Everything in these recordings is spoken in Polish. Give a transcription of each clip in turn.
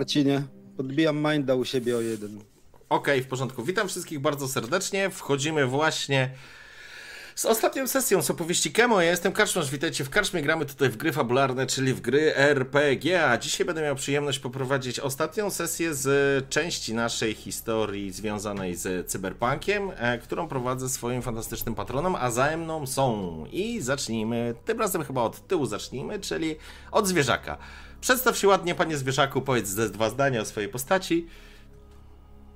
Marcinie, podbijam minda u siebie o jeden. Okej, okay, w porządku. Witam wszystkich bardzo serdecznie. Wchodzimy właśnie z ostatnią sesją z opowieści Kemo. Ja jestem Karczmarz, witajcie w Karczmie. Gramy tutaj w gry fabularne, czyli w gry RPG. A dzisiaj będę miał przyjemność poprowadzić ostatnią sesję z części naszej historii związanej z cyberpunkiem, e, którą prowadzę swoim fantastycznym patronem, a za mną są. I zacznijmy, tym razem chyba od tyłu zacznijmy, czyli od zwierzaka. Przedstaw się ładnie, panie zwierzaku, powiedz ze dwa zdania o swojej postaci.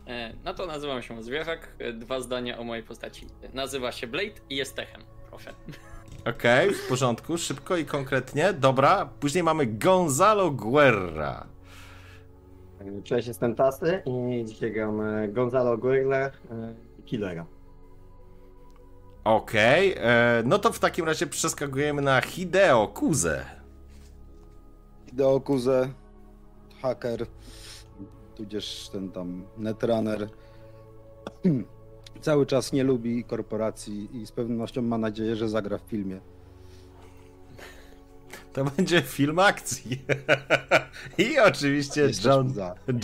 E, no to nazywam się Zwierzak. E, dwa zdania o mojej postaci. Nazywa się Blade i jest techem. Proszę. Okej, okay, w porządku, szybko i konkretnie. Dobra, później mamy Gonzalo Guerra. Cześć, jestem Tasy i dzisiaj gram e, Gonzalo Guerra i Killera. Okej, okay, no to w takim razie przeskakujemy na Hideo Kuze. Hideo Kuze, haker, tudzież ten tam netrunner cały czas nie lubi korporacji i z pewnością ma nadzieję, że zagra w filmie. To będzie film akcji. I oczywiście John,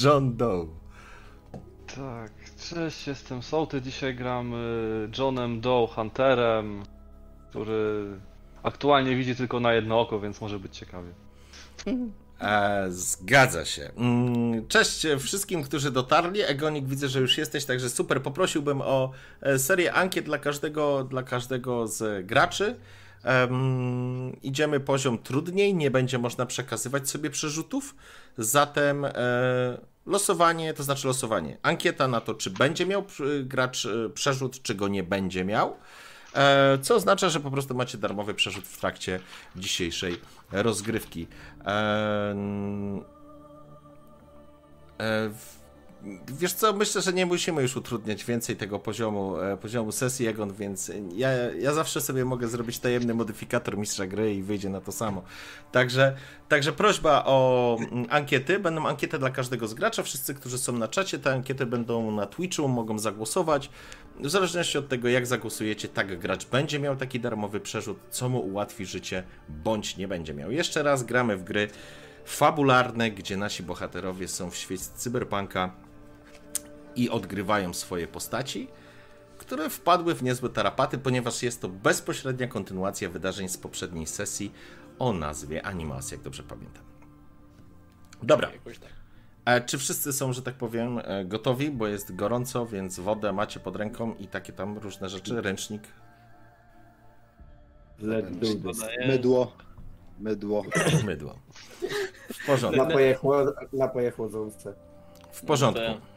John Doe. Tak, cześć, jestem Sołty. Dzisiaj gram y, Johnem Doe Hunterem, który aktualnie widzi tylko na jedno oko, więc może być ciekawie. E, zgadza się. Mm, cześć wszystkim, którzy dotarli. Egonik, widzę, że już jesteś, także super. Poprosiłbym o e, serię ankiet dla każdego, dla każdego z graczy. Um, idziemy poziom trudniej, nie będzie można przekazywać sobie przerzutów. Zatem e, losowanie, to znaczy losowanie. Ankieta na to, czy będzie miał gracz e, przerzut, czy go nie będzie miał. E, co oznacza, że po prostu macie darmowy przerzut w trakcie dzisiejszej rozgrywki. E, e, Wiesz co, myślę, że nie musimy już utrudniać więcej tego poziomu, e, poziomu sesji Egon, więc ja, ja zawsze sobie mogę zrobić tajemny modyfikator mistrza gry i wyjdzie na to samo. Także, także prośba o mm, ankiety. Będą ankiety dla każdego z gracza. Wszyscy, którzy są na czacie, te ankiety będą na Twitchu, mogą zagłosować. W zależności od tego, jak zagłosujecie, tak gracz będzie miał taki darmowy przerzut, co mu ułatwi życie, bądź nie będzie miał. Jeszcze raz gramy w gry fabularne, gdzie nasi bohaterowie są w świecie cyberpunka i odgrywają swoje postaci, które wpadły w niezłe tarapaty, ponieważ jest to bezpośrednia kontynuacja wydarzeń z poprzedniej sesji o nazwie Animacja, jak dobrze pamiętam. Dobra. Tak. E, czy wszyscy są, że tak powiem, e, gotowi? Bo jest gorąco, więc wodę macie pod ręką i takie tam różne rzeczy, ręcznik. Mydło. Mydło. Mydło. W porządku. Napoje, chłodzące. W porządku.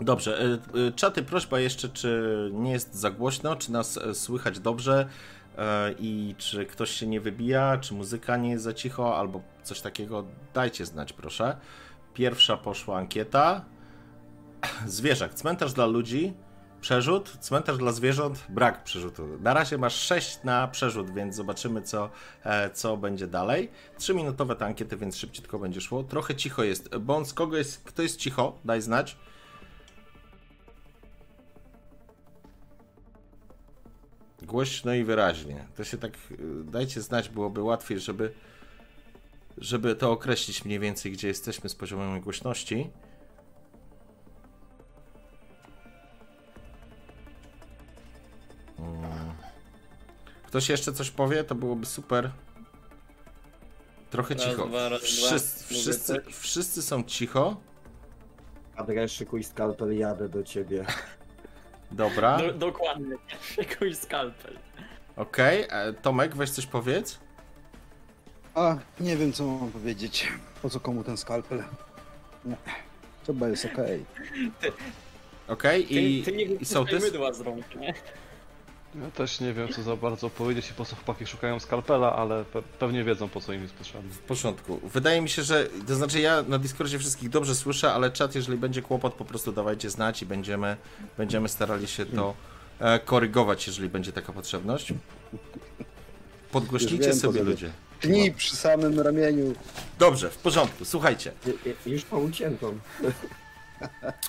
Dobrze, e, e, czaty, prośba jeszcze, czy nie jest za głośno, czy nas e, słychać dobrze i czy ktoś się nie wybija, czy muzyka nie jest za cicho, albo coś takiego, dajcie znać, proszę. Pierwsza poszła ankieta. Zwierzak, cmentarz dla ludzi, przerzut, cmentarz dla zwierząt, brak przerzutu. Na razie masz 6 na przerzut, więc zobaczymy, co, co będzie dalej. 3-minutowe te ankiety, więc szybciutko będzie szło. Trochę cicho jest. Bądź kogo jest, kto jest cicho? Daj znać. Głośno i wyraźnie. To się tak y, dajcie znać, byłoby łatwiej, żeby, żeby to określić mniej więcej, gdzie jesteśmy z poziomem głośności. Hmm. Ktoś jeszcze coś powie, to byłoby super. Trochę raz, cicho. Dwa, raz, wszyscy, dwa. wszyscy, wszyscy są cicho. Adres, szykuj skalpel, jadę do ciebie. Dobra. Do, dokładnie, jakoś skalpel. Okej, okay. E, Tomek, weź coś powiedz. A, nie wiem co mam powiedzieć. Po co komu ten skalpel? Nie. Chyba jest okej. Okay. Okej, okay, i, ty, ty nie i sołtys? mydła z rąk, nie? Ja też nie wiem, co za bardzo powiedzieć i po co chłopaki szukają skalpela, ale pe pewnie wiedzą, po co im jest potrzebny. W porządku. Wydaje mi się, że, to znaczy ja na Discordzie wszystkich dobrze słyszę, ale czat, jeżeli będzie kłopot, po prostu dawajcie znać i będziemy, będziemy starali się to e, korygować, jeżeli będzie taka potrzebność. Podgłośnijcie sobie ludzie. Dni przy samym ramieniu. Dobrze, w porządku, słuchajcie. Już po uciętą.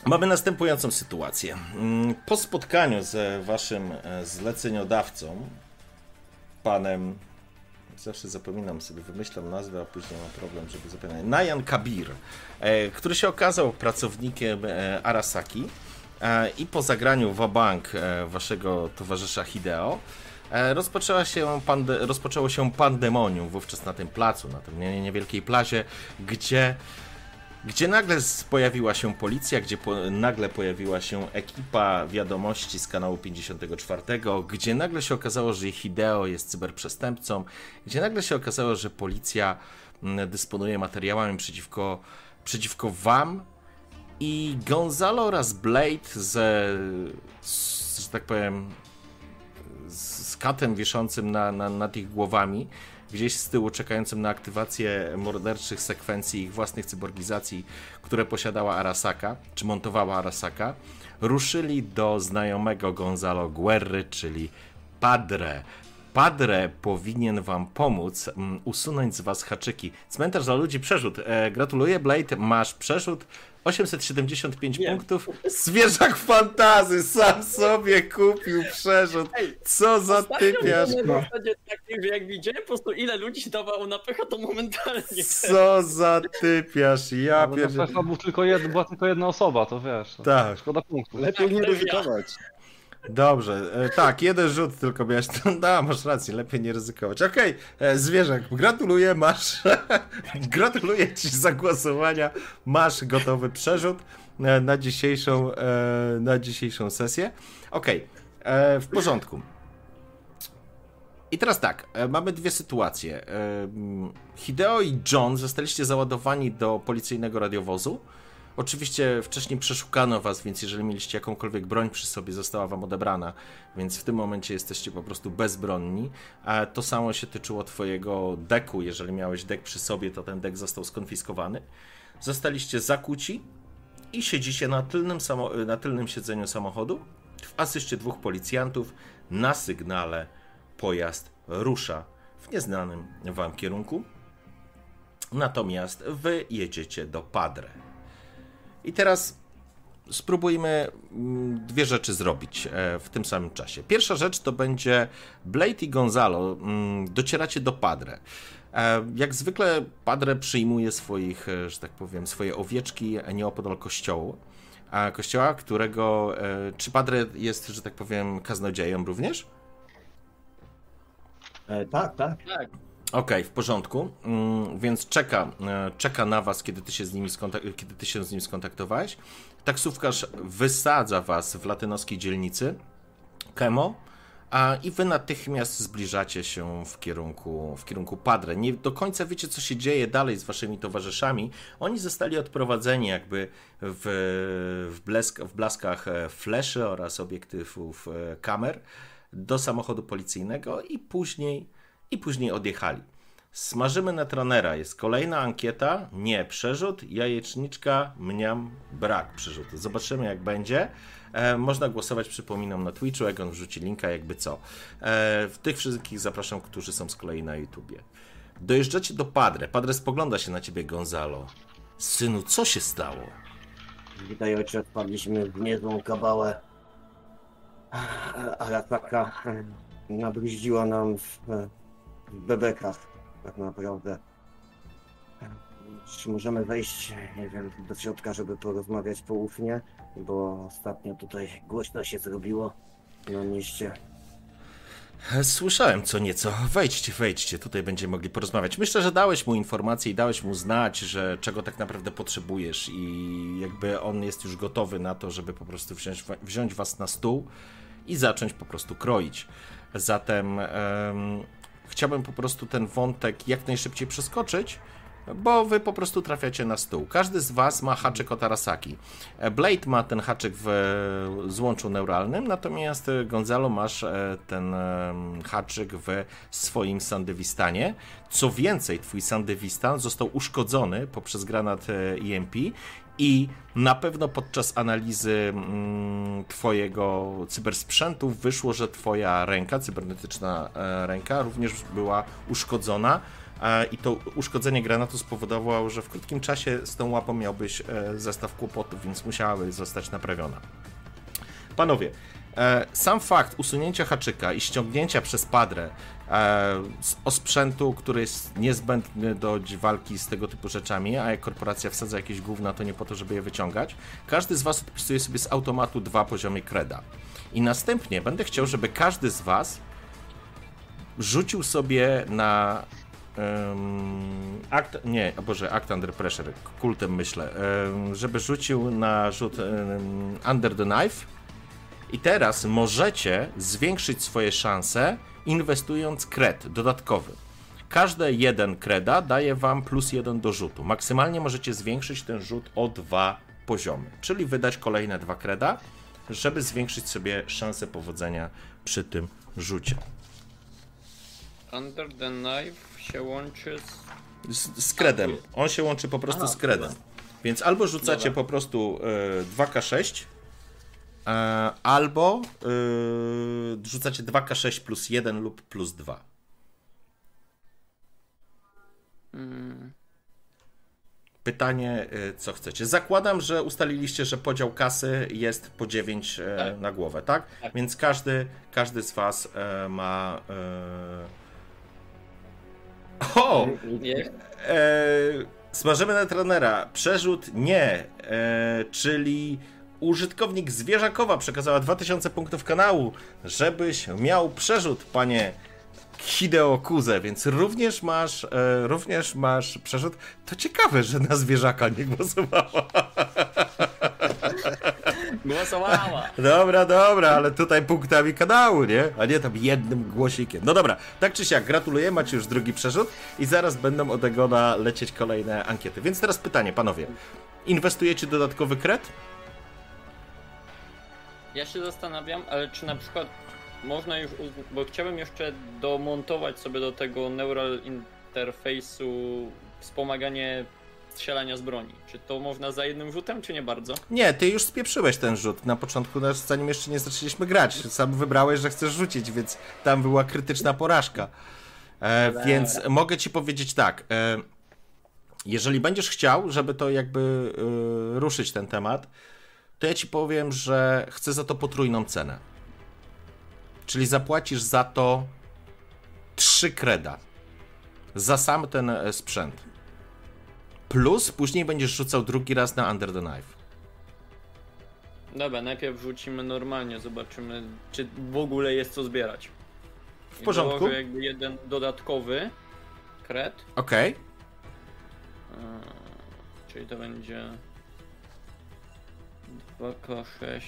Mamy następującą sytuację. Mm, po spotkaniu z waszym e, zleceniodawcą, panem zawsze zapominam sobie, wymyślam nazwę, a później mam problem, żeby zapamiętać. Nayan Kabir, e, który się okazał pracownikiem e, Arasaki i po zagraniu Wabank waszego towarzysza Hideo rozpoczęła się pande, rozpoczęło się pandemonium wówczas na tym placu, na nie- niewielkiej plazie, gdzie gdzie nagle pojawiła się policja, gdzie po, nagle pojawiła się ekipa wiadomości z kanału 54, gdzie nagle się okazało, że Hideo jest cyberprzestępcą, gdzie nagle się okazało, że policja mm, dysponuje materiałami przeciwko, przeciwko wam i Gonzalo oraz Blade z, z że tak powiem, z katem wiszącym na, na, nad ich głowami, gdzieś z tyłu czekającym na aktywację morderczych sekwencji ich własnych cyborgizacji, które posiadała Arasaka, czy montowała Arasaka, ruszyli do znajomego Gonzalo Guerry, czyli Padre. Padre powinien wam pomóc mm, usunąć z was haczyki. Cmentarz dla ludzi przerzut. E, gratuluję Blade, masz przerzut 875 Nie. punktów. Zwierzak fantazy sam sobie kupił przerzut. Co za typiarz. że jak widziałem po prostu ile ludzi się dawało na pycha, to momentalnie. Co za typiarz. Ja pierdzielę. pecha był tylko była tylko jedna osoba, to wiesz. Tak. Szkoda punktów. Lepiej nie Tak, to ja. ryzykować. Dobrze, e, tak, jeden rzut tylko miałeś. Da, masz rację, lepiej nie ryzykować. Okej, e, zwierzak, gratuluję, masz. gratuluję ci zagłosowania. Masz gotowy przerzut e, na dzisiejszą, e, na dzisiejszą sesję. Okej, e, w porządku. I teraz tak, mamy dwie sytuacje. Hideo i John zostaliście załadowani do policyjnego radiowozu. Oczywiście wcześniej przeszukano was, więc jeżeli mieliście jakąkolwiek broń przy sobie, została wam odebrana, więc w tym momencie jesteście po prostu bezbronni. A to samo się tyczyło twojego deku. Jeżeli miałeś dek przy sobie, to ten dek został skonfiskowany. Zostaliście zakuci i siedzicie na tylnym, na tylnym siedzeniu samochodu w asyście dwóch policjantów. Na sygnale pojazd rusza w nieznanym wam kierunku. Natomiast wy jedziecie do Padre. I teraz spróbujmy mm, dwie rzeczy zrobić e, w tym samym czasie. Pierwsza rzecz to będzie Blade i Gonzalo. mm, Docieracie do Padre. E, Jak zwykle Padre przyjmuje swoich, e, że tak powiem, swoje owieczki nieopodal kościołu. A kościoła, którego. Czy Padre jest, że tak powiem, kaznodziejem również? E, tak, tak. Tak, Okej, w porządku. Mm, więc czeka, e, czeka na was, kiedy ty, się z nimi skontak- kiedy ty się z nim skontaktowałeś. Taksówkarz wysadza was w latynoskiej dzielnicy Kemo, a i wy natychmiast zbliżacie się w kierunku, w kierunku Padre. Nie do końca wiecie, co się dzieje dalej z waszymi towarzyszami. Oni zostali odprowadzeni jakby w, w, blesk, w blaskach e, fleszy oraz obiektywów e, kamer do samochodu policyjnego i później, i później odjechali. Smażymy netronera. Jest kolejna ankieta. Nie, przerzut. Jajeczniczka, mniam, brak przerzutu. Zobaczymy, jak będzie. E, można głosować, przypominam, na Twitchu. Egon wrzuci linka, jakby co. E, tych wszystkich zapraszam, którzy są z kolei na YouTubie. Dojeżdżacie do Padre. Padre spogląda się na ciebie, Gonzalo. Synu, co się stało? Witaj ojcze, wpadliśmy w niezłą kabałę. Arataka e, nabruździła nam w bebekach, tak naprawdę. Czy możemy wejść, nie wiem, do środka, żeby porozmawiać poufnie? Bo ostatnio tutaj głośno się zrobiło na mieście. Słyszałem co nieco. Wejdźcie, wejdźcie, tutaj będziemy mogli porozmawiać. Myślę, że dałeś mu informację i dałeś mu znać, że czego tak naprawdę potrzebujesz i jakby on jest już gotowy na to, żeby po prostu wziąć, wziąć was na stół i zacząć po prostu kroić. Zatem em, chciałbym po prostu ten wątek jak najszybciej przeskoczyć, bo wy po prostu trafiacie na stół. Każdy z was ma haczyk od Arasaki. E, Blade ma ten haczyk w e, złączu neuralnym, natomiast e, Gonzalo masz ten haczyk w swoim sandywistanie. Co więcej, twój sandywistan został uszkodzony poprzez granat EMP i na pewno podczas analizy mm, twojego cybersprzętu wyszło, że twoja ręka, cybernetyczna ręka również była uszkodzona. I to uszkodzenie granatu spowodowało, że w krótkim czasie z tą łapą miałbyś e, zestaw kłopotów, więc musiałaby zostać naprawiona. Panowie, e, sam fakt usunięcia haczyka i ściągnięcia przez padrę e, z osprzętu, który jest niezbędny do walki z tego typu rzeczami, a jak korporacja wsadza jakieś gówna, to nie po to, żeby je wyciągać, każdy z was odpisuje sobie z automatu dwa poziomy kreda. I następnie będę chciał, żeby każdy z was rzucił sobie na um, akt, nie, Boże, akt under pressure, kultem myślę, um, żeby rzucił na rzut um, under the knife i teraz możecie zwiększyć swoje szanse inwestując kred dodatkowy. Każde jeden kreda daje wam plus jeden do rzutu. Maksymalnie możecie zwiększyć ten rzut o dwa poziomy, czyli wydać kolejne dwa kreda, żeby zwiększyć sobie szanse powodzenia przy tym rzucie. Under the knife się łączy z... Z, z kredem. On się łączy po prostu Aha, z kredem. Więc albo rzucacie Dobra. po prostu e, 2K6, e, albo e, rzucacie 2K6 plus 1 lub plus 2. Mm, Pytanie, e, co chcecie. Zakładam, że ustaliliście, że podział kasy jest po 9 e, Tak. na głowę, tak? Tak. Więc każdy, każdy z Was ma. O! nie, E, smażymy na trenera. Przerzut nie, e, czyli użytkownik Zwierzakowa przekazała 2000 punktów kanału, żebyś miał przerzut, panie Hideo Kuze, więc również masz, e, również masz przerzut. To ciekawe, że na Zwierzaka nie głosowała. głosowała! Dobra, dobra, ale tutaj punktami kanału, nie? A nie tam jednym głosikiem. No dobra, tak czy siak, gratuluję, macie już drugi przerzut i zaraz będą od Egona lecieć kolejne ankiety. Więc teraz pytanie, panowie. Inwestujecie dodatkowy kred? Ja się zastanawiam, ale czy na przykład można już, bo chciałbym jeszcze domontować sobie do tego neural interfejsu wspomaganie strzelania z broni. Czy to można za jednym rzutem, czy nie bardzo? Nie, ty już spieprzyłeś ten rzut na początku, zanim jeszcze nie zaczęliśmy grać. Sam wybrałeś, że chcesz rzucić, więc tam była krytyczna porażka. E, więc mogę ci powiedzieć tak. E, jeżeli będziesz chciał, żeby to jakby e, ruszyć ten temat, to ja ci powiem, że chcę za to potrójną cenę. Czyli zapłacisz za to 3 kreda. Za sam ten e, sprzęt. Plus później będziesz rzucał drugi raz na Under the Knife. Dobra, najpierw rzucimy normalnie, zobaczymy, czy w ogóle jest co zbierać. W porządku. Dołożę jakby jeden dodatkowy kred, Okej. Eee, czyli to będzie 2K6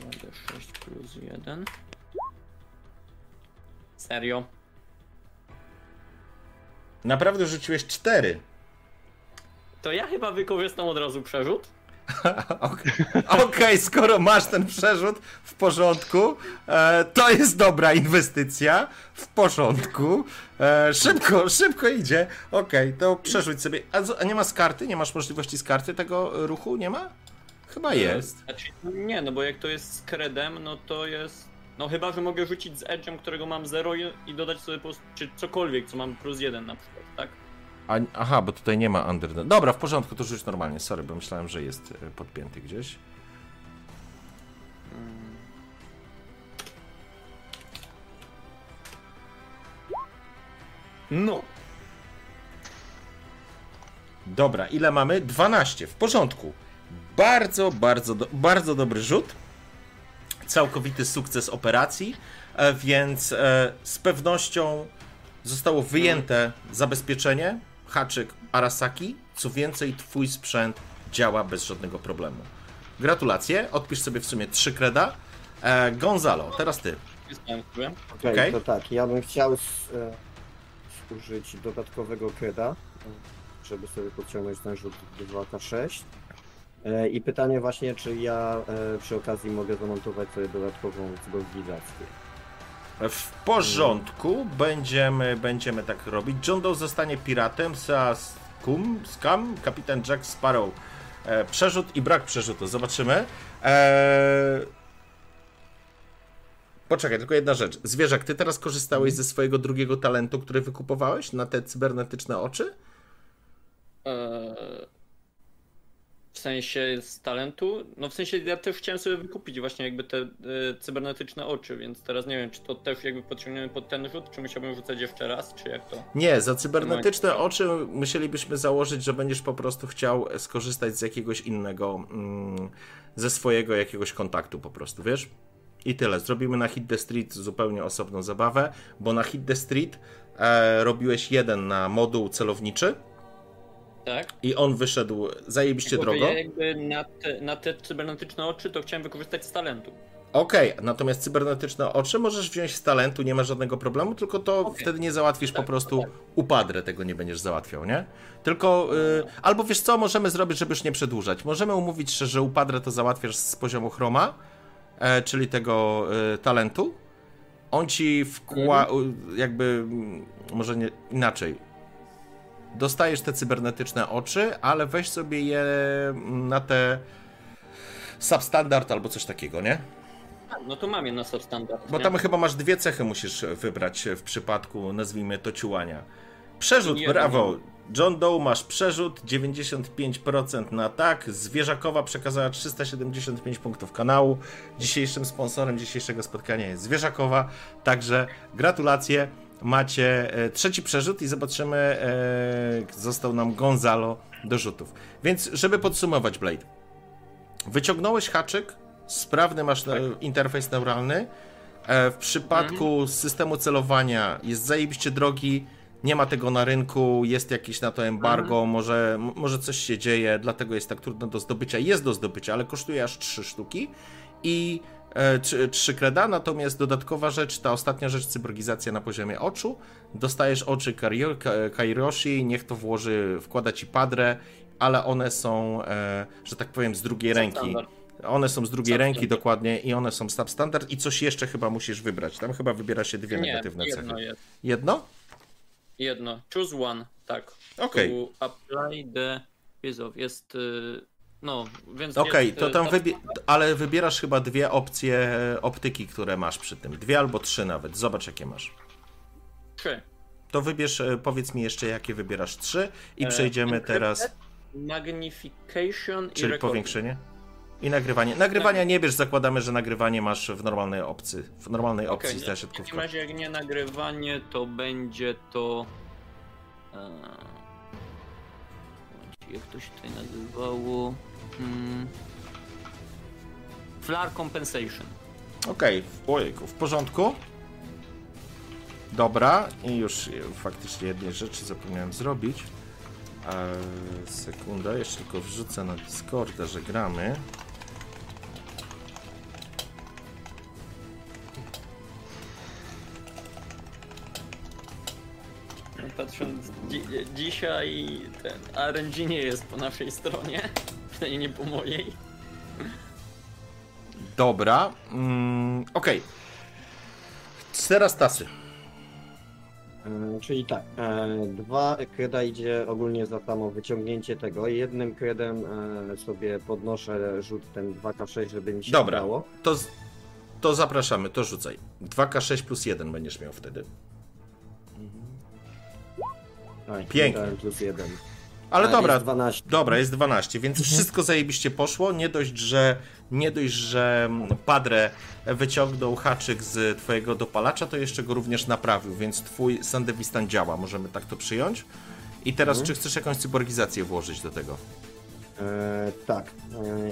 2D6 plus 1 Serio? Naprawdę rzuciłeś 4. To ja chyba wykorzystam od razu przerzut. Okej, Okej, skoro masz ten przerzut w porządku, e, to jest dobra inwestycja. W porządku. E, szybko, szybko idzie. Okej, to przerzuć sobie. A, a nie ma z karty? Nie masz możliwości z karty tego ruchu? Nie ma? Chyba jest. Znaczy, nie, no bo jak to jest z kredem, no to jest. No chyba, że mogę rzucić z edge'em, którego mam 0 i, dodać sobie po prostu, czy cokolwiek, co mam plus 1 na przykład, tak? A, aha, bo tutaj nie ma under. Dobra, w porządku, to rzuć normalnie. Sorry, bo myślałem, że jest e, podpięty gdzieś. No. Dobra, ile mamy? 12, w porządku. Bardzo, bardzo, do, bardzo dobry rzut. Całkowity sukces operacji, e, więc e, z pewnością zostało wyjęte zabezpieczenie, haczyk Arasaki. Co więcej, twój sprzęt działa bez żadnego problemu. Gratulacje, odpisz sobie w sumie 3 kreda. E, Gonzalo, teraz ty. Okej, Okej. to tak, ja bym chciał s- e, użyć dodatkowego kreda, żeby sobie podciągnąć ten rzut 2K6. E, I pytanie właśnie, czy ja e, przy okazji mogę zamontować sobie dodatkową zgorbilizację. W porządku, będziemy, będziemy tak robić. John Doe zostanie piratem, Saskum, Scam, kapitan Jack Sparrow. E, przerzut i brak przerzutu, zobaczymy. E... Poczekaj, tylko jedna rzecz. Zwierzak, ty teraz korzystałeś ze swojego drugiego talentu, który wykupowałeś na te cybernetyczne oczy? Eee, sensie z talentu? No w sensie ja też chciałem sobie wykupić właśnie jakby te y, cybernetyczne oczy, więc teraz nie wiem, czy to też jakby podciągniemy pod ten rzut, czy musiałbym rzucać jeszcze raz, czy jak to? Nie, za cybernetyczne oczy musielibyśmy założyć, że będziesz po prostu chciał skorzystać z jakiegoś innego, mm, ze swojego jakiegoś kontaktu po prostu, wiesz? I tyle. Zrobimy na Hit the Street zupełnie osobną zabawę, bo na Hit the Street e, robiłeś jeden na moduł celowniczy Tak? i on wyszedł zajebiście Tylko, drogo. Ja jakby na te, na te cybernetyczne oczy to chciałem wykorzystać z talentu. Okej, natomiast cybernetyczne oczy możesz wziąć z talentu, nie ma żadnego problemu, tylko to Okej. wtedy nie załatwisz po Tak, prostu tak. upadre, tego nie będziesz załatwiał, nie? Tylko, y, albo wiesz co, możemy zrobić, żeby już nie przedłużać. Możemy umówić się, że upadre to załatwiasz z poziomu chroma, e, czyli tego y, talentu. On ci wkła... Mhm. jakby, może nie, inaczej. Dostajesz te cybernetyczne oczy, ale weź sobie je na te substandard albo coś takiego, nie? No to mam je na substandard. Bo nie? tam chyba masz dwie cechy musisz wybrać w przypadku, nazwijmy to, ciułania. Przerzut, Jedno. brawo. John Doe masz przerzut, 95% na tak. Zwierzakowa przekazała 375 punktów kanału. Dzisiejszym sponsorem dzisiejszego spotkania jest Zwierzakowa. Także gratulacje. Macie e, trzeci przerzut i zobaczymy, e, został nam Gonzalo do rzutów. Więc, żeby podsumować, Blade. Wyciągnąłeś haczyk, sprawny masz e, interfejs neuralny. W przypadku systemu celowania jest zajebiście drogi, nie ma tego na rynku, jest jakieś na to embargo, może, m- może coś się dzieje, dlatego jest tak trudno do zdobycia. Jest do zdobycia, ale kosztuje aż 3 sztuki i e, trzy- 3 kreda, natomiast dodatkowa rzecz, ta ostatnia rzecz, cyborgizacja na poziomie oczu. Dostajesz oczy Kairoshi, niech to włoży, wkłada ci padrę, ale one są, e, że tak powiem, z drugiej ręki. One są z drugiej ręki dokładnie i one są substandard i coś jeszcze chyba musisz wybrać. Tam chyba wybiera się dwie Nie, negatywne jedno cechy. jest. Jedno? Jedno. Choose one, tak. Okej. To apply the... Jezu, jest... y, No, więc Okej, jest, to y, tam wybie... ale wybierasz chyba dwie opcje e, optyki, które masz przy tym. Dwie albo trzy nawet. Zobacz jakie masz. Trzy. To wybierz, e, powiedz mi jeszcze jakie wybierasz trzy i E, przejdziemy encrypted, teraz, Magnification i czyli recording. powiększenie. I nagrywanie. Nagrywania nie bierz, zakładamy, że nagrywanie masz w normalnej opcji. W normalnej opcji okay, w takim razie jak nie nagrywanie, to będzie to... e, Jak to się tutaj nazywało? Hmm. Flare Compensation. Okej, w ojejku, w porządku. Dobra, i już faktycznie jednej rzeczy zapomniałem zrobić. Eee, sekunda, jeszcze tylko wrzucę na Discorda, że gramy. Patrząc dzi dzisiaj ten RNG nie jest po naszej stronie, przynajmniej nie po mojej. Dobra, mm, okej. Teraz tasy. E, czyli tak, e, dwa kreda idzie ogólnie za samo wyciągnięcie tego. Jednym kredem e, sobie podnoszę rzut ten 2K6, żeby mi się Dobra, udało. to, to zapraszamy, to rzucaj. 2K6 plus 1 będziesz miał wtedy. Pięknie. plus jeden. Ale A, dobra, Jest 12. Dobra, jest 12, więc wszystko zajebiście poszło. Nie dość, że nie dość, że Padre wyciągnął haczyk z twojego dopalacza, to jeszcze go również naprawił, więc twój Sandevistan działa, możemy tak to przyjąć. I teraz, czy chcesz jakąś cyborgizację włożyć do tego? E, tak,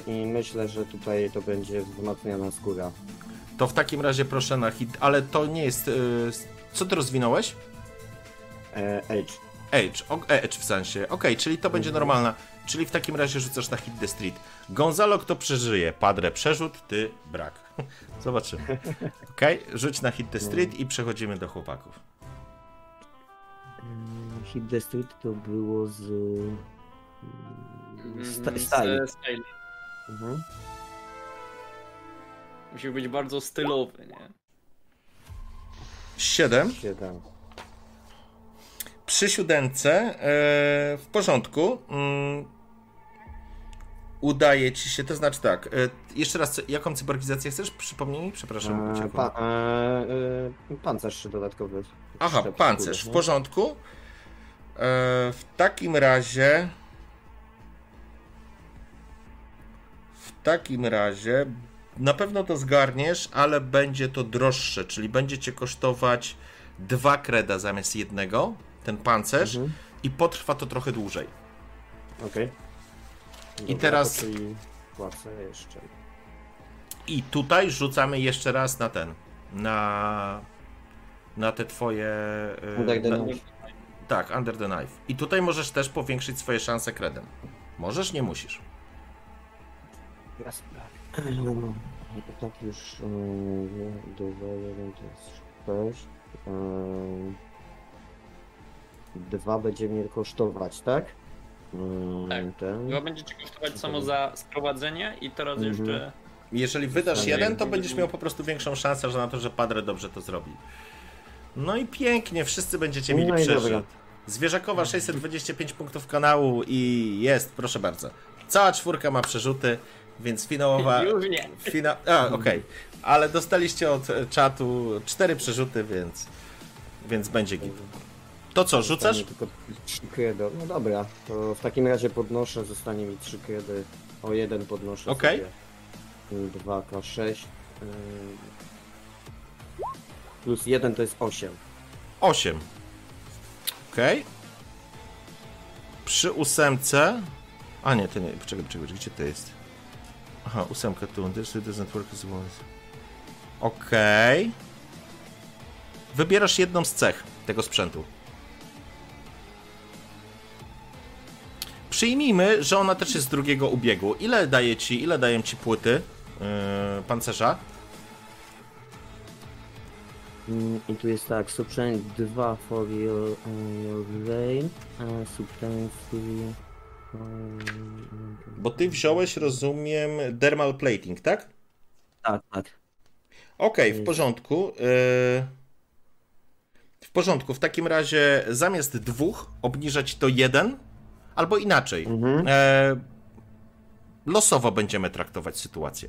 e, i myślę, że tutaj to będzie wzmacniana skóra. To w takim razie proszę na hit, ale to nie jest... y, Co ty rozwinąłeś? E, Edge. Edge, o, Edge w sensie. Okej, czyli to będzie normalna. Czyli w takim razie rzucasz na hit the street. Gonzalo kto przeżyje? Padre przerzut, ty brak. Zobaczymy. Okej, rzuć na hit the street i przechodzimy do chłopaków. Mm, Hit the Street to było z... mm, Sta- Mhm, Style. z- style. Mhm. Musi być bardzo stylowy, nie? 7. Siedem. Przy siódemce e, w porządku. Mm, udaje ci się, to znaczy tak. E, jeszcze raz, jaką cyborgizację chcesz? Przypomnij mi, przepraszam. E, uciekło. pa, e, e, pancerz dodatkowy. Aha, pancerz, w porządku. W takim razie. takim razie na pewno to zgarniesz, ale będzie to droższe, czyli będzie cię kosztować dwa kreda zamiast jednego, ten pancerz mhm. i potrwa to trochę dłużej. Okej. Okay. I teraz... Płacę jeszcze. I tutaj rzucamy jeszcze raz na ten, na, na te twoje... Under the na, knife. Tak, under the knife. I tutaj możesz też powiększyć swoje szanse kredem. Możesz, nie musisz. Tak już 2, 1 to jest 6 dwa będzie mnie kosztować, tak? Um, Tak. Ten. Chyba będzie ci kosztować samo za sprowadzenie i teraz Mhm. jeszcze... Jeżeli wydasz jeden, to będziesz miał po prostu większą szansę że na to, że Padre dobrze to zrobi. No i pięknie, wszyscy będziecie mieli No przeżyć. Zwierzakowa 625 punktów kanału i jest, proszę bardzo. Cała czwórka ma przerzuty, więc finałowa... Już nie. Fina... A, okej. Ale dostaliście od e, czatu cztery przerzuty, więc... Więc będzie git. To co, rzucasz? Tylko trzy kredy. No dobra, to w takim razie podnoszę, zostanie mi trzy kredy. O jeden podnoszę Okej. sobie. 2K6. ym, Plus jeden to jest 8. 8. Okej. Przy ósemce... A nie, to nie, poczekaj, poczekaj, gdzie to jest? Aha, ósemka tu. This doesn't work as well. Okej. Wybierasz jedną z cech tego sprzętu. Przyjmijmy, że ona też jest z drugiego ubiegu. Ile daje ci, ile dają ci płyty yy, pancerza? Mm, I tu jest tak, subtract 2 for your, uh, your vein, a subtract 3 Bo ty wziąłeś, rozumiem, dermal plating, tak? Tak, tak. Okej, w Mm. porządku. Yy, W porządku. W takim razie zamiast dwóch obniżać to jeden, albo inaczej. Mhm. E, losowo będziemy traktować sytuację.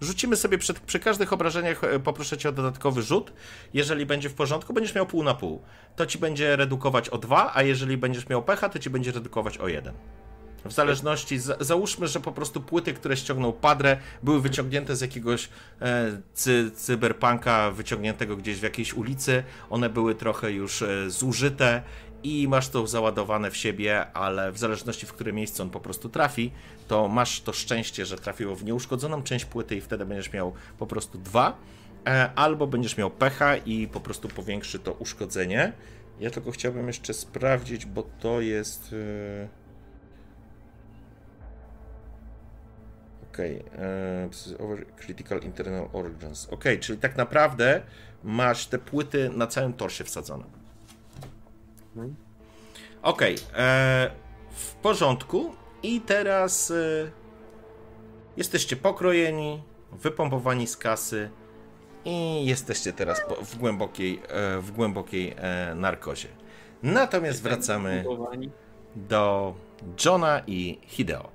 Rzucimy sobie przed, przy każdych obrażeniach, e, poproszę cię o dodatkowy rzut. Jeżeli będzie w porządku, będziesz miał pół na pół. To ci będzie redukować o dwa, a jeżeli będziesz miał pecha, to ci będzie redukować o jeden. W zależności, za, załóżmy, że po prostu płyty, które ściągnął Padre, były wyciągnięte z jakiegoś e, cy, cyberpunka, wyciągniętego gdzieś w jakiejś ulicy. One były trochę już e, zużyte i masz to załadowane w siebie, ale w zależności w które miejsce on po prostu trafi, to masz to szczęście, że trafiło w nieuszkodzoną część płyty i wtedy będziesz miał po prostu dwa, e, albo będziesz miał pecha i po prostu powiększy to uszkodzenie. Ja tylko chciałbym jeszcze sprawdzić, bo to jest. e, Okej, e, this is over critical internal organs. Okej, czyli tak naprawdę masz te płyty na całym torsie wsadzone. Mhm. Okej, e, w porządku. I teraz e, jesteście pokrojeni, wypompowani z kasy i jesteście teraz po, w głębokiej, e, w głębokiej e, narkozie. Natomiast wracamy do Johna i Hideo.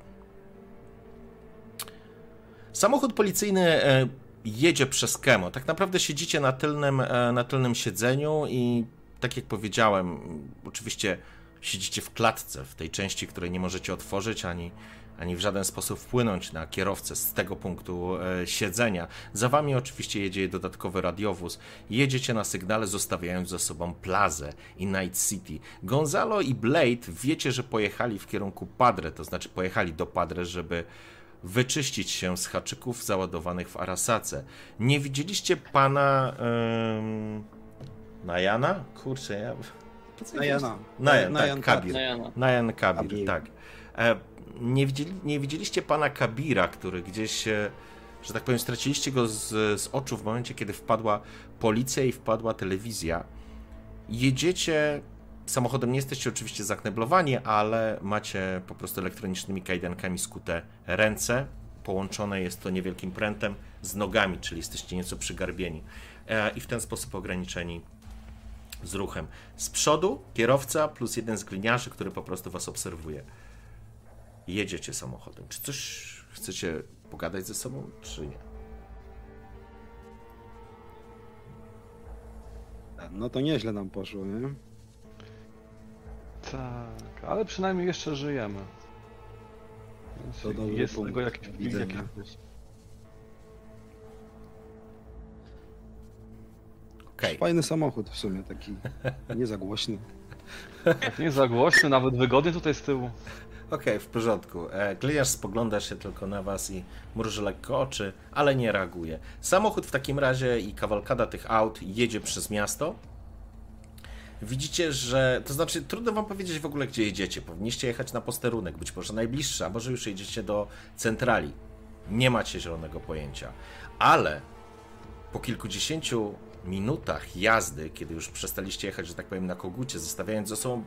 Samochód policyjny e, jedzie przez Kemo. Tak naprawdę siedzicie na tylnym, e, na tylnym siedzeniu i tak jak powiedziałem, oczywiście siedzicie w klatce, w tej części, której nie możecie otworzyć ani, ani w żaden sposób wpłynąć na kierowcę z tego punktu e, siedzenia. Za wami oczywiście jedzie dodatkowy radiowóz. Jedziecie na sygnale, zostawiając za sobą Plazę i Night City. Gonzalo i Blade wiecie, że pojechali w kierunku Padre, to znaczy pojechali do Padre, żeby wyczyścić się z haczyków załadowanych w Arasace. Nie widzieliście pana ym, Najana? Kurczę, ja... Najana. Najan, Najan tak, Kabir. Ja no. Najan Kabir, Kabir. tak. E, nie, widzieli, nie widzieliście pana Kabira, który gdzieś, e, że tak powiem, straciliście go z, z oczu w momencie, kiedy wpadła policja i wpadła telewizja. Jedziecie samochodem, nie jesteście oczywiście zakneblowani, ale macie po prostu elektronicznymi kajdankami skute ręce. Połączone jest to niewielkim prętem z nogami, czyli jesteście nieco przygarbieni. E, I w ten sposób ograniczeni z ruchem. Z przodu kierowca plus jeden z gliniarzy, który po prostu was obserwuje. Jedziecie samochodem. Czy coś chcecie pogadać ze sobą, czy nie? No to nieźle nam poszło, nie? Tak, ale przynajmniej jeszcze żyjemy. To dobry Jest punkt tego jakiś widzenia. jakiś- Okej. Fajny samochód w sumie, taki nie za głośny. Nie za głośny, nawet wygodnie tutaj z tyłu. Okej, w porządku. E, Gliniarz spogląda się tylko na was i mruży lekko oczy, ale nie reaguje. Samochód w takim razie i kawalkada tych aut jedzie przez miasto. Widzicie, że. To znaczy, trudno wam powiedzieć w ogóle, gdzie jedziecie. Powinniście jechać na posterunek, być może najbliższy, a może już jedziecie do centrali. Nie macie zielonego pojęcia. Ale po kilkudziesięciu minutach jazdy, kiedy już przestaliście jechać, że tak powiem, na kogucie, zostawiając za sobą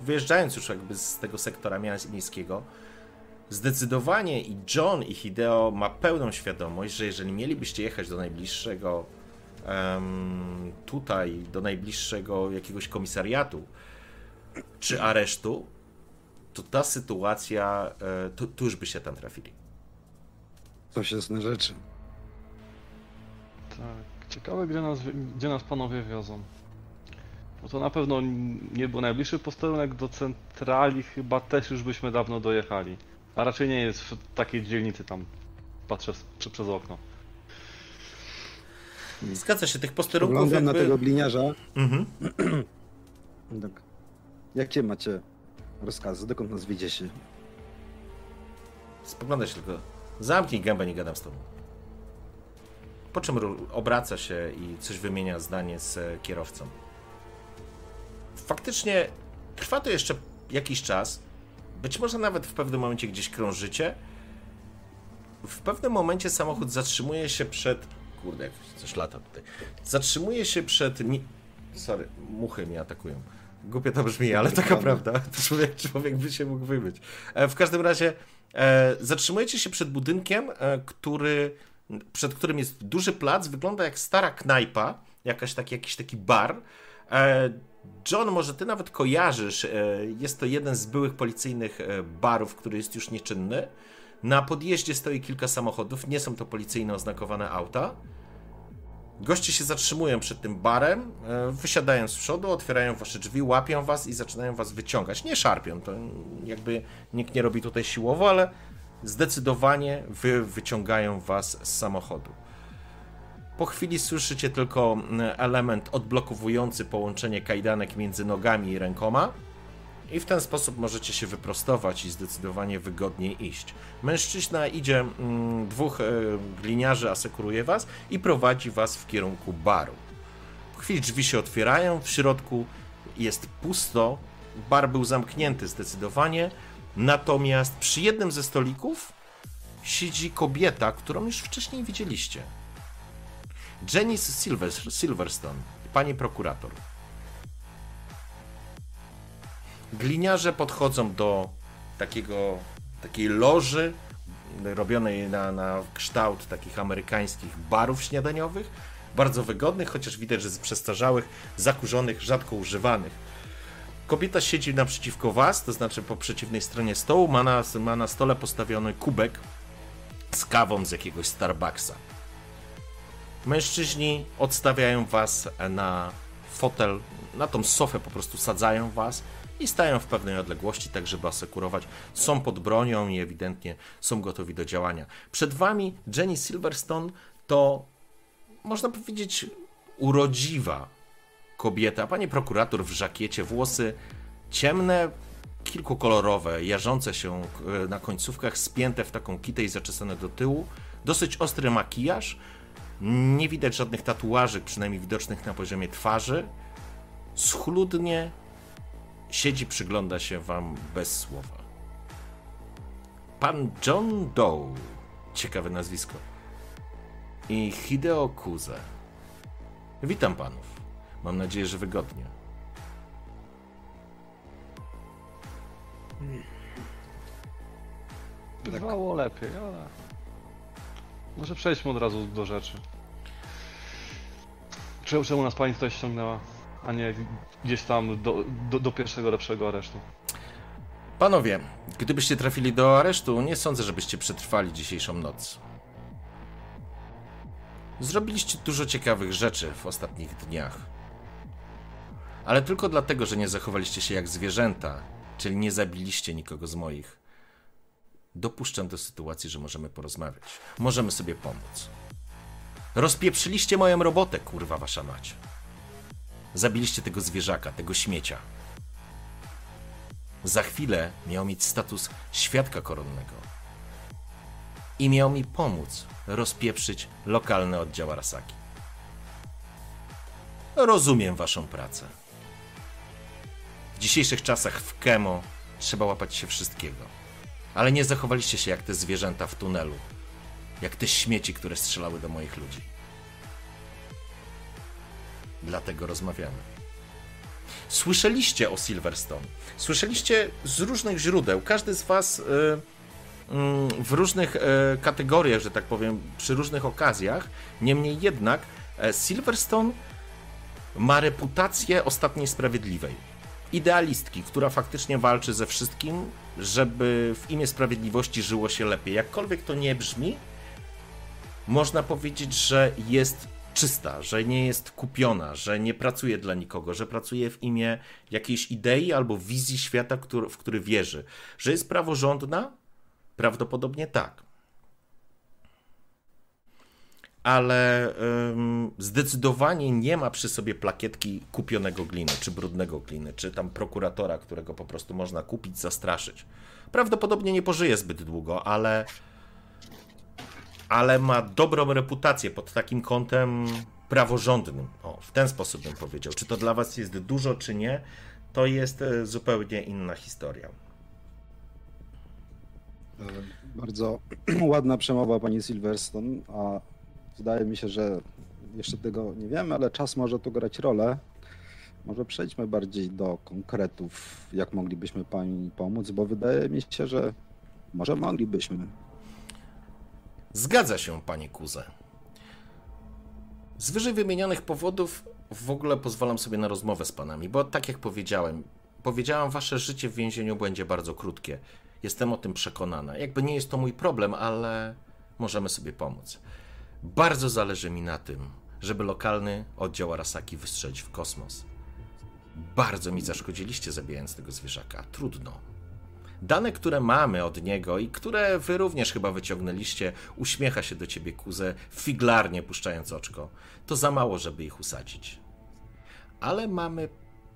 wyjeżdżając już jakby z tego sektora miejskiego, zdecydowanie i John i Hideo ma pełną świadomość, że jeżeli mielibyście jechać do najbliższego em, tutaj, do najbliższego jakiegoś komisariatu czy aresztu, to ta sytuacja, e, tu, tu już by się tam trafili. Coś jest na rzeczy. Tak. Ciekawe, gdzie nas, gdzie nas panowie wiozą. No to na pewno nie był najbliższy posterunek do centrali, chyba też już byśmy dawno dojechali. A raczej nie jest w takiej dzielnicy tam. Patrzę prze- przez okno. Zgadza się, tych posterunków Oglądam na jakby... tego gliniarza. Mhm. Tak. Jakie macie rozkazy? Dokąd nas wiedziecie? Spogląda się tylko. Zamknij gębę, nie gadam z tobą. Po czym obraca się i coś wymienia zdanie z e, kierowcą. Faktycznie trwa to jeszcze jakiś czas. Być może nawet w pewnym momencie gdzieś krążycie. W pewnym momencie samochód zatrzymuje się przed. Kurde, jak coś lata tutaj. Zatrzymuje się przed. Mi... Sorry, muchy mnie atakują. Głupie to brzmi, ale taka prawda. Człowiek, człowiek by się mógł wybyć. E, W każdym razie e, zatrzymujecie się przed budynkiem, który, przed którym jest duży plac. Wygląda jak stara knajpa, jakaś taki, jakiś taki bar. E, John, może ty nawet kojarzysz, e, jest to jeden z byłych policyjnych e, barów, który jest już nieczynny. Na podjeździe stoi kilka samochodów, nie są to policyjne oznakowane auta. Goście się zatrzymują przed tym barem, wysiadają z przodu, otwierają wasze drzwi, łapią was i zaczynają was wyciągać. Nie szarpią, to jakby nikt nie robi tutaj siłowo, ale zdecydowanie wy wyciągają was z samochodu. Po chwili słyszycie tylko mm, element odblokowujący połączenie kajdanek między nogami i rękoma. I w ten sposób możecie się wyprostować i zdecydowanie wygodniej iść. Mężczyzna idzie, mm, dwóch e, gliniarzy asekuruje was i prowadzi was w kierunku baru. Po chwili drzwi się otwierają, w środku jest pusto, bar był zamknięty zdecydowanie, natomiast przy jednym ze stolików siedzi kobieta, którą już wcześniej widzieliście. Janice Silver, Silverstone, pani prokurator. Gliniarze podchodzą do takiego, takiej loży robionej na, na kształt takich amerykańskich barów śniadaniowych. Bardzo wygodnych, chociaż widać, że z przestarzałych, zakurzonych, rzadko używanych. Kobieta siedzi naprzeciwko was, to znaczy po przeciwnej stronie stołu, ma na, ma na stole postawiony kubek z kawą z jakiegoś Starbucksa. Mężczyźni odstawiają was na fotel, na tą sofę po prostu sadzają was i stają w pewnej odległości, tak żeby asekurować, są pod bronią i ewidentnie są gotowi do działania. Przed wami Jenny Silverstone to, można powiedzieć, urodziwa kobieta, pani prokurator w żakiecie, włosy ciemne, kilkukolorowe, jarzące się e, na końcówkach, spięte w taką kitę i zaczesane do tyłu, dosyć ostry makijaż, nie widać żadnych tatuaży, przynajmniej widocznych na poziomie twarzy. Schludnie siedzi, przygląda się wam bez słowa. Pan John Doe, ciekawe nazwisko, i Hideo Kuze. Witam panów. Mam nadzieję, że wygodnie. Bywało lepiej, ale... Może przejdźmy od razu do rzeczy. Czemu, czemu nas pani tutaj ściągnęła, a nie gdzieś tam do, do, do pierwszego lepszego aresztu? Panowie, gdybyście trafili do aresztu, nie sądzę, żebyście przetrwali dzisiejszą noc. Zrobiliście dużo ciekawych rzeczy w ostatnich dniach. Ale tylko dlatego, że nie zachowaliście się jak zwierzęta, czyli nie zabiliście nikogo z moich. dopuszczam do sytuacji, że możemy porozmawiać. Możemy sobie pomóc. Rozpieprzyliście moją robotę, kurwa wasza mać. Zabiliście tego zwierzaka, tego śmiecia. Za chwilę miał mieć status świadka koronnego. I miał mi pomóc rozpieprzyć lokalny oddział Arasaki. Rozumiem waszą pracę. W dzisiejszych czasach w Kemo trzeba łapać się wszystkiego. Ale nie zachowaliście się jak te zwierzęta w tunelu. Jak te śmieci, które strzelały do moich ludzi. Dlatego rozmawiamy. Słyszeliście o Silverstone. Słyszeliście z różnych źródeł. Każdy z Was y, y, w różnych y, kategoriach, że tak powiem, przy różnych okazjach. Niemniej jednak e, Silverstone ma reputację ostatniej sprawiedliwej. Idealistki, która faktycznie walczy ze wszystkim, żeby w imię sprawiedliwości żyło się lepiej. Jakkolwiek to nie brzmi, można powiedzieć, że jest czysta, że nie jest kupiona, że nie pracuje dla nikogo, że pracuje w imię jakiejś idei albo wizji świata, w który wierzy. Że jest praworządna? Prawdopodobnie tak. Ale zdecydowanie nie ma przy sobie plakietki kupionego gliny, czy brudnego gliny, czy tam prokuratora, którego po prostu można kupić, zastraszyć. Prawdopodobnie nie pożyje zbyt długo, ale ale ma dobrą reputację pod takim kątem praworządnym. O, w ten sposób bym powiedział. Czy to dla Was jest dużo, czy nie, to jest e, zupełnie inna historia. E, bardzo ładna przemowa pani Silverstone, a wydaje mi się, że jeszcze tego nie wiemy, ale czas może tu grać rolę. Może przejdźmy bardziej do konkretów, jak moglibyśmy pani pomóc, bo wydaje mi się, że może moglibyśmy. Zgadza się, panie Kuze. Z wyżej wymienionych powodów w ogóle pozwalam sobie na rozmowę z panami, bo tak jak powiedziałem, powiedziałam, wasze życie w więzieniu będzie bardzo krótkie. Jestem o tym przekonana. Jakby nie jest to mój problem, ale możemy sobie pomóc. Bardzo zależy mi na tym, żeby lokalny oddział Arasaki wystrzelić w kosmos. Bardzo mi zaszkodziliście zabijając tego zwierzaka. Trudno. Dane, które mamy od niego i które wy również chyba wyciągnęliście, uśmiecha się do ciebie Kuze, figlarnie puszczając oczko. To za mało, żeby ich usadzić. Ale mamy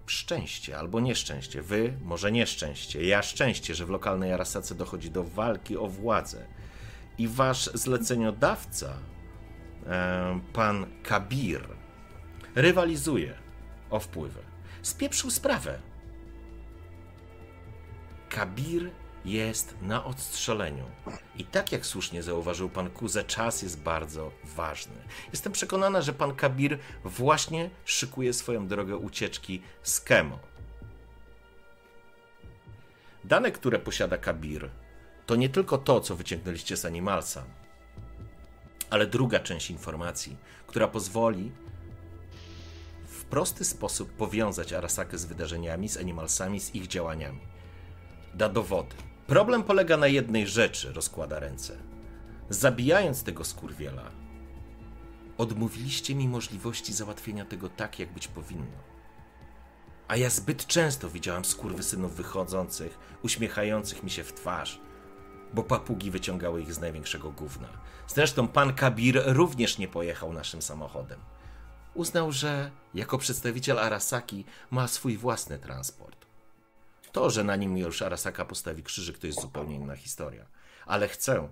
szczęście albo nieszczęście. Wy może nieszczęście, ja szczęście, że w lokalnej Arasace dochodzi do walki o władzę. I wasz zleceniodawca, pan Kabir, rywalizuje o wpływy. Spieprzył sprawę Kabir jest na odstrzeleniu. I tak jak słusznie zauważył pan Kuze, czas jest bardzo ważny. Jestem przekonana, że pan Kabir właśnie szykuje swoją drogę ucieczki z Kemo. Dane, które posiada Kabir, to nie tylko to, co wyciągnęliście z Animalsa, ale druga część informacji, która pozwoli w prosty sposób powiązać Arasakę z wydarzeniami, z Animalsami, z ich działaniami da dowody. Problem polega na jednej rzeczy, rozkłada ręce. Zabijając tego skurwiela, odmówiliście mi możliwości załatwienia tego tak, jak być powinno. A ja zbyt często widziałam skurwysynów wychodzących, uśmiechających mi się w twarz, bo papugi wyciągały ich z największego gówna. Zresztą pan Kabir również nie pojechał naszym samochodem. Uznał, że jako przedstawiciel Arasaki ma swój własny transport. To, że na nim już Arasaka postawi krzyżyk, to jest zupełnie inna historia. Ale chcę,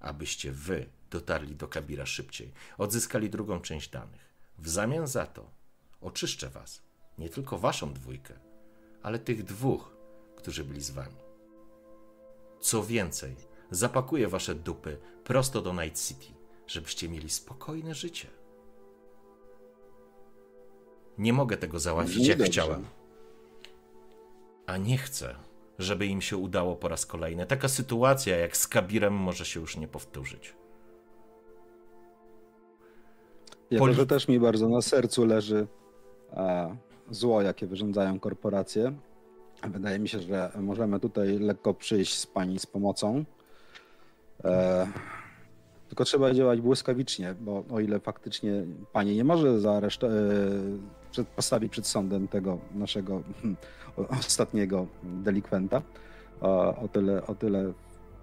abyście wy dotarli do Kabira szybciej, odzyskali drugą część danych. W zamian za to oczyszczę was, nie tylko waszą dwójkę, ale tych dwóch, którzy byli z wami. Co więcej, zapakuję wasze dupy prosto do Night City, żebyście mieli spokojne życie. Nie mogę tego załatwić, jak chciałem a nie chcę, żeby im się udało po raz kolejny. Taka sytuacja jak z Kabirem może się już nie powtórzyć. Jako, Poli... że też mi bardzo na sercu leży zło, jakie wyrządzają korporacje. Wydaje mi się, że możemy tutaj lekko przyjść z pani z pomocą. E, tylko trzeba działać błyskawicznie, bo o ile faktycznie pani nie może e, postawić przed sądem tego naszego hmm, ostatniego delikwenta, o tyle, o tyle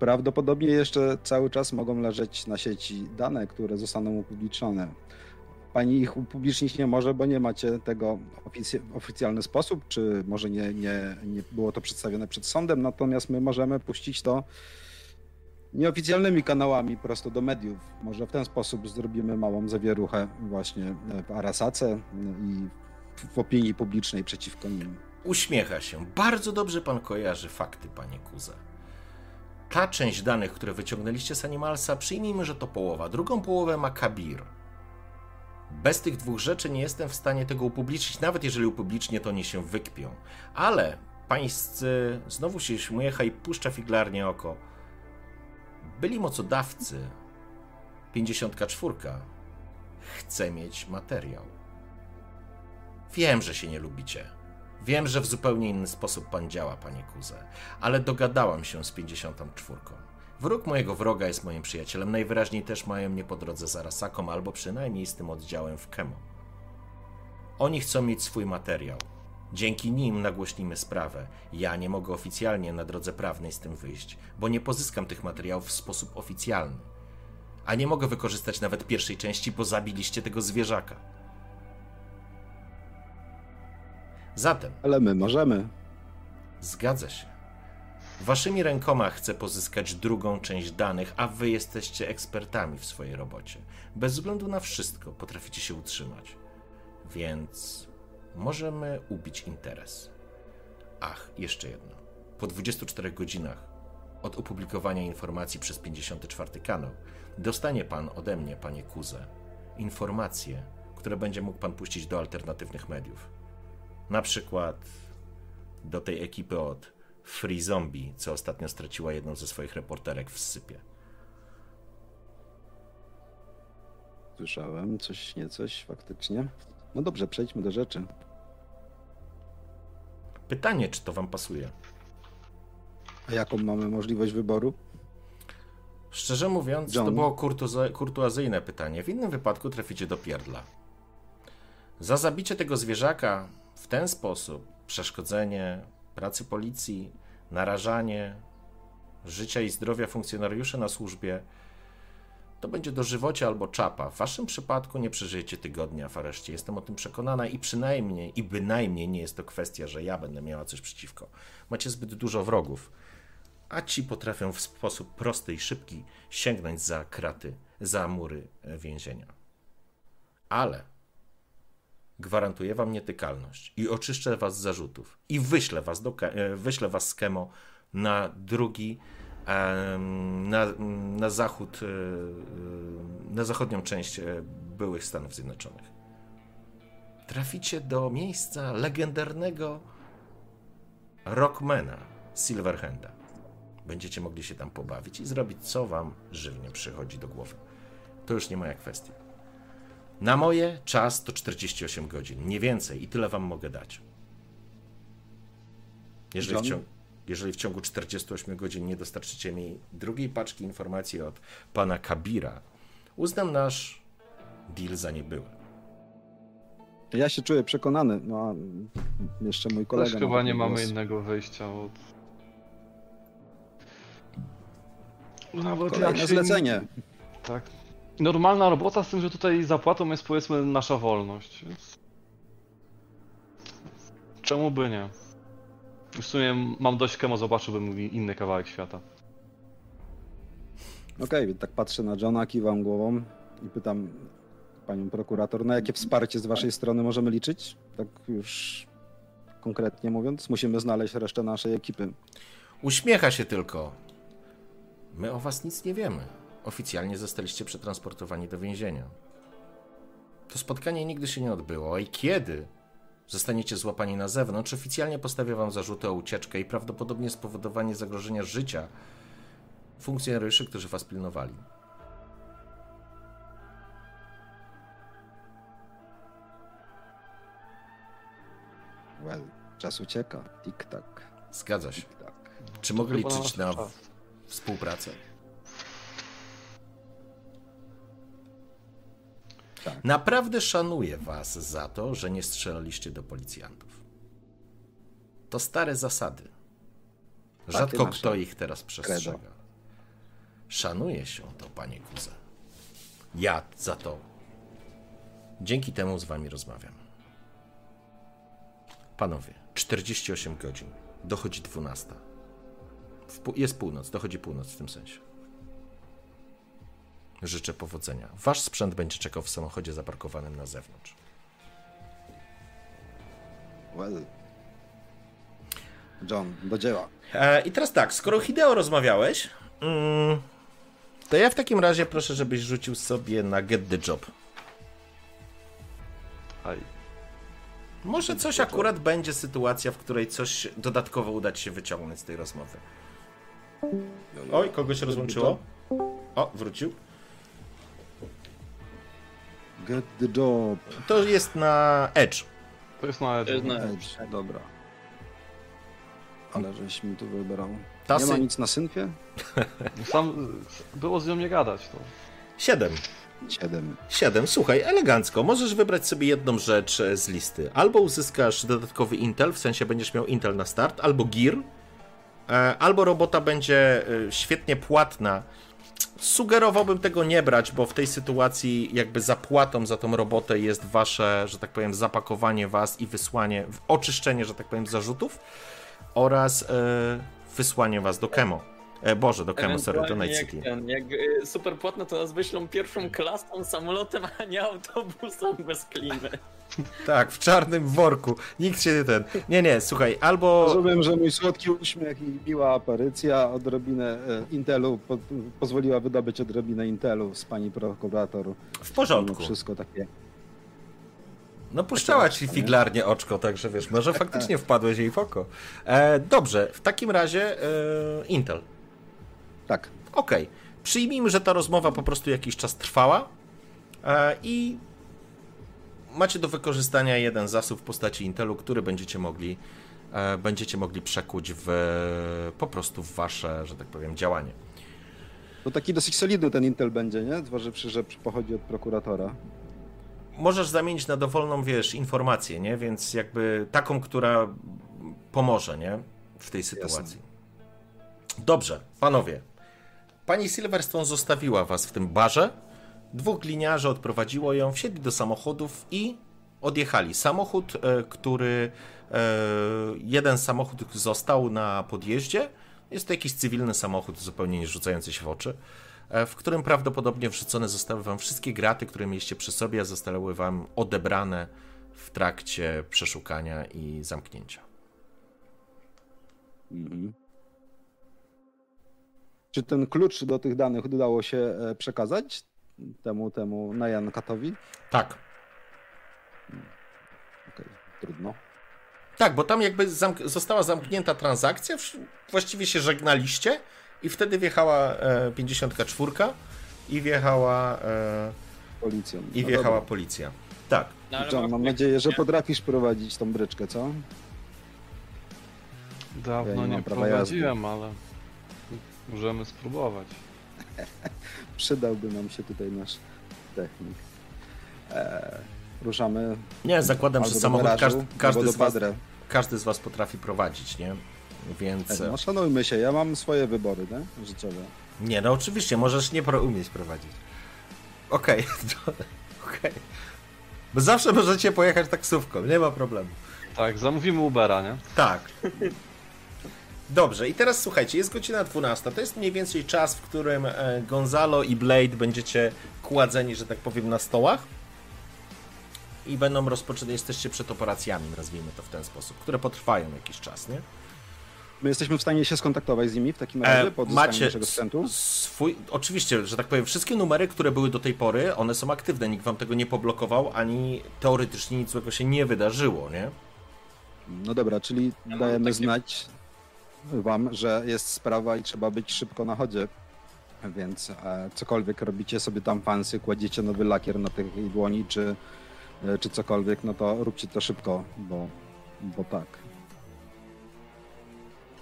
Prawdopodobnie jeszcze cały czas mogą leżeć na sieci dane, które zostaną upublicznione. Pani ich upublicznić nie może, bo nie macie tego w oficjalny sposób, czy może nie, nie, nie było to przedstawione przed sądem, natomiast my możemy puścić to nieoficjalnymi kanałami prosto do mediów. Może w ten sposób zrobimy małą zawieruchę właśnie w Arasace i w opinii publicznej przeciwko nim. Uśmiecha się. Bardzo dobrze pan kojarzy fakty, panie Kuze. Ta część danych, które wyciągnęliście z Animalsa, przyjmijmy, że to połowa. Drugą połowę ma Kabir. Bez tych dwóch rzeczy nie jestem w stanie tego upublicznić, nawet jeżeli upublicznię, to nie się wykpią. Ale pańscy, znowu się śmiecha i puszcza figlarnie oko. Byli mocodawcy, 54 chce mieć materiał. Wiem, że się nie lubicie. Wiem, że w zupełnie inny sposób pan działa, panie Kuze, ale dogadałam się z 54. Wróg mojego wroga jest moim przyjacielem. Najwyraźniej też mają mnie po drodze z Arasaką, albo przynajmniej z tym oddziałem w Kemo. Oni chcą mieć swój materiał. Dzięki nim nagłośnimy sprawę. Ja nie mogę oficjalnie na drodze prawnej z tym wyjść, bo nie pozyskam tych materiałów w sposób oficjalny. A nie mogę wykorzystać nawet pierwszej części, bo zabiliście tego zwierzaka. Zatem. Ale my możemy. Zgadza się. Waszymi rękoma chcę pozyskać drugą część danych, a wy jesteście ekspertami w swojej robocie. Bez względu na wszystko potraficie się utrzymać. Więc możemy ubić interes. Ach, jeszcze jedno. Po 24 godzinach od opublikowania informacji przez 54 kanał dostanie pan ode mnie, panie Kuze, informacje, które będzie mógł pan puścić do alternatywnych mediów. Na przykład do tej ekipy od Free Zombie, co ostatnio straciła jedną ze swoich reporterek w sypie. Słyszałem coś, nie coś, faktycznie. No dobrze, przejdźmy do rzeczy. Pytanie, czy to wam pasuje? A jaką mamy możliwość wyboru? Szczerze mówiąc, John. to było kurtuazyjne pytanie. W innym wypadku traficie do pierdla. Za zabicie tego zwierzaka w ten sposób, przeszkodzenie pracy policji, narażanie życia i zdrowia funkcjonariuszy na służbie, to będzie dożywocie albo czapa. W waszym przypadku nie przeżyjecie tygodnia w areszcie. Jestem o tym przekonana i przynajmniej, i bynajmniej nie jest to kwestia, że ja będę miała coś przeciwko. Macie zbyt dużo wrogów, a ci potrafią w sposób prosty i szybki sięgnąć za kraty, za mury więzienia. Ale gwarantuję wam nietykalność i oczyszczę was z zarzutów i wyślę was, do, e, wyślę was z Kemo na drugi, na, na zachód, e, e, na zachodnią część byłych Stanów Zjednoczonych. Traficie do miejsca legendarnego rockmana Silverhanda. Będziecie mogli się tam pobawić i zrobić, co wam żywnie przychodzi do głowy. To już nie moja kwestia. Na moje czas to 48 godzin, nie więcej i tyle wam mogę dać. Jeżeli ciągu, jeżeli w ciągu 48 godzin nie dostarczycie mi drugiej paczki informacji od pana Kabira, uznam nasz deal za niebyły. Ja się czuję przekonany, no a jeszcze mój kolega... Też chyba nie mamy innego wyjścia od... Nawet Kolejne jak się... zlecenie. Tak, normalna robota, z tym, że tutaj zapłatą jest powiedzmy nasza wolność. Więc... Czemu by nie? W sumie mam dość kemo, zobaczyłbym inny kawałek świata. Okej, okay, więc tak patrzę na Johna, kiwam głową i pytam panią prokurator, na jakie wsparcie z waszej strony możemy liczyć? Tak już konkretnie mówiąc, musimy znaleźć resztę naszej ekipy. Uśmiecha się tylko. My o was nic nie wiemy oficjalnie zostaliście przetransportowani do więzienia. To spotkanie nigdy się nie odbyło, i kiedy zostaniecie złapani na zewnątrz, oficjalnie postawię wam zarzuty o ucieczkę i prawdopodobnie spowodowanie zagrożenia życia funkcjonariuszy, którzy was pilnowali. Well, czas ucieka. Tik-tak. Zgadza się. Czy mogę liczyć na współpracę? Tak. Naprawdę szanuję was za to, że nie strzelaliście do policjantów. To stare zasady. Rzadko kto ich teraz przestrzega. Szanuje się to, panie Kuze. Ja za to. Dzięki temu z wami rozmawiam. Panowie, 48 godzin. Dochodzi 12. Jest północ, dochodzi północ w tym sensie. Życzę powodzenia. Wasz sprzęt będzie czekał w samochodzie zaparkowanym na zewnątrz. Well. John, do dzieła. E, I teraz tak, skoro Hideo rozmawiałeś, mm, to ja w takim razie proszę, żebyś rzucił sobie na Get the Job. Aj. Może coś akurat będzie sytuacja, w której coś dodatkowo uda ci się wyciągnąć z tej rozmowy. Oj, kogoś rozłączyło? O, wrócił. Get the job. To jest na Edge. To jest na To jest na Edge, dobra. Ale żeś mi tu wybrał. Tasy- Nie ma nic na synfie? Sam było z nią nie gadać. To. 7. Siedem. 7. Słuchaj, elegancko. Możesz wybrać sobie jedną rzecz e, z listy. Albo uzyskasz dodatkowy Intel, w sensie będziesz miał Intel na start, albo Gear, e, albo robota będzie e, świetnie płatna. Sugerowałbym tego nie brać, bo w tej sytuacji jakby zapłatą za tą robotę jest wasze, że tak powiem, zapakowanie was i wysłanie, oczyszczenie, że tak powiem, zarzutów oraz e, wysłanie was do Kemo. E, Boże, do Kemo, sorry, do Night jak City. Ten, jak y, super płatno, to nas wyślą pierwszą klasą, samolotem, a nie autobusem bez klimy. Tak, w czarnym worku. Nikt się nie ten. Nie, nie, słuchaj, albo. Rozumiem, że mój słodki uśmiech i miła aparycja odrobinę e, Intelu po, pozwoliła wydobyć odrobinę Intelu z pani prokurator. W porządku. wszystko takie. No puszczała ci figlarnie oczko, także wiesz, może faktycznie wpadłeś jej w oko. E, dobrze, w takim razie e, Intel. Tak. Okej. Przyjmijmy, że ta rozmowa po prostu jakiś czas trwała e, i macie do wykorzystania jeden zasób w postaci Intelu, który będziecie mogli, e, będziecie mogli przekuć w, po prostu w wasze, że tak powiem, działanie. To taki dosyć solidny ten Intel będzie, nie? Zważywszy, że pochodzi od prokuratora. możesz zamienić na dowolną, wiesz, informację, nie? Więc jakby taką, która pomoże, nie? W tej sytuacji. Dobrze, panowie. Pani Silverstone zostawiła was w tym barze. Dwóch gliniarzy odprowadziło ją, wsiedli do samochodów i odjechali. Samochód, e, który. e, Jeden samochód został na podjeździe. Jest to jakiś cywilny samochód, zupełnie nie rzucający się w oczy, e, w którym prawdopodobnie wrzucone zostały wam wszystkie graty, które mieliście przy sobie, a zostały wam odebrane w trakcie przeszukania i zamknięcia. Mhm. Czy ten klucz do tych danych udało się e, przekazać temu, temu Najan Katowi? Tak. Okej, trudno. Tak, bo tam jakby zamk- została zamknięta transakcja, właściwie się żegnaliście i wtedy wjechała e, 54 i wjechała, e, Policją. i No wjechała dobra. policja. Tak. No, John, mam nadzieję, że potrafisz prowadzić tą bryczkę, co? Ja Dawno nie nie, jazdy. prowadziłem, ale możemy spróbować. Przydałby nam się tutaj nasz technik. Eee, ruszamy. Nie, zakładam, że samochód garażu, każdy, z was, każdy z was potrafi prowadzić, nie? Więc... Ej, No szanujmy się, ja mam swoje wybory, nie? Życiowe. Nie, no oczywiście, możesz nie pro- umieć prowadzić. Okej, okej. Bo zawsze możecie pojechać taksówką, nie ma problemu. Tak, zamówimy Ubera, nie? Tak. Dobrze, i teraz słuchajcie, jest godzina 12. To jest mniej więcej czas, w którym e, Gonzalo i Blade będziecie kładzeni, że tak powiem, na stołach. I będą rozpoczęte, jesteście przed operacjami, nazwijmy to w ten sposób, które potrwają jakiś czas, nie? My jesteśmy w stanie się skontaktować z nimi w takim razie E, po odzyskaniu macie naszego sprzętu. swój, oczywiście, że tak powiem, wszystkie numery, które były do tej pory, one są aktywne, nikt wam tego nie poblokował, ani teoretycznie nic złego się nie wydarzyło, nie? No dobra, czyli Ja dajemy takie- znać wam, że jest sprawa i trzeba być szybko na chodzie. Więc e, cokolwiek robicie sobie tam fancy, kładziecie nowy lakier na tej dłoni, czy, e, czy cokolwiek, no to róbcie to szybko, bo, bo tak.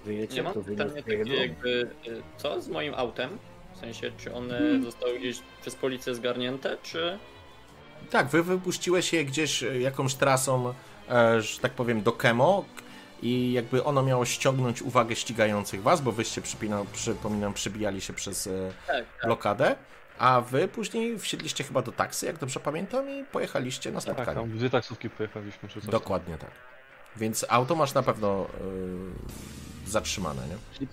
Wyjecie, Ja mam to pytanie takie jakby, y, co z moim autem? W sensie, czy one Hmm. zostały gdzieś przez policję zgarnięte, czy... Tak, wy wypuściłeś je gdzieś e, jakąś trasą, e, że tak powiem, do Kemo. I jakby ono miało ściągnąć uwagę ścigających was, bo wyście, przypinał, przypominam, przybijali się przez e, tak, tak. blokadę, a wy później wsiedliście chyba do taksy, jak dobrze pamiętam, i pojechaliście na spotkanie. Tak, tam dwie taksówki pojechaliśmy. Czy coś Dokładnie tak. Więc auto masz na pewno yy, zatrzymane, nie? Czyli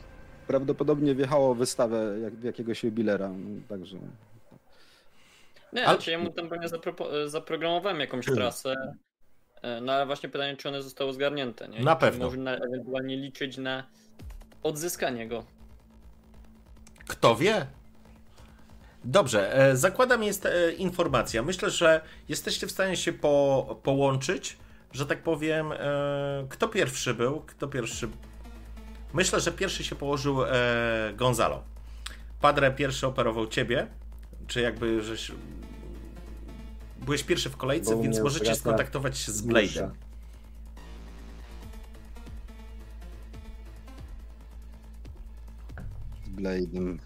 prawdopodobnie wjechało wystawę jak, jakiegoś jubilera, także... Nie, ale... znaczy ja mu tam pewnie zapro zaprogramowałem jakąś trasę, e, no ale właśnie pytanie, czy one zostały zgarnięte, nie? Na pewno. Można ewentualnie liczyć na odzyskanie go. Kto wie? Dobrze, e, zakładam jest e, informacja. Myślę, że jesteście w stanie się po, połączyć, że tak powiem. Kto pierwszy był? Kto pierwszy Myślę, że pierwszy się położył e, Gonzalo. Padre pierwszy operował ciebie, czy jakby żeś... Byłeś pierwszy w kolejce, Bo więc możecie skontaktować się z Blade'em. Z Blade'em.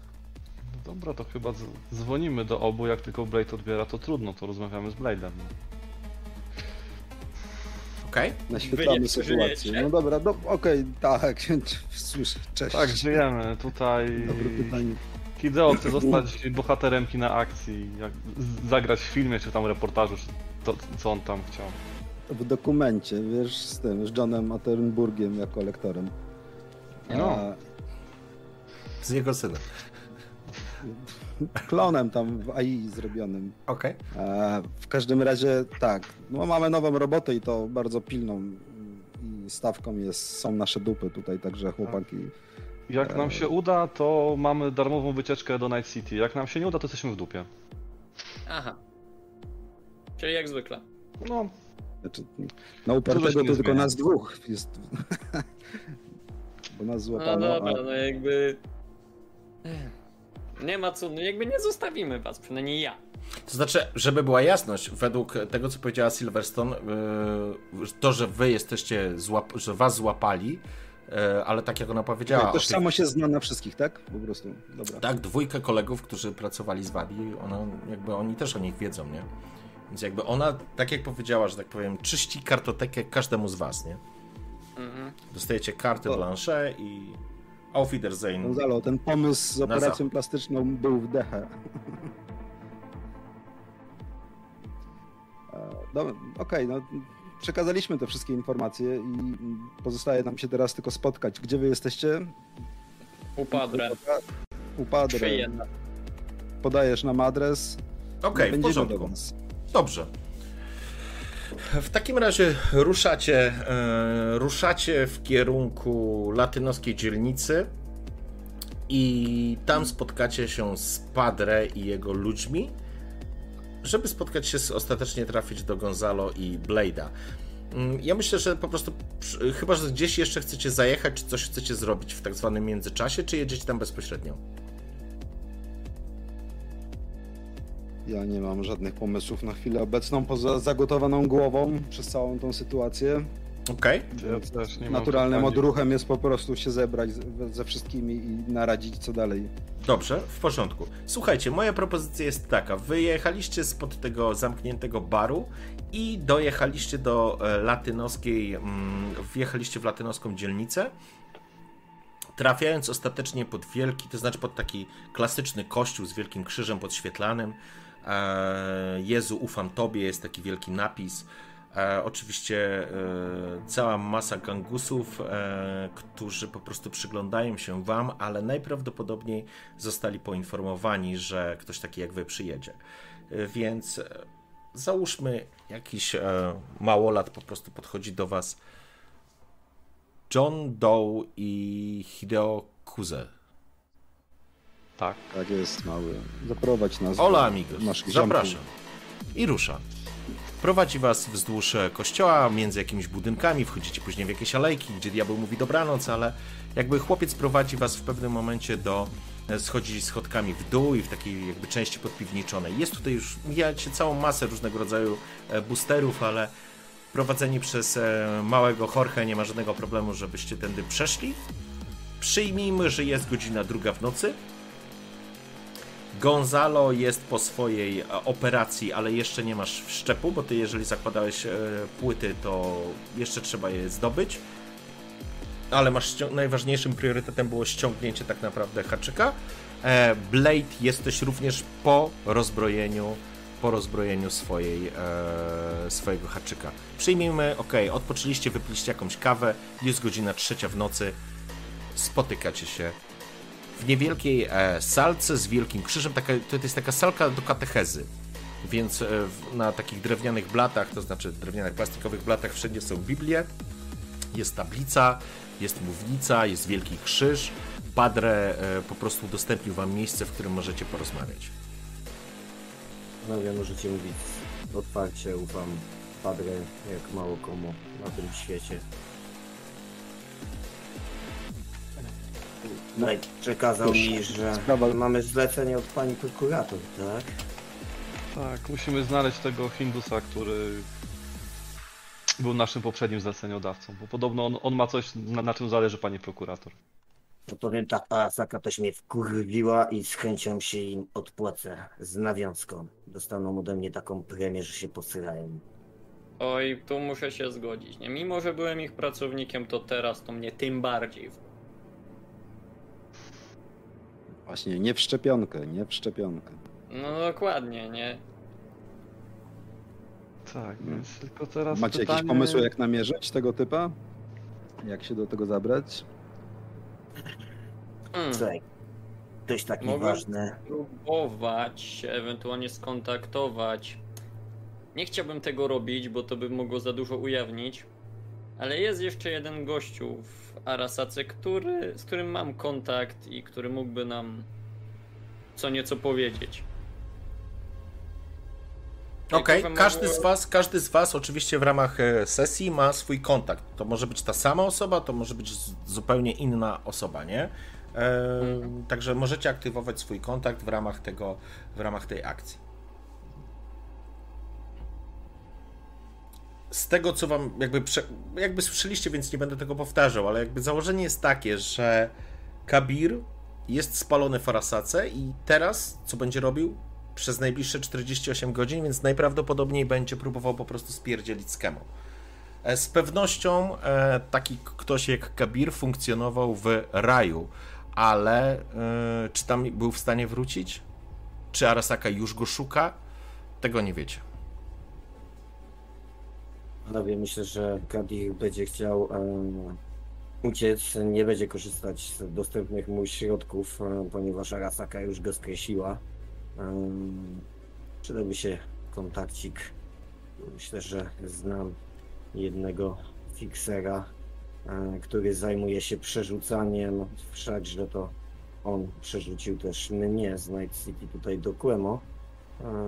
No dobra, to chyba dzwonimy do obu, jak tylko Blade odbiera, to trudno, to rozmawiamy z Blade'em. No. Okej. Okay. Naświetlamy sytuację. No dobra, no, okej, okay, tak, słyszę, cześć. Tak, żyjemy. Tutaj Dobre pytanie. Hideo chce zostać bohaterem kina akcji, jak zagrać w filmie, czy tam reportażu, czy to, co on tam chciał. W dokumencie, wiesz, z tym, z Johnem Attenburgiem jako lektorem. No. A... Z jego synem klonem tam w AI zrobionym. Okej. Okay. W każdym razie tak, no mamy nową robotę i to bardzo pilną i stawką jest, są nasze dupy tutaj, także chłopaki. Jak nam się uda, to mamy darmową wycieczkę do Night City. Jak nam się nie uda, to jesteśmy w dupie. Aha. Czyli jak zwykle. No. Znaczy, na upartego to tylko nas dwóch jest. Bo nas złapano. No dobra, a... no jakby nie ma co, no jakby nie zostawimy was, przynajmniej ja. To znaczy, żeby była jasność, według tego, co powiedziała Silverstone, yy, to, że wy jesteście, złap, że was złapali, ale tak jak ona powiedziała... Okay, tożsamość jest znana wszystkich, tak? Po prostu, dobra. Tak, dwójkę kolegów, którzy pracowali z wami, ona, jakby oni też o nich wiedzą, nie? Więc jakby ona, tak jak powiedziała, że tak powiem, czyści kartotekę każdemu z was, nie? Mhm. Dostajecie karty to... blanche i Auf Wiedersehen. Gonzalo, ten pomysł z operacją plastyczną był w dechę. No, Okej, okay, no przekazaliśmy te wszystkie informacje i pozostaje nam się teraz tylko spotkać. Gdzie wy jesteście? U Padre. U Padre. Podajesz nam adres. Okej, okay, w porządku. Dobrze. W takim razie ruszacie, e, ruszacie w kierunku latynoskiej dzielnicy i tam spotkacie się z Padre i jego ludźmi, żeby spotkać się, ostatecznie trafić do Gonzalo i Blade'a. Mm, ja myślę, że po prostu, chyba że gdzieś jeszcze chcecie zajechać, czy coś chcecie zrobić w tak zwanym międzyczasie, czy jedziecie tam bezpośrednio? Ja nie mam żadnych pomysłów na chwilę obecną, poza zagotowaną głową przez całą tą sytuację. Okej. Okay. Naturalnym odruchem jest po prostu się zebrać ze wszystkimi i naradzić co dalej. Dobrze, w porządku. Słuchajcie, moja propozycja jest taka. Wyjechaliście spod tego zamkniętego baru i dojechaliście do e, latynoskiej, mm, wjechaliście w latynoską dzielnicę trafiając ostatecznie pod wielki, to znaczy pod taki klasyczny kościół z wielkim krzyżem podświetlanym, E, Jezu, ufam Tobie, jest taki wielki napis. E, oczywiście e, cała masa gangusów, którzy po prostu przyglądają się Wam, ale najprawdopodobniej zostali poinformowani, że ktoś taki jak Wy przyjedzie. Więc załóżmy, jakiś małolat po prostu podchodzi do Was. John Doe i Hideo Kuze tak. Tak jest, mały. Zaprowadź nas. Ola amigos, zapraszam. I rusza. Prowadzi was wzdłuż e, kościoła, między jakimiś budynkami, wchodzicie później w jakieś alejki, gdzie diabeł mówi dobranoc, ale jakby chłopiec prowadzi was w pewnym momencie do e, schodzi schodkami w dół i w takiej jakby części podpiwniczonej. Jest tutaj już, mijacie całą masę różnego rodzaju e, boosterów, ale prowadzeni przez małego Jorge nie ma żadnego problemu, żebyście tędy przeszli. Przyjmijmy, że jest godzina druga w nocy, Gonzalo jest po swojej e, operacji, ale jeszcze nie masz wszczepu, bo ty jeżeli zakładałeś e, płyty, to jeszcze trzeba je zdobyć. ale masz najważniejszym priorytetem było ściągnięcie tak naprawdę haczyka. E, Blade jesteś również po rozbrojeniu po rozbrojeniu swojej, swojego haczyka. Przyjmijmy, ok, odpoczęliście, wypiliście jakąś kawę, jest godzina trzecia w nocy, spotykacie się w niewielkiej e, salce z wielkim krzyżem, taka, to jest taka salka do katechezy, więc e, na takich drewnianych blatach, to znaczy drewnianych plastikowych blatach wszędzie są Biblie, jest tablica, jest mównica, jest wielki krzyż, Padre e, po prostu udostępnił wam miejsce, w którym możecie porozmawiać. No wiem, możecie mówić otwarcie, ufam Padre jak mało komu na tym świecie. No i przekazał mi, że sprawa- mamy zlecenie od pani prokurator, tak? Tak, musimy znaleźć tego Hindusa, który był naszym poprzednim zleceniodawcą, bo podobno on, on ma coś, na, na czym zależy pani prokurator. No powiem tak, Arasaka też mnie wkurwiła i z chęcią się im odpłacę z nawiązką. Dostaną ode mnie taką premię, że się posyrają. Oj, tu muszę się zgodzić. Nie? Mimo, że byłem ich pracownikiem, to teraz to mnie tym bardziej. Właśnie, nie w szczepionkę, nie w szczepionkę. No dokładnie, nie? Tak, więc tylko teraz Macie pytanie... jakieś pomysły, jak namierzyć tego typa? Jak się do tego zabrać? Hmm. Słuchaj, ktoś taki Mogę? ważny. Próbować się ewentualnie skontaktować. Nie chciałbym tego robić, bo to by mogło za dużo ujawnić. Ale jest jeszcze jeden gościu w Arasace, który, z którym mam kontakt i który mógłby nam co nieco powiedzieć. Okej, że każdy z was, każdy z was oczywiście w ramach e, sesji ma swój kontakt. To może być ta sama osoba, to może być zupełnie inna osoba, nie? E, Mhm. Także możecie aktywować swój kontakt w ramach tego, w ramach tej akcji. Z tego, co wam jakby, jakby słyszeliście, więc nie będę tego powtarzał, ale jakby założenie jest takie, że Kabir jest spalony w Arasace i teraz co będzie robił? Przez najbliższe 48 godzin, więc najprawdopodobniej będzie próbował po prostu spierdzielić skemą. E, Z pewnością e, taki ktoś jak Kabir funkcjonował w raju, ale e, czy tam był w stanie wrócić? Czy Arasaka już go szuka? Tego nie wiecie. Panowie, myślę, że Kadir będzie chciał em, uciec, nie będzie korzystać z dostępnych mu środków, em, ponieważ Arasaka już go skreśliła. Em, przydałby się kontakcik. Myślę, że znam jednego fiksera, e, który zajmuje się przerzucaniem, wszakże to on przerzucił też mnie z Night City tutaj do Quemo.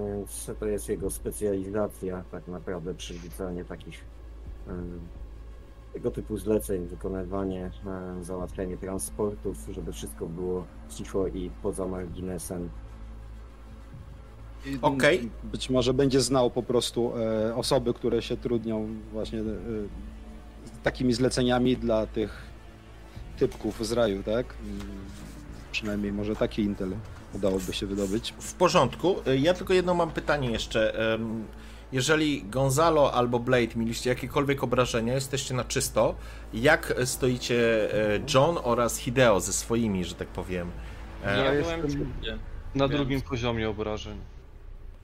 Więc to jest jego specjalizacja, tak naprawdę przerzucanie takich e, tego typu zleceń, wykonywanie, e, załatwianie transportów, żeby wszystko było cicho i poza marginesem. Okej. Być może będzie znał po prostu osoby, które się trudnią właśnie z takimi zleceniami dla tych typków z raju, tak? Mm, Przynajmniej może taki intel udałoby się wydobyć. W porządku. Y, Ja tylko jedno mam pytanie jeszcze. Jeżeli Gonzalo albo Blade mieliście jakiekolwiek obrażenia, jesteście na czysto, jak stoicie e, John oraz Hideo ze swoimi, że tak powiem? E, Ja jestem-. Na Więc- drugim poziomie obrażeń.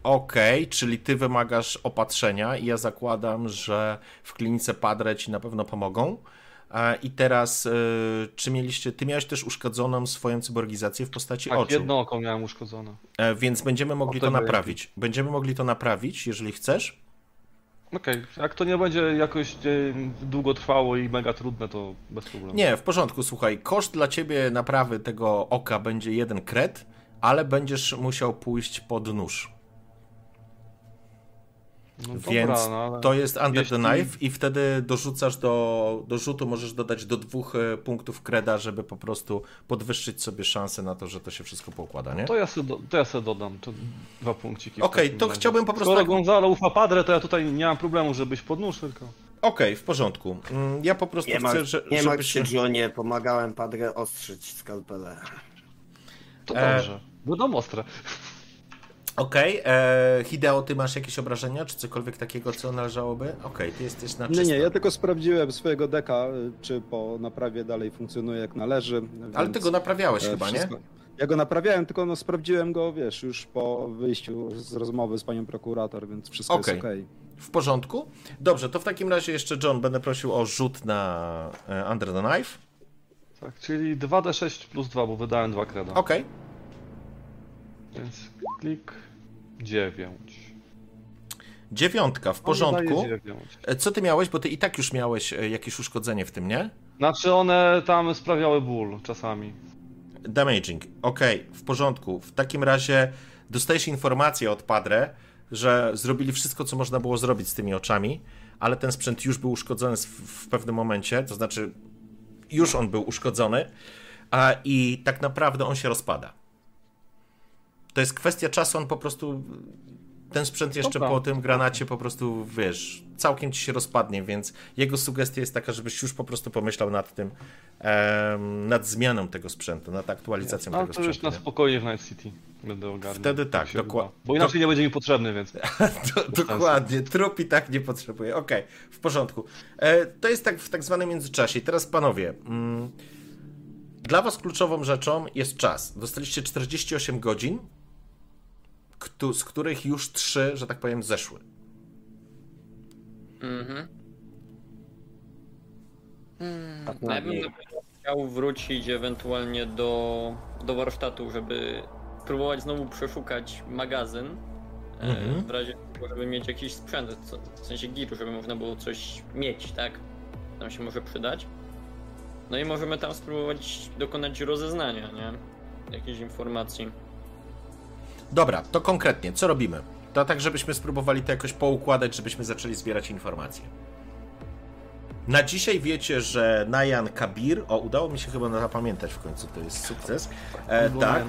Okej, czyli ty wymagasz opatrzenia i ja zakładam, że w klinice Padre ci na pewno pomogą. I teraz, e, czy mieliście, ty miałeś też uszkodzoną swoją cyborgizację w postaci Tak, oczu, jedno oko miałem uszkodzone. E, więc będziemy mogli to naprawić. Będziemy mogli to naprawić, jeżeli chcesz. Okej, jak to nie będzie jakoś e, długo trwało i mega trudne, to bez problemu. Nie, w porządku, słuchaj, koszt dla ciebie naprawy tego oka będzie jeden kret, ale będziesz musiał pójść pod nóż. No Więc dobra, no, ale... to jest under the jeśli- knife i wtedy dorzucasz do, do rzutu, możesz dodać do dwóch e, punktów kreda, żeby po prostu podwyższyć sobie szansę na to, że to się wszystko poukłada, nie? To ja sobie, do, to ja sobie dodam, to dwa punkciki. Okej, takim to razie. chciałbym po prostu Skoro tak- Gonzalo ufa Padre, to ja tutaj nie mam problemu, żebyś pod nóż tylko. Okej, w porządku. Mm, Ja po prostu Nie, chcę, ma, że, nie żebyś... się, Johnie, pomagałem Padre ostrzyć skalpele. To E, dobrze. Będą ostre. Okej, okay. Hideo, ty masz jakieś obrażenia, czy cokolwiek takiego, co należałoby? Okej, okay, ty jesteś na czysto. Nie, nie, ja tylko sprawdziłem swojego deka, czy po naprawie dalej funkcjonuje jak należy. Ale ty go naprawiałeś chyba, wszystko... nie? Ja go naprawiałem, tylko no sprawdziłem go, wiesz, już po wyjściu z rozmowy z panią prokurator, więc wszystko okay. jest okej. Okay. W porządku? Dobrze, to w takim razie jeszcze John, będę prosił o rzut na e, Under the Knife. Tak, czyli 2d6 plus 2, bo wydałem 2 kreda. Okej. Okay. Więc klik 9. Dziewiątka, w porządku. E, co ty miałeś, bo ty i tak już miałeś e, jakieś uszkodzenie w tym, nie? Znaczy one tam sprawiały ból czasami. Damaging, okej, okay, w porządku. W takim razie dostajesz informację od Padre, że zrobili wszystko, co można było zrobić z tymi oczami, ale ten sprzęt już był uszkodzony w pewnym momencie, to znaczy już on był uszkodzony a, i tak naprawdę on się rozpada. To jest kwestia czasu, on po prostu ten sprzęt jeszcze po tym granacie po prostu, wiesz, całkiem ci się rozpadnie, więc jego sugestia jest taka, żebyś już po prostu pomyślał nad tym, um, nad zmianą tego sprzętu, nad aktualizacją tego sprzętu. to już na spokojnie w Night City będę ogarniał. Wtedy tak, dokładnie. Bo inaczej nie będzie mi potrzebny, więc... dokładnie, trup i tak nie potrzebuje. Okej, okay, w porządku. E, to jest tak w tak zwanym międzyczasie. teraz panowie... Mm, dla was kluczową rzeczą jest czas. Dostaliście 48 godzin, z których już trzy, że tak powiem, zeszły. Mhm. Hmm, ja bym chciał wrócić ewentualnie do, do warsztatu, żeby próbować znowu przeszukać magazyn. E, mhm. W razie żeby mieć jakiś sprzęt, w sensie giru, żeby można było coś mieć, tak? Nam się może przydać. No i możemy tam spróbować dokonać rozeznania, nie? Jakiejś informacji. Dobra, to konkretnie, co robimy? To tak, żebyśmy spróbowali to jakoś poukładać, żebyśmy zaczęli zbierać informacje. Na dzisiaj wiecie, że Nayan Kabir, o udało mi się chyba zapamiętać w końcu, to jest sukces. E, tak.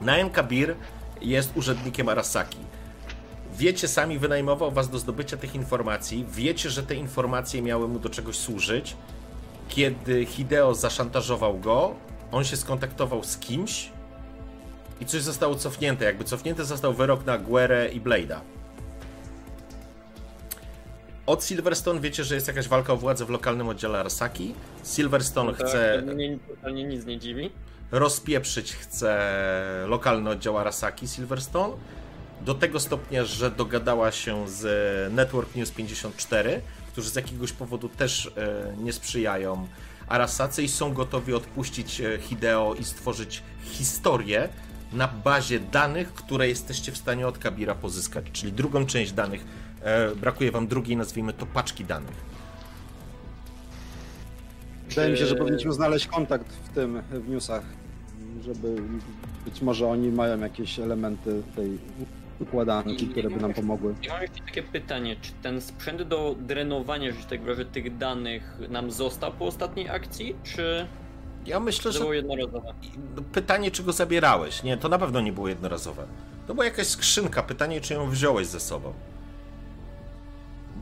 Nayan Kabir jest urzędnikiem Arasaki. Wiecie sami, wynajmował was do zdobycia tych informacji. Wiecie, że te informacje miały mu do czegoś służyć. Kiedy Hideo zaszantażował go, on się skontaktował z kimś, i coś zostało cofnięte. Jakby cofnięty został wyrok na Guerę i Blade'a. Od Silverstone wiecie, że jest jakaś walka o władzę w lokalnym oddziale Arasaki. Silverstone no tak, chce. Mnie totalnie nic nie dziwi. Rozpieprzyć chce lokalny oddział Arasaki Silverstone. Do tego stopnia, że dogadała się z Network News 54, którzy z jakiegoś powodu też e, nie sprzyjają Arasace i są gotowi odpuścić e, Hideo i stworzyć historię na bazie danych, które jesteście w stanie od Kabira pozyskać, czyli drugą część danych. E, brakuje wam drugiej, nazwijmy to paczki danych. Wydaje mi się, że powinniśmy znaleźć kontakt w tym, w newsach, żeby być może oni mają jakieś elementy tej układanki, które by nam pomogły. Ja mam jeszcze takie pytanie, czy ten sprzęt do drenowania, że tak że tych danych nam został po ostatniej akcji, czy ja myślę, że. Było jednorazowe. Pytanie, czy go zabierałeś? Nie, to na pewno nie było jednorazowe. To była jakaś skrzynka. Pytanie, czy ją wziąłeś ze sobą.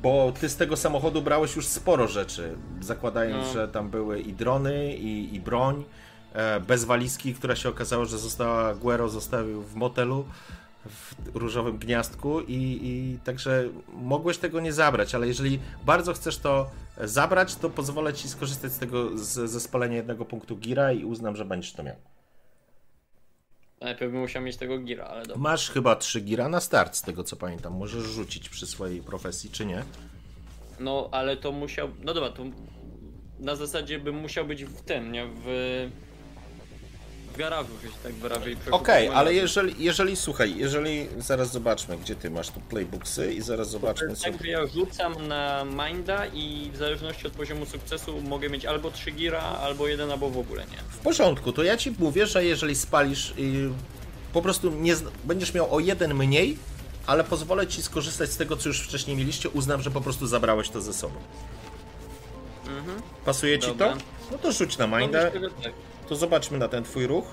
Bo ty z tego samochodu brałeś już sporo rzeczy. Zakładając, no. że tam były i drony, i, i broń. E, bez walizki, która się okazało, że została Guero zostawił w motelu w różowym gniazdku i, i także mogłeś tego nie zabrać, ale jeżeli bardzo chcesz to zabrać, to pozwolę ci skorzystać z tego z, ze spalenia jednego punktu gira i uznam, że będziesz to miał. Najpierw bym musiał mieć tego gira, ale dobra. Masz chyba trzy gira na start, z tego co pamiętam. Możesz rzucić przy swojej profesji, czy nie? No, ale to musiał. No dobra, to na zasadzie bym musiał być w tym, nie? W w garażu się tak wyrażę i Okej, okay, ale jeżeli, jeżeli, słuchaj, jeżeli, zaraz zobaczmy, gdzie ty masz tu playbooksy i zaraz zobaczmy co... Tak, że ja rzucam na Minda i w zależności od poziomu sukcesu mogę mieć albo 3 gira, albo jeden, albo w ogóle nie. W porządku, to ja ci mówię, że jeżeli spalisz, yy, po prostu nie, będziesz miał o jeden mniej, ale pozwolę ci skorzystać z tego, co już wcześniej mieliście, uznam, że po prostu zabrałeś to ze sobą. Mhm. Pasuje ci Dobra. to? No to rzuć na Minda. No, tak to zobaczmy na ten twój ruch.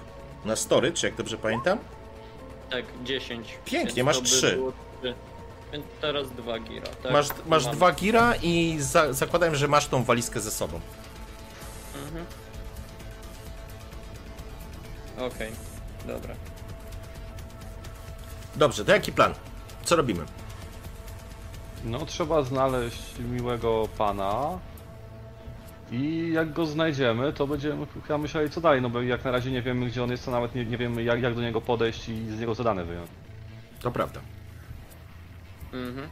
Na storage, jak dobrze pamiętam. Tak, 10. Pięknie, masz 3. Więc teraz 2 gira. Tak? Masz, masz 2 gira i za, zakładam, że masz tą walizkę ze sobą. Mhm. Okej, okay. dobra. Dobrze, to jaki plan? Co robimy? No, trzeba znaleźć miłego pana. I jak go znajdziemy, to będziemy chyba myśleli co dalej, no bo jak na razie nie wiemy gdzie on jest, to nawet nie, nie wiemy jak, jak do niego podejść i z niego zadane wyjąć. To prawda. Mhm.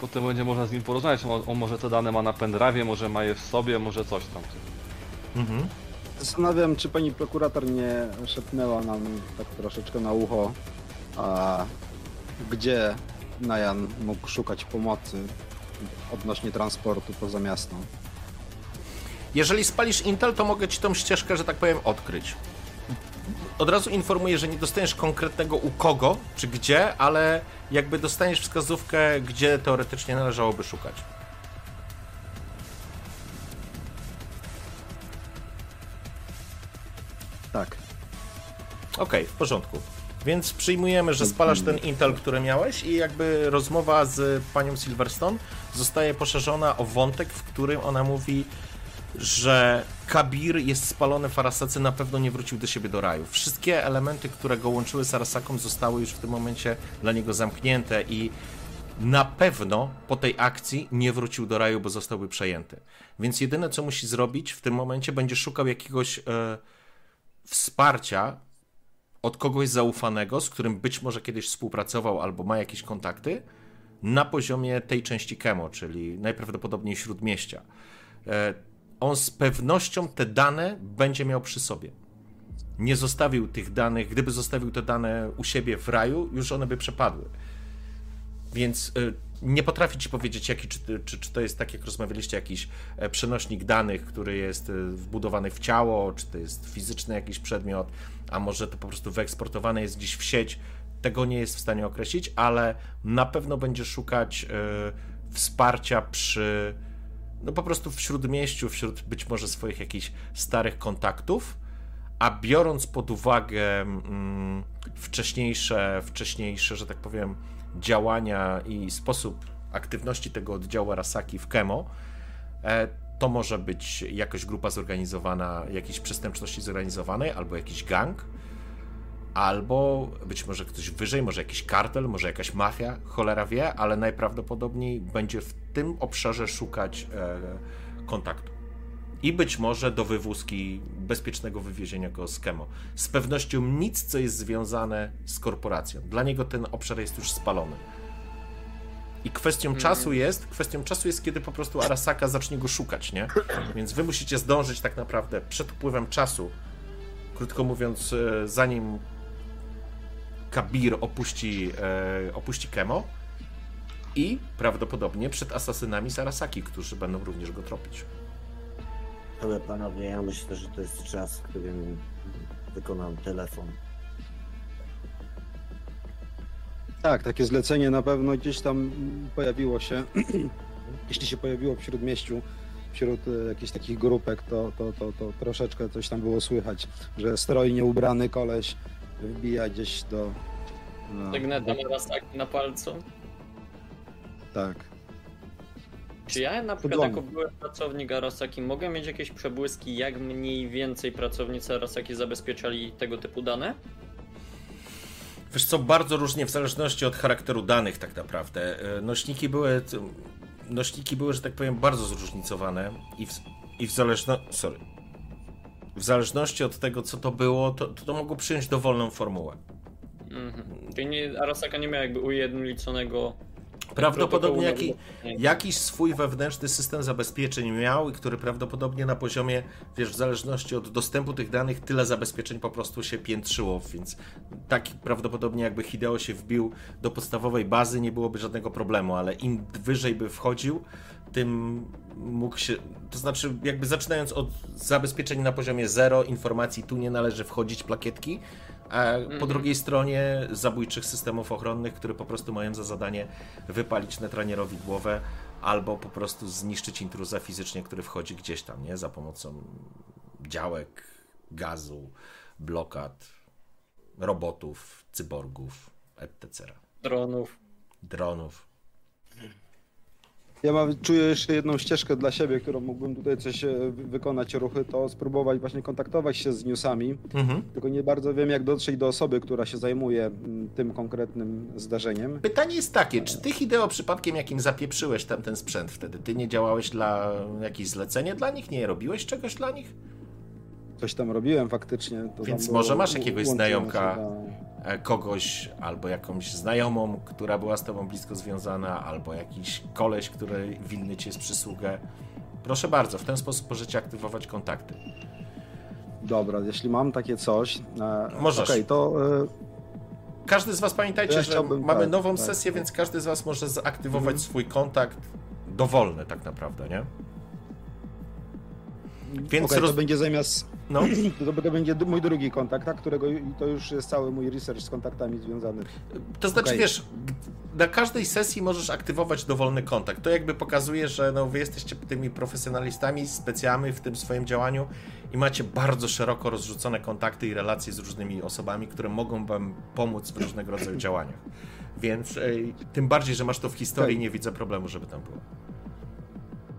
Potem będzie można z nim porozmawiać, on, on może te dane ma na pendrive, może ma je w sobie, może coś tam. Mhm. Zastanawiam, czy pani prokurator nie szepnęła nam tak troszeczkę na ucho, a gdzie Najan mógł szukać pomocy odnośnie transportu poza miasto. Jeżeli spalisz Intel, to mogę ci tą ścieżkę, że tak powiem, odkryć. Od razu informuję, że nie dostaniesz konkretnego u kogo czy gdzie, ale jakby dostaniesz wskazówkę, gdzie teoretycznie należałoby szukać. Tak. Okej, w porządku. Więc przyjmujemy, że spalasz ten Intel, który miałeś i jakby rozmowa z panią Silverstone zostaje poszerzona o wątek, w którym ona mówi, że Kabir jest spalony w Arasace, na pewno nie wrócił do siebie do raju. Wszystkie elementy, które go łączyły z Arasaką zostały już w tym momencie dla niego zamknięte i na pewno po tej akcji nie wrócił do raju, bo zostałby przejęty. Więc jedyne, co musi zrobić w tym momencie, będzie szukał jakiegoś e, wsparcia od kogoś zaufanego, z którym być może kiedyś współpracował albo ma jakieś kontakty, na poziomie tej części Kemo, czyli najprawdopodobniej śródmieścia. E, on z pewnością te dane będzie miał przy sobie. Nie zostawił tych danych, gdyby zostawił te dane u siebie w raju, już one by przepadły. Więc y, nie potrafię ci powiedzieć, jaki, czy, czy, czy to jest tak, jak rozmawialiście, jakiś e, przenośnik danych, który jest wbudowany w ciało, czy to jest fizyczny jakiś przedmiot, a może to po prostu wyeksportowane jest gdzieś w sieć. Tego nie jest w stanie określić, ale na pewno będzie szukać y, wsparcia przy, no po prostu w śródmieściu, wśród być może swoich jakichś starych kontaktów, a biorąc pod uwagę mm, wcześniejsze, wcześniejsze, że tak powiem, działania i sposób aktywności tego oddziału Arasaki w Kemo, e, to może być jakaś grupa zorganizowana, jakiejś przestępczości zorganizowanej, albo jakiś gang, albo być może ktoś wyżej, może jakiś kartel, może jakaś mafia, cholera wie, ale najprawdopodobniej będzie w tym obszarze szukać e, kontaktu. I być może do wywózki bezpiecznego wywiezienia go z Kemo. Z pewnością nic, co jest związane z korporacją. Dla niego ten obszar jest już spalony. I kwestią Mhm. czasu jest, kwestią czasu jest, kiedy po prostu Arasaka zacznie go szukać, nie? Więc wy musicie zdążyć tak naprawdę przed upływem czasu, krótko mówiąc, e, zanim Kabir opuści, e, opuści Kemo i prawdopodobnie przed asasynami z Arasaki, którzy będą również go tropić. Ale panowie, ja myślę, że to jest czas, w którym wykonam telefon. Tak, takie zlecenie na pewno gdzieś tam pojawiło się. Jeśli się pojawiło w śródmieściu, wśród e, jakichś takich grupek, to, to, to, to troszeczkę coś tam było słychać, że strojnie ubrany koleś wbija gdzieś do... no, Sygneta do- Arasaki na palcu. Tak. Czy ja na przykład jako były pracownik Arasaki mogę mieć jakieś przebłyski, jak mniej więcej pracownicy Arasaki zabezpieczali tego typu dane? Wiesz co, bardzo różnie w zależności od charakteru danych tak naprawdę. E, Nośniki były, nośniki były, że tak powiem, bardzo zróżnicowane i w, i w zależności, sorry, w zależności od tego, co to było, to, to, to mogło przyjąć dowolną formułę. Mhm. Nie, Arasaka nie miał jakby ujednoliconego Prawdopodobnie jaki, jakiś swój wewnętrzny system zabezpieczeń miał i który prawdopodobnie na poziomie, wiesz, w zależności od dostępu tych danych, tyle zabezpieczeń po prostu się piętrzyło, więc tak prawdopodobnie jakby Hideo się wbił do podstawowej bazy, nie byłoby żadnego problemu, ale im wyżej by wchodził, tym mógł się, to znaczy jakby zaczynając od zabezpieczeń na poziomie zero, informacji tu nie należy wchodzić plakietki, a po Mhm. drugiej stronie zabójczych systemów ochronnych, które po prostu mają za zadanie wypalić netranierowi głowę albo po prostu zniszczyć intruza fizycznie, który wchodzi gdzieś tam, nie? Za pomocą działek, gazu, blokad, robotów, cyborgów, etc. dronów. Dronów. Ja mam, czuję jeszcze jedną ścieżkę dla siebie, którą mógłbym tutaj coś e, wykonać ruchy, to spróbować właśnie kontaktować się z newsami. Mhm. Tylko nie bardzo wiem, jak dotrzeć do osoby, która się zajmuje mm, tym konkretnym zdarzeniem. Pytanie jest takie, czy ty Hideo przypadkiem jakim zapieprzyłeś tam ten sprzęt wtedy? Ty nie działałeś dla jakieś zlecenie dla nich? Nie robiłeś czegoś dla nich? Coś tam robiłem faktycznie. Więc może masz jakiegoś znajomka, e, kogoś albo jakąś znajomą, która była z tobą blisko związana, albo jakiś koleś, który winny ci jest przysługę. Proszę bardzo, w ten sposób możecie aktywować kontakty. Dobra, jeśli mam takie coś. E, Możesz. Okay, to. E, każdy z Was pamiętajcie, ja że mamy tak, nową tak, sesję, tak. więc każdy z Was może zaaktywować mhm. swój kontakt dowolny, tak naprawdę, nie? Więc okay, roz... to będzie zamiast. No. To, to będzie mój drugi kontakt, tak, którego to już jest cały mój research z kontaktami związany. To znaczy, okay. wiesz, na każdej sesji możesz aktywować dowolny kontakt. To jakby pokazuje, że no, wy jesteście tymi profesjonalistami, specjami w tym swoim działaniu i macie bardzo szeroko rozrzucone kontakty i relacje z różnymi osobami, które mogą wam pomóc w różnego rodzaju działaniach. Więc ej, tym bardziej, że masz to w historii, okay. nie widzę problemu, żeby tam było.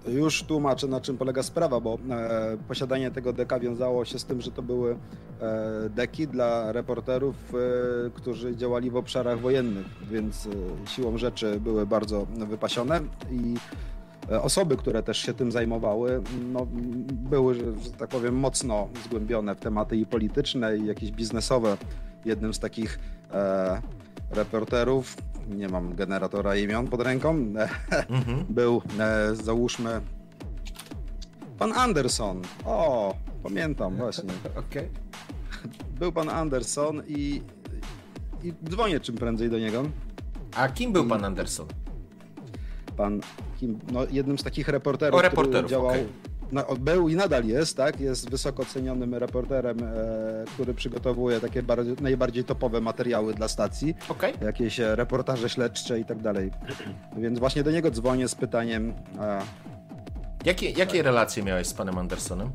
Już tłumaczę, na czym polega sprawa, bo e, posiadanie tego deka wiązało się z tym, że to były e, deki dla reporterów, e, którzy działali w obszarach wojennych, więc e, siłą rzeczy były bardzo wypasione i e, osoby, które też się tym zajmowały, no, były, że tak powiem, mocno zgłębione w tematy i polityczne, i jakieś biznesowe. Jednym z takich e, reporterów nie mam generatora imion pod ręką, mhm. był, e, załóżmy, pan Anderson. O, pamiętam właśnie. Okay. Był pan Anderson i, i dzwonię czym prędzej do niego. A kim był pan Anderson? Pan, kim, no, jednym z takich reporterów, o, reporterów który działał... Okay no, był i nadal jest, tak? Jest wysoko cenionym reporterem, e, który przygotowuje takie bardziej, najbardziej topowe materiały dla stacji. Okay. Jakieś e, reportaże śledcze i tak dalej. Więc właśnie do niego dzwonię z pytaniem. E, jakie, jakie relacje miałeś z panem Andersonem?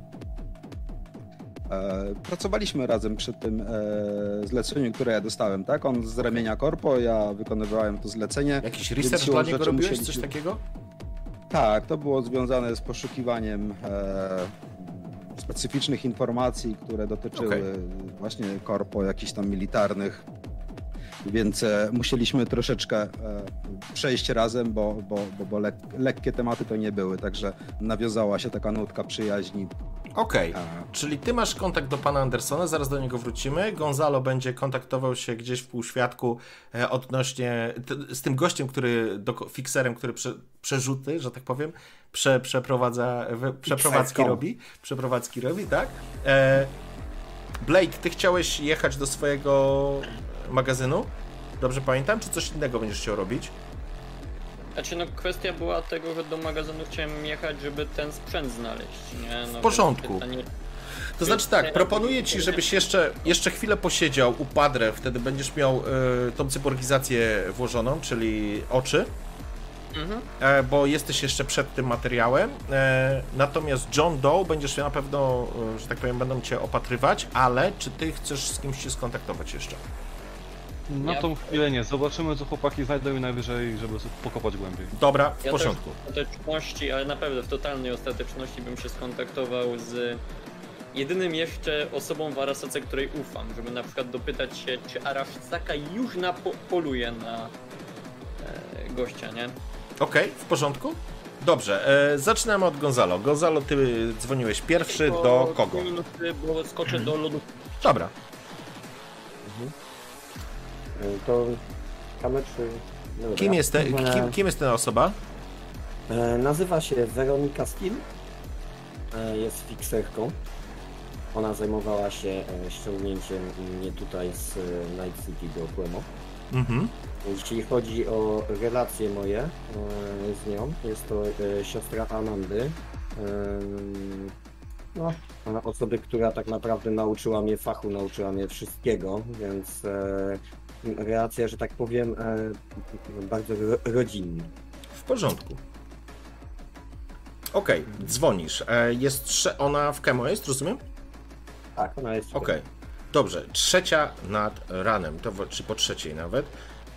E, pracowaliśmy razem przy tym e, zleceniu, które ja dostałem, tak? On z ramienia korpo, ja wykonywałem to zlecenie. Jakiś research dla niego robiłeś, musieliśmy... coś takiego? Tak, to było związane z poszukiwaniem e, specyficznych informacji, które dotyczyły okay. właśnie korpo jakichś tam militarnych. Więc e, musieliśmy troszeczkę e, przejść razem, bo, bo, bo, bo lek, lekkie tematy to nie były, także nawiązała się taka nutka przyjaźni Okej, okay. czyli ty masz kontakt do pana Andersona, zaraz do niego wrócimy. Gonzalo będzie kontaktował się gdzieś w półświadku e, odnośnie z tym gościem, który, do, fikserem, który prze, przerzuty, że tak powiem, prze, przeprowadza, przeprowadzki robi. Przeprowadzki robi, tak? E, Blake, ty chciałeś jechać do swojego magazynu? Dobrze pamiętam? Czy coś innego będziesz chciał robić? Znaczy no kwestia była tego, że do magazynu chciałem jechać, żeby ten sprzęt znaleźć, nie? No, w porządku. Pytanie... To znaczy tak, proponuję ci, żebyś jeszcze, jeszcze chwilę posiedział u Padre, wtedy będziesz miał y, tą cyborgizację włożoną, czyli oczy. Mhm. E, bo jesteś jeszcze przed tym materiałem. E, natomiast John Doe będziesz na pewno, e, że tak powiem, będą cię opatrywać, ale czy ty chcesz z kimś się skontaktować jeszcze? Na ja... tą chwilę nie. Zobaczymy, co chłopaki znajdą i najwyżej, żeby pokopać głębiej. Dobra, w ja porządku. w ostateczności, ale naprawdę w totalnej ostateczności bym się skontaktował z jedynym jeszcze osobą w Arasace, której ufam, żeby na przykład dopytać się, czy Arasaka już na po poluje na e, gościa, nie? Okej, okay, w porządku. Dobrze, e, zaczynamy od Gonzalo. Gonzalo, ty dzwoniłeś pierwszy do kogo? Minuty, bo skoczę do lodu. Dobra. To czy... Dobra. Kim, jest te, kim, kim jest ta osoba? E, nazywa się Weronika Stil. E, jest fixerką. Ona zajmowała się e, ściągnięciem mnie tutaj z Night City do Quemo. Mhm. Jeśli chodzi o relacje moje z nią, jest to siostra Amandy. No, osoby, która tak naprawdę nauczyła mnie fachu, nauczyła mnie wszystkiego, więc relacja, że tak powiem, e, bardzo rodzinna. W porządku. Okej, okay, dzwonisz. E, jest ona w Kemo jest, rozumiem? Tak, ona jest. Okej, okay. dobrze. Trzecia nad ranem, to, czy po trzeciej nawet.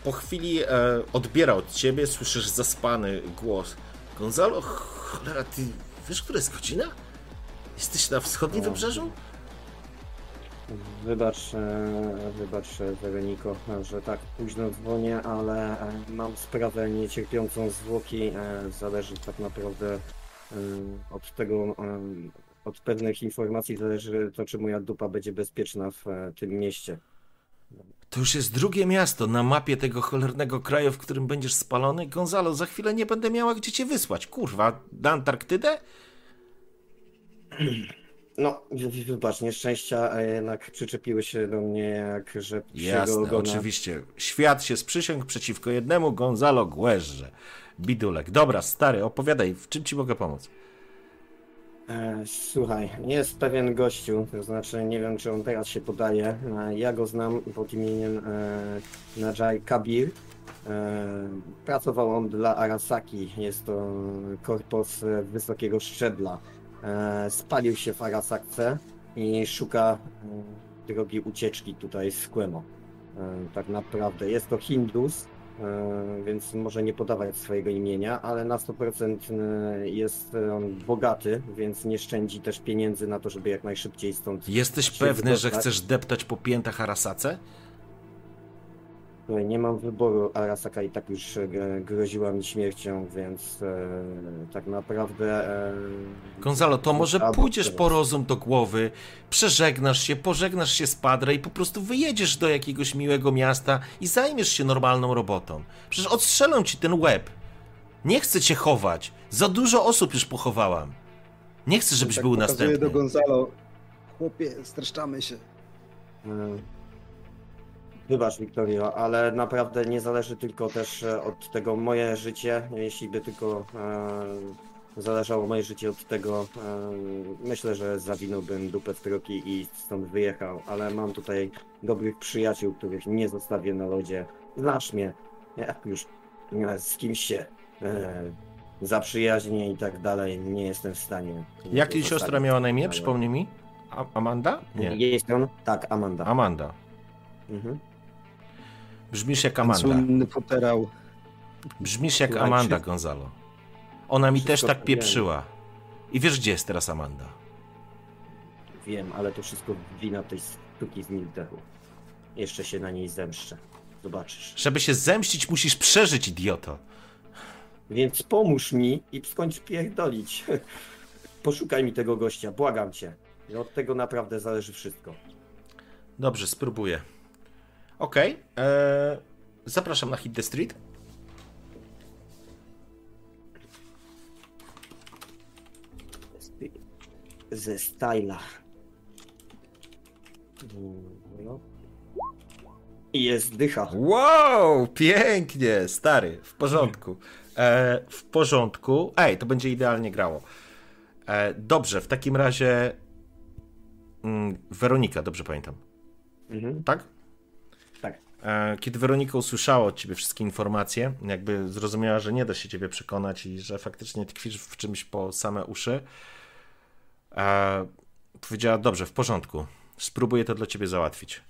Po chwili e, odbiera od ciebie, słyszysz zaspany głos. Gonzalo, cholera, ty wiesz, która jest godzina? Jesteś na wschodnim No. wybrzeżu? Wybacz, e, wybacz e, Weroniko, że tak późno dzwonię, ale e, mam sprawę niecierpiącą zwłoki. Zależy tak naprawdę od tego, od pewnych informacji zależy to, czy moja dupa będzie bezpieczna w tym mieście. To już jest drugie miasto na mapie tego cholernego kraju, w którym będziesz spalony. Gonzalo, za chwilę nie będę miała gdzie cię wysłać. Kurwa, na Antarktydę? No, wy- wy- wybacz, nieszczęścia e, jednak przyczepiły się do mnie jak że psiego Jasne, ogona. oczywiście. Świat się sprzysiągł przeciwko jednemu Gonzalo Guerze. Bidulek. Dobra, stary, opowiadaj, w czym ci mogę pomóc? E, Słuchaj, jest pewien gościu, to znaczy nie wiem czy on teraz się podaje. e, Ja go znam pod imieniem e, Najai Kabir. Pracował on dla Arasaki, jest to korpus wysokiego szczebla. E, Spalił się w Arasakce i szuka e, drogi ucieczki tutaj z Quemo. E, Tak naprawdę jest to Hindus, E, więc może nie podawać swojego imienia, ale na 100% e, jest on bogaty, więc nie szczędzi też pieniędzy na to, żeby jak najszybciej stąd. Jesteś pewny, że chcesz deptać po piętach Arasace? Słuchaj, Nie mam wyboru, Arasaka i tak już e, groziła mi śmiercią, więc e, tak naprawdę. E, Gonzalo, to może pójdziesz teraz. po rozum do głowy, przeżegnasz się, pożegnasz się z Padre i po prostu wyjedziesz do jakiegoś miłego miasta i zajmiesz się normalną robotą. Przecież odstrzelą ci ten łeb. Nie chcę cię chować. Za dużo osób już pochowałam. Nie chcę, żebyś tak był następny. do Gonzalo. Chłopie, streszczamy się. E, Wybacz, Wiktorio, ale naprawdę nie zależy tylko też e, od tego moje życie. Jeśli by tylko e, zależało moje życie od tego, e, myślę, że zawinąłbym dupę w troki i stąd wyjechał. Ale mam tutaj dobrych przyjaciół, których nie zostawię na lodzie. Znasz mnie, jak już e, z kimś się e, zaprzyjaźnię i tak dalej, nie jestem w stanie. Jak jej siostra miała na imię? Przypomnij mi. A Amanda? Nie. Jest on? Tak, Amanda. Amanda. Mhm. Brzmisz jak Amanda. Słynny futerał. Brzmisz jak Słuchaj, Amanda, Gonzalo. Ona mi też tak pieprzyła. I wiesz, gdzie jest teraz Amanda? Wiem, ale to wszystko wina tej sztuki z Milderu. Jeszcze się na niej zemszczę. Zobaczysz. Żeby się zemścić, musisz przeżyć, idioto. Więc pomóż mi i skończ pierdolić. Poszukaj mi tego gościa, błagam cię. Od tego naprawdę zależy wszystko. Dobrze, spróbuję. Okej. eee, zapraszam na Hit the Street. Ze styla. No. I jest dycha. Wow, pięknie, stary, w porządku. E, w porządku. Ej, to będzie idealnie grało. E, dobrze, w takim razie. Mm, Weronika, dobrze pamiętam, Mhm. tak? E, Kiedy Weronika usłyszała od ciebie wszystkie informacje, jakby zrozumiała, że nie da się ciebie przekonać i że faktycznie tkwisz w czymś po same uszy, e, powiedziała: Dobrze, w porządku, spróbuję to dla ciebie załatwić.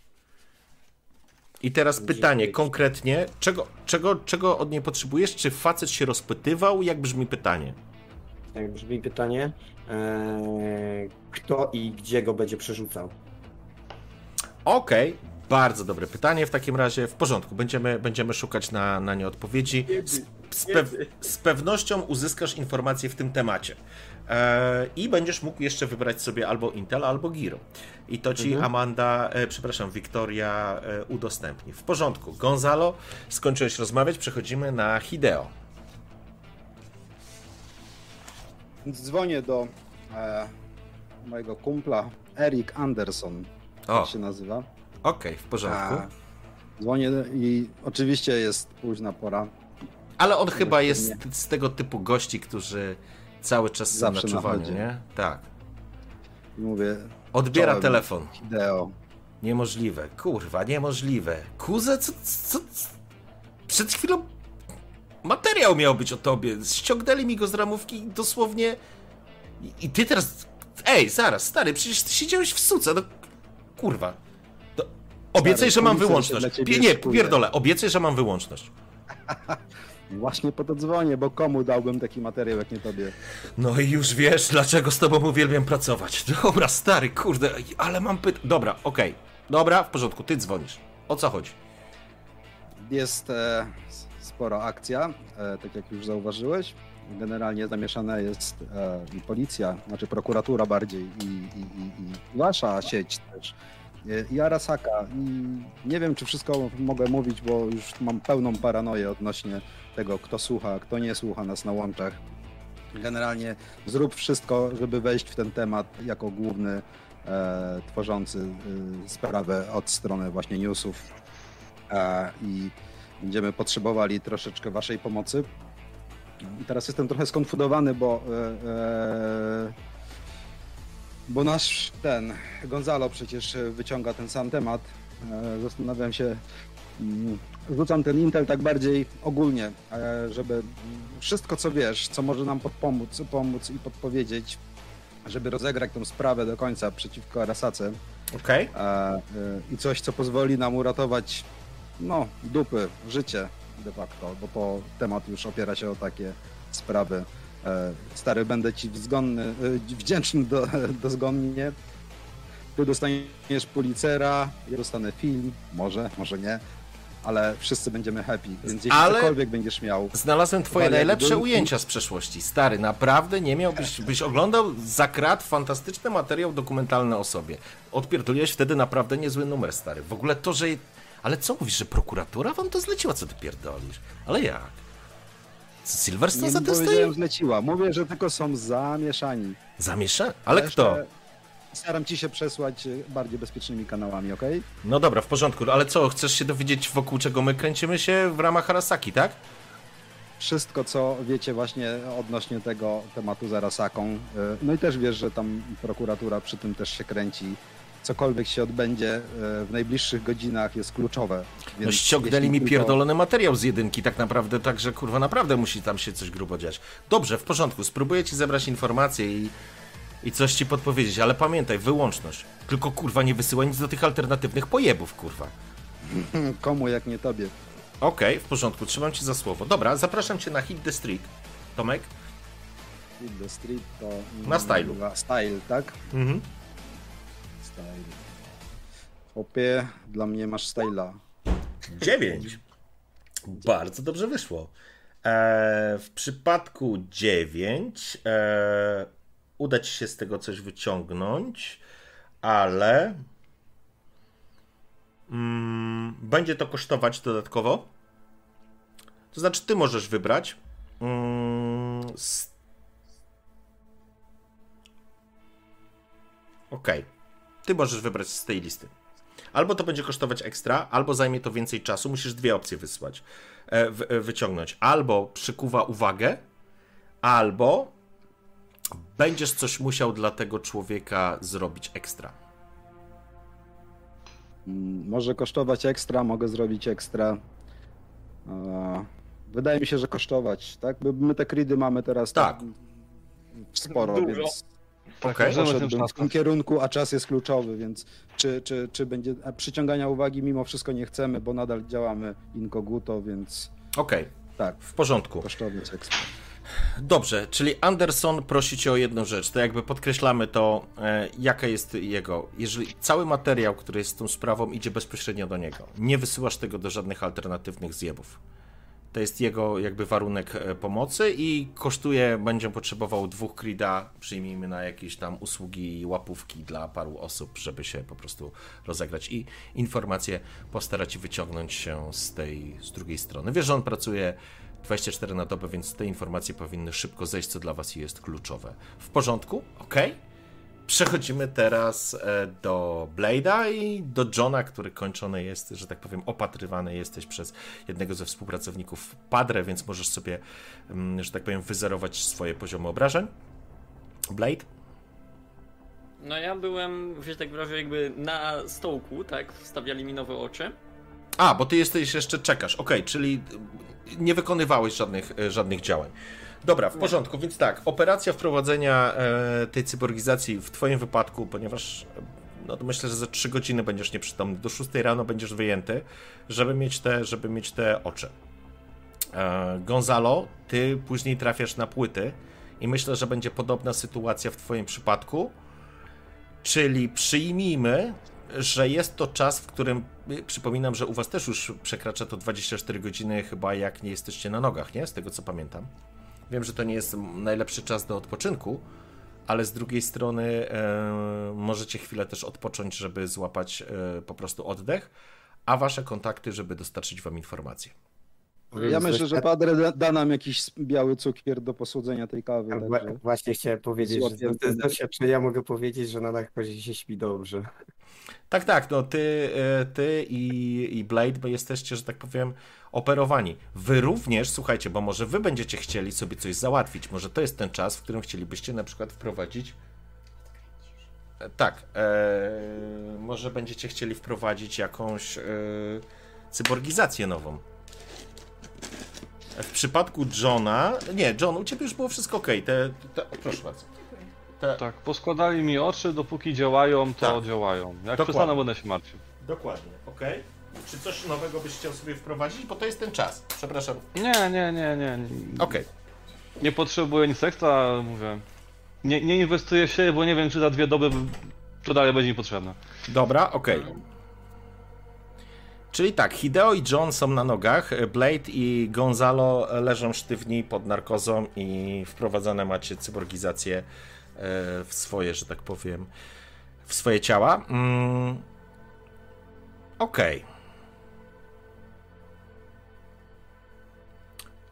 I teraz pytanie konkretnie, czego, czego, czego od niej potrzebujesz? Czy facet się rozpytywał? Jak brzmi pytanie? Tak brzmi pytanie. Eee, kto i gdzie go będzie przerzucał? Okej, bardzo dobre pytanie. W takim razie w porządku, będziemy, będziemy szukać na, na nie odpowiedzi. Z, z, pew, z pewnością uzyskasz informacje w tym temacie. E, I będziesz mógł jeszcze wybrać sobie albo Intel, albo Giro. I to ci Amanda, e, przepraszam, Wiktoria e, udostępni. W porządku. Gonzalo, skończyłeś rozmawiać, przechodzimy na Hideo. Dzwonię do e, mojego kumpla, Erik Anderson, O, tak się nazywa. Okej, w porządku. A, dzwonię i oczywiście jest późna pora. Ale on chyba jest z tego typu gości, którzy cały czas są Zawsze na czuwaniu, nie? Tak. I mówię, Odbiera Czołem. telefon. Hideo, Niemożliwe, kurwa, niemożliwe. Kuze, co, co, co? Przed chwilą materiał miał być o tobie. Ściągnęli mi go z ramówki i dosłownie. I, I ty teraz. Ej, zaraz, stary, przecież ty siedziałeś w suce, no. Kurwa. Obiecaj, że mam wyłączność. nie, pierdolę, obiecaj, że mam wyłączność. Właśnie po to dzwonię, bo komu dałbym taki materiał, jak nie tobie? No i już wiesz, dlaczego z tobą uwielbiam pracować. Dobra, stary, kurde, ale mam pytanie. Dobra, okej. Dobra, w porządku, ty dzwonisz. O co chodzi? Jest e, spora akcja, e, tak jak już zauważyłeś. Generalnie zamieszana jest e, policja, znaczy prokuratura bardziej i, i, i, i wasza sieć też. E, I Arasaka. I nie wiem, czy wszystko mogę mówić, bo już mam pełną paranoję odnośnie tego, kto słucha, kto nie słucha nas na łączach. Generalnie zrób wszystko, żeby wejść w ten temat jako główny e, tworzący e, sprawę od strony właśnie newsów. E, I będziemy potrzebowali troszeczkę waszej pomocy. I teraz jestem trochę skonfudowany, bo e, e, bo nasz ten Gonzalo przecież wyciąga ten sam temat. E, zastanawiam się, mm, rzucam ten Intel tak bardziej ogólnie, e, żeby wszystko co wiesz, co może nam podpomóc, pomóc i podpowiedzieć, żeby rozegrać tą sprawę do końca przeciwko Arasace Okej. e, e, i coś, co pozwoli nam uratować no, dupy, życie de facto, bo to temat już opiera się o takie sprawy. E, Stary, będę ci wzgonny, e, wdzięczny do, dozgonnie. Ty dostaniesz policera, ja dostanę film, może, może nie, ale wszyscy będziemy happy, więc jeśli Ale- cokolwiek będziesz miał, Znalazłem twoje najlepsze jakby- ujęcia z przeszłości. Stary, naprawdę nie miałbyś, byś oglądał za krat fantastyczny materiał dokumentalny o sobie. Odpierdoliłeś wtedy naprawdę niezły numer, stary. W ogóle to, że... Ale co mówisz, że prokuratura wam to zleciła, co ty pierdolisz? Ale jak? Silverstone nie za tym stoi? zleciła, mówię, że tylko są zamieszani. Zamiesza? Ale kto? Staram ci się przesłać e, bardziej bezpiecznymi kanałami, okej? No dobra, w porządku, ale co, chcesz się dowiedzieć wokół czego my kręcimy się w ramach Arasaki, tak? wszystko, co wiecie właśnie odnośnie tego tematu z Arasaką. Y, No i też wiesz, że tam prokuratura przy tym też się kręci. Cokolwiek się odbędzie y, w najbliższych godzinach jest kluczowe. No ściągnęli mi pierdolony materiał z jedynki tak naprawdę, także kurwa naprawdę musi tam się coś grubo dziać. Dobrze, w porządku, spróbuję ci zebrać informacje i, i coś ci podpowiedzieć, ale pamiętaj, wyłączność. Tylko kurwa nie wysyłaj nic do tych alternatywnych pojebów, kurwa. Komu jak nie tobie. Okej, w porządku, trzymam ci za słowo. Dobra, zapraszam cię na Hit the Street. Tomek? Hit the street to... Na stylu. Na Style, tak? Mhm. Style. Dla mnie masz styla. Dziewięć. Bardzo dobrze wyszło. E, w przypadku dziewięć e, uda ci się z tego coś wyciągnąć, ale mm, będzie to kosztować dodatkowo. To znaczy, ty możesz wybrać. Mm, Okej. Ty możesz wybrać z tej listy. Albo to będzie kosztować ekstra, albo zajmie to więcej czasu. Musisz dwie opcje wysłać, e, e, wyciągnąć. Albo przykuwa uwagę, albo będziesz coś musiał dla tego człowieka zrobić ekstra. Mm, Może kosztować ekstra, mogę zrobić ekstra. Wydaje mi się, że kosztować, tak? My te kridy mamy teraz Tak. sporo, Dużo. więc Tak, tym poszedłbym w tym kierunku, a czas jest kluczowy, więc czy, czy, czy będzie przyciągania uwagi mimo wszystko nie chcemy, bo nadal działamy inkoguto, więc Okej, tak, w porządku. kosztować ekstra. Dobrze, czyli Anderson prosi cię o jedną rzecz. To jakby podkreślamy to, e, jaka jest jego. Jeżeli cały materiał, który jest z tą sprawą, idzie bezpośrednio do niego, nie wysyłasz tego do żadnych alternatywnych zjebów. To jest jego jakby warunek e, pomocy i kosztuje, będzie potrzebował dwóch krida, przyjmijmy na jakieś tam usługi i łapówki dla paru osób, żeby się po prostu rozegrać i informacje postarać się wyciągnąć się z tej, z drugiej strony. Wiesz, że on pracuje 24 na dobę, więc te informacje powinny szybko zejść, co dla was jest kluczowe. W porządku? Ok? Przechodzimy teraz e, do Blade'a i do Johna, który kończony jest, że tak powiem, opatrywany jesteś przez jednego ze współpracowników Padre, więc możesz sobie, mm, że tak powiem, wyzerować swoje poziomy obrażeń. Blade? No ja byłem, wiesz, tak wyrażę, jakby na stołku, tak? Wstawiali mi nowe oczy. A, bo ty jesteś jeszcze czekasz. Okej, czyli nie wykonywałeś żadnych, e, żadnych działań. Dobra, w porządku, więc tak, operacja wprowadzenia e, tej cyborgizacji w twoim wypadku, ponieważ e, no myślę, że za 3 godziny będziesz nieprzytomny, do 6 rano będziesz wyjęty, żeby mieć te, żeby mieć te oczy. E, Gonzalo, ty później trafiasz na płyty i myślę, że będzie podobna sytuacja w twoim przypadku. Czyli przyjmijmy, że jest to czas, w którym y, przypominam, że u was też już przekracza to 24 godziny, chyba jak nie jesteście na nogach, nie? Z tego co pamiętam. Wiem, że to nie jest najlepszy czas do odpoczynku, ale z drugiej strony e, możecie chwilę też odpocząć, żeby złapać e, po prostu oddech, a wasze kontakty, żeby dostarczyć wam informacje. Ja myślę, że Padre da, nam jakiś biały cukier do posłodzenia tej kawy. Także... Właśnie chciałem powiedzieć, że z doświadczenia mogę powiedzieć, że na narkozie się śpi dobrze. Tak, tak, no ty, e, ty i, i Blade, bo jesteście, że tak powiem, operowani. Wy również, słuchajcie, bo może wy będziecie chcieli sobie coś załatwić. Może to jest ten czas, w którym chcielibyście na przykład wprowadzić. E, tak, e, może będziecie chcieli wprowadzić jakąś e, cyborgizację nową. W przypadku Johna. Nie, John, u ciebie już było wszystko ok. Te, te, proszę bardzo. Te... Tak, poskładali mi oczy, dopóki działają, to tak. działają. Jak Dokładnie. przestaną, będę się martwił. Dokładnie, ok. Czy coś nowego byś chciał sobie wprowadzić? Bo to jest ten czas. Przepraszam. Nie, nie, nie, nie. Okej. Okay. Nie potrzebuję nic ekstra, mówię. Nie, nie inwestuję w siebie, bo nie wiem, czy za dwie doby to dalej będzie mi potrzebne. Dobra, okej. Okay. Czyli tak, Hideo i John są na nogach, Blade i Gonzalo leżą sztywni pod narkozą i wprowadzane macie cyborgizację w swoje, że tak powiem, w swoje ciała. Mm. Okej. Okay.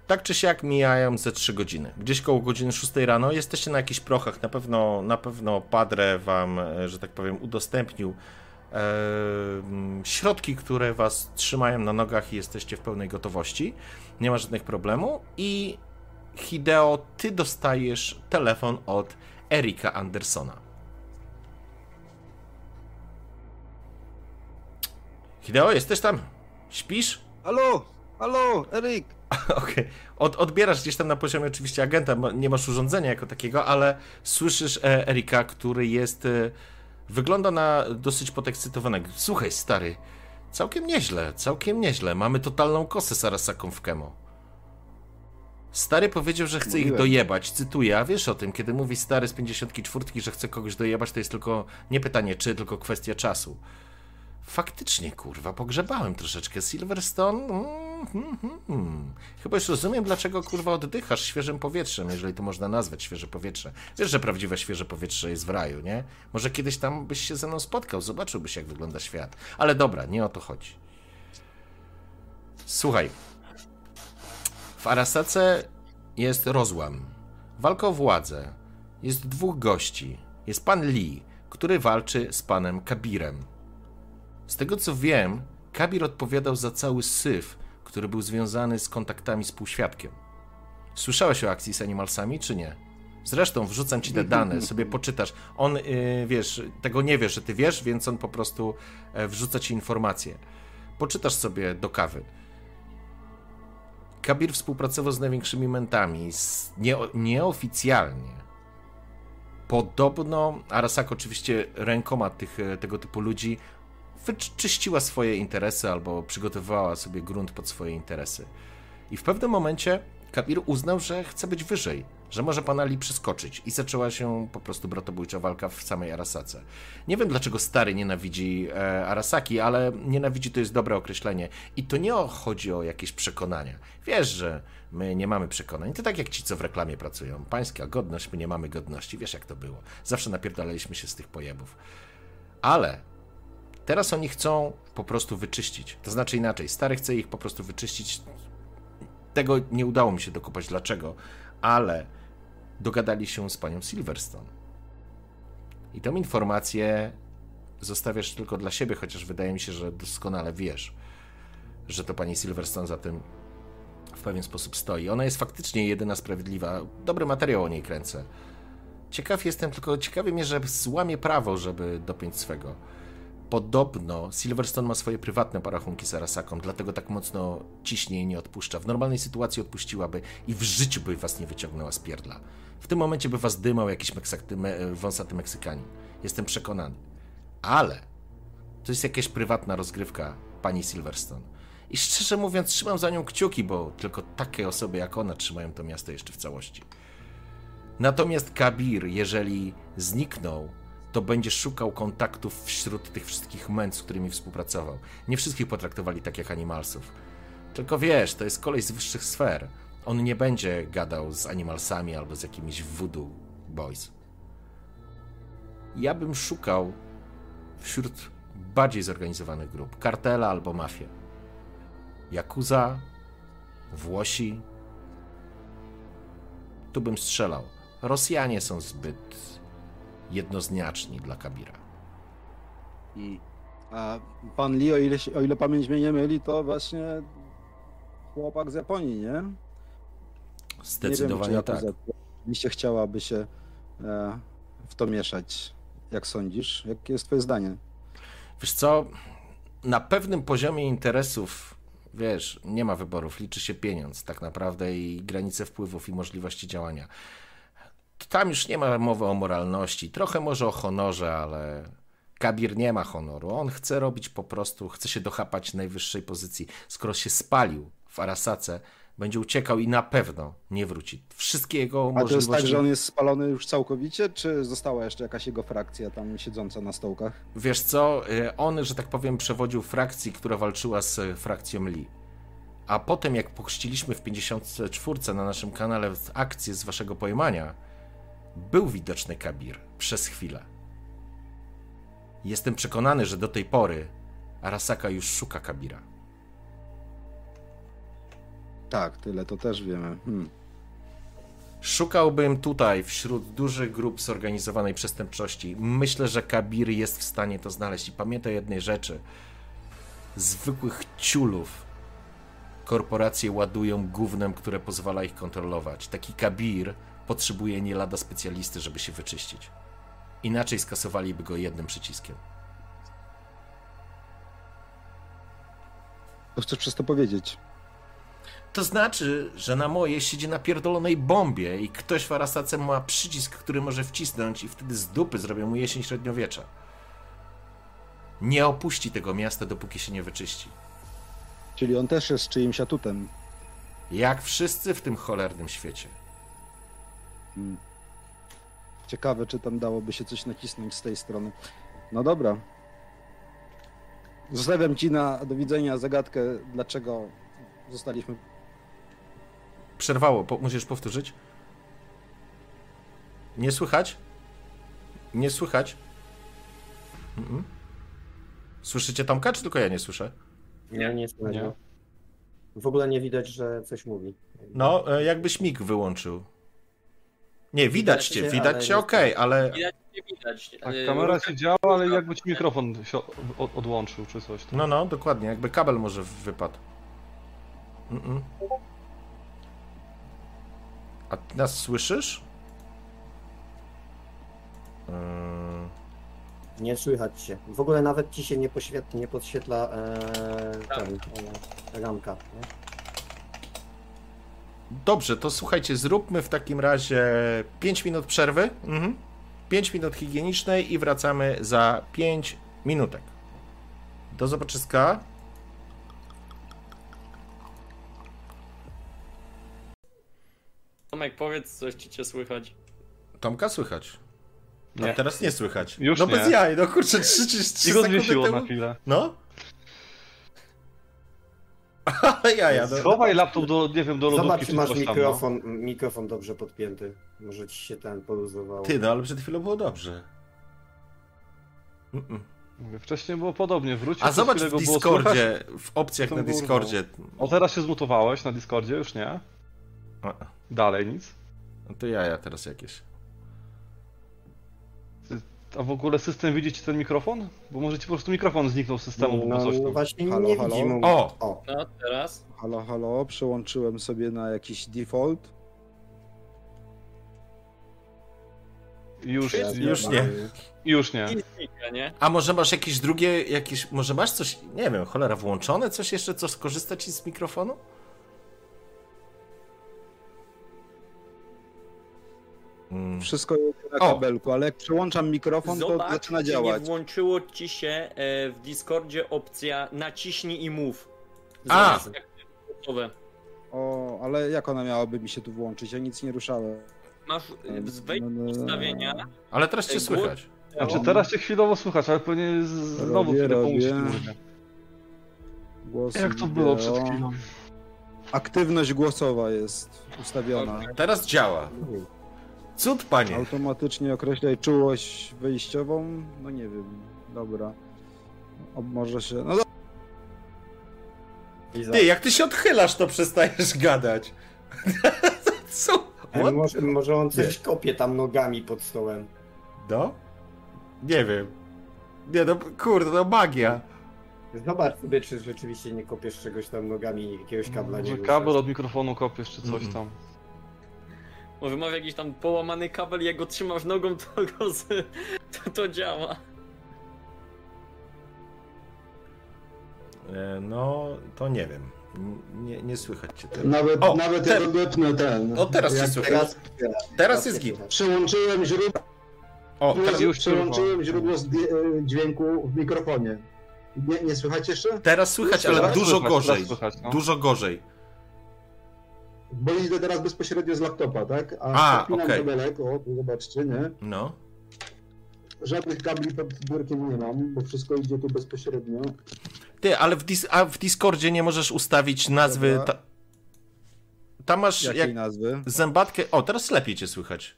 Tak czy siak mijają ze 3 godziny. Gdzieś koło godziny 6 rano jesteście na jakichś prochach. Na pewno, na pewno Padre wam, e, że tak powiem, udostępnił e, środki, które was trzymają na nogach i jesteście w pełnej gotowości. Nie ma żadnych problemu. I Hideo, ty dostajesz telefon od Erika Andersona. Hideo, jesteś tam? Śpisz? Halo, halo, Erik. Okej. Okay. Od, odbierasz gdzieś tam na poziomie oczywiście agenta, nie masz urządzenia jako takiego, ale słyszysz e, Erika, który jest. E, wygląda na dosyć podekscytowanego. Słuchaj, stary, całkiem nieźle, całkiem nieźle. Mamy totalną kosę z Arasaką w Kemo. Stary powiedział, że chce Mówiłem. ich dojebać. Cytuję, a wiesz o tym, kiedy mówi stary z 54, że chce kogoś dojebać, to jest tylko nie pytanie czy, tylko kwestia czasu. Faktycznie, kurwa, pogrzebałem troszeczkę Silverstone. Mm, mm, mm. Chyba już rozumiem, dlaczego, kurwa, oddychasz świeżym powietrzem, jeżeli to można nazwać świeże powietrze. Wiesz, że prawdziwe świeże powietrze jest w raju, nie? Może kiedyś tam byś się ze mną spotkał, zobaczyłbyś, jak wygląda świat. Ale dobra, nie o to chodzi. Słuchaj. W Arasace jest rozłam. Walka o władzę. Jest dwóch gości. Jest pan Lee, który walczy z panem Kabirem z tego co wiem, Kabir odpowiadał za cały syf, który był związany z kontaktami z półświadkiem. Słyszałeś o akcji z Animalsami, czy nie? Zresztą wrzucam ci te dane, sobie poczytasz. On, yy, wiesz, tego nie wie, że ty wiesz, więc on po prostu yy, wrzuca ci informacje. Poczytasz sobie do kawy. Kabir współpracował z największymi mentami, z, nie, nieoficjalnie. Podobno Arasak oczywiście rękoma tych, e, tego typu ludzi wyczyściła swoje interesy albo przygotowywała sobie grunt pod swoje interesy. I w pewnym momencie Kabir uznał, że chce być wyżej, że może pana Li przeskoczyć i zaczęła się po prostu bratobójcza walka w samej Arasace. Nie wiem dlaczego stary nienawidzi e, Arasaki, ale nienawidzi to jest dobre określenie i to nie chodzi o jakieś przekonania. Wiesz, że my nie mamy przekonań, to tak jak ci, co w reklamie pracują. Pańska godność, my nie mamy godności, wiesz jak to było. Zawsze napierdalaliśmy się z tych pojebów. Ale Teraz oni chcą po prostu wyczyścić. To znaczy inaczej, stary chce ich po prostu wyczyścić. Tego nie udało mi się dokopać dlaczego, ale dogadali się z panią Silverstone. I tą informację zostawiasz tylko dla siebie, chociaż wydaje mi się, że doskonale wiesz, że to pani Silverstone za tym w pewien sposób stoi. Ona jest faktycznie jedyna sprawiedliwa. Dobry materiał o niej kręcę. Ciekaw jestem, tylko ciekawy mnie, że złamie prawo, żeby dopiąć swego. Podobno Silverstone ma swoje prywatne parachunki z Arasaką, dlatego tak mocno ciśnie i nie odpuszcza. W normalnej sytuacji odpuściłaby i w życiu by was nie wyciągnęła z pierdla. W tym momencie by was dymał jakiś meksaty, me, wąsaty Meksykanin. Jestem przekonany. Ale to jest jakaś prywatna rozgrywka pani Silverstone. I szczerze mówiąc, trzymam za nią kciuki, bo tylko takie osoby jak ona trzymają to miasto jeszcze w całości. Natomiast Kabir, jeżeli zniknął, to będzie szukał kontaktów wśród tych wszystkich męd, z którymi współpracował. Nie wszystkich potraktowali tak jak animalsów. Tylko wiesz, to jest kolej z wyższych sfer. On nie będzie gadał z animalsami albo z jakimiś voodoo boys. Ja bym szukał wśród bardziej zorganizowanych grup. Kartela albo mafię. Jakuza, Włosi. Tu bym strzelał. Rosjanie są zbyt jednoznaczni dla Kabira. A pan Lee, o ile, o ile pamięć mnie nie myli, to właśnie chłopak z Japonii, nie? Zdecydowanie nie wiem, tak. Oczywiście chciałaby się e, w to mieszać. Jak sądzisz? Jakie jest twoje zdanie? Wiesz co, na pewnym poziomie interesów, wiesz, nie ma wyborów, liczy się pieniądz tak naprawdę i granice wpływów i możliwości działania. Tam już nie ma mowy o moralności, trochę może o honorze, ale Kabir nie ma honoru. On chce robić po prostu, chce się dochapać najwyższej pozycji. Skoro się spalił w Arasace, będzie uciekał i na pewno nie wróci. Wszystkie jego A to możliwości... jest tak, że on jest spalony już całkowicie, czy została jeszcze jakaś jego frakcja tam siedząca na stołkach? Wiesz co, y, on, że tak powiem, przewodził frakcji, która walczyła z frakcją Lee. A potem, jak pochrzciliśmy w 54 na naszym kanale akcję z waszego pojmania, był widoczny Kabir przez chwilę. Jestem przekonany, że do tej pory Arasaka już szuka Kabira. Tak, tyle to też wiemy. Hmm. Szukałbym tutaj wśród dużych grup zorganizowanej przestępczości. Myślę, że Kabir jest w stanie to znaleźć. I pamiętaj jednej rzeczy. Zwykłych ciulów korporacje ładują gównem, które pozwala ich kontrolować. Taki Kabir potrzebuje nie lada specjalisty, żeby się wyczyścić. Inaczej skasowaliby go jednym przyciskiem. Co chcesz przez to powiedzieć? To znaczy, że na moje siedzi na pierdolonej bombie i ktoś w Arasace ma przycisk, który może wcisnąć i wtedy z dupy zrobią mu jesień średniowiecza. Nie opuści tego miasta, dopóki się nie wyczyści. Czyli on też jest czyimś atutem. Jak wszyscy w tym cholernym świecie. Hmm. Ciekawe, czy tam dałoby się coś nacisnąć z tej strony. No dobra. Zostawiam ci na do widzenia zagadkę, dlaczego zostaliśmy. Przerwało, po, musisz powtórzyć. Nie słychać? Nie słychać? Mm-mm. Słyszycie Tomka, czy tylko ja nie słyszę? Nie, nie go. W ogóle nie widać, że coś mówi. No, e, jakbyś mig wyłączył. Nie, widać Widać cię, widać cię, okej, ale Widać, nie widać. Tak, kamera się działa, ale jakby ci mikrofon się od- odłączył czy coś. tam. No, no, dokładnie. Jakby kabel może wypadł. Mm-mm. A ty nas słyszysz? Yy, Nie słychać się. W ogóle nawet ci się nie, poświet, nie podświetla e, ten, e, ramka. Nie? Dobrze, to słuchajcie, zróbmy w takim razie 5 minut przerwy. Mhm. 5 minut higienicznej i wracamy za 5 minutek. Do zobaczyska. Tomek, powiedz coś, czy cię słychać. Tomka słychać. A Nie. teraz nie słychać. Już no nie. bez jaj, no kurczę, 3 czy 3 I go sekundy zwiesiło na temu. chwilę. No. Ale jaja, no. Schowaj laptop do, nie wiem, do lodówki Zobacz, czy masz tam, no. mikrofon, mikrofon dobrze podpięty. Może ci się ten poluzował. Ty, no ale przed chwilą było dobrze. Mm-mm. Mówię, Wcześniej było podobnie, wrócił. A zobacz w. Discordzie, w opcjach na Discordzie. O, teraz się zmutowałeś na Discordzie, już nie? A, Dalej nic. No to jaja teraz jakieś. A w ogóle system widzi ci ten mikrofon? Bo może ci po prostu mikrofon zniknął z systemu, bo no, coś no tam. właśnie Halo, nie halo? widzimy. O! o! No, teraz? Halo, halo, przełączyłem sobie na jakiś default. Już, Ja Już nie. już nie. A może masz jakieś drugie, jakieś, może masz coś, nie wiem, cholera, włączone coś jeszcze, co skorzysta ci z mikrofonu? Mm. Wszystko jest na O! kabelku, ale jak przełączam mikrofon, to Zobacz, zaczyna czy nie działać. włączyło ci się e, w Discordzie opcja naciśnij i mów. A! Zamiast. O, ale jak ona miałaby mi się tu włączyć? Ja nic nie ruszałem. Masz y, wejdź w ustawienia, Ale teraz cię głos- słychać. Znaczy teraz cię chwilowo słychać, ale pewnie znowu Robię, chwilę pomóż robię. mówię. Głosy Jak to było przed chwilą? Aktywność głosowa jest ustawiona. Teraz działa. Cud, panie. Automatycznie określaj czułość wyjściową. No nie wiem, dobra. O, może się. No dobra. Ty, jak ty się odchylasz, to przestajesz gadać. Co? Ej, What? może, może on coś kopie tam nogami pod stołem. No? Nie wiem. Nie no, kurde, no magia. Zobacz sobie, czy rzeczywiście nie kopiesz czegoś tam nogami, jakiegoś kabla nie kabel od mikrofonu kopiesz czy coś Mhm. tam. Może masz jakiś tam połamany kabel, jak go trzymasz nogą, to, go z, to, to działa. E, No, to nie wiem. Nie, nie słychać cię teraz. Nawet, O, nawet te- jak odepnę ten. O, teraz cię słychać. Teraz, Teraz jest git. Przełączyłem źródło, O, teraz, już przełączyłem źródło zdję- dźwięku w mikrofonie. Nie, nie słychać jeszcze? teraz słychać, ale Teraz dużo słychać, gorzej. no. Dużo gorzej. Bo idę teraz bezpośrednio z laptopa, tak? A, podpinam okej. kabelek, o, tu zobaczcie, nie? No. Żadnych kabli pod biurkiem nie mam, bo wszystko idzie tu bezpośrednio. Ty, ale w, dis a w Discordzie nie możesz ustawić nazwy. Ta... Tam masz Jakiej jak nazwy? zębatkę. O, teraz lepiej cię słychać.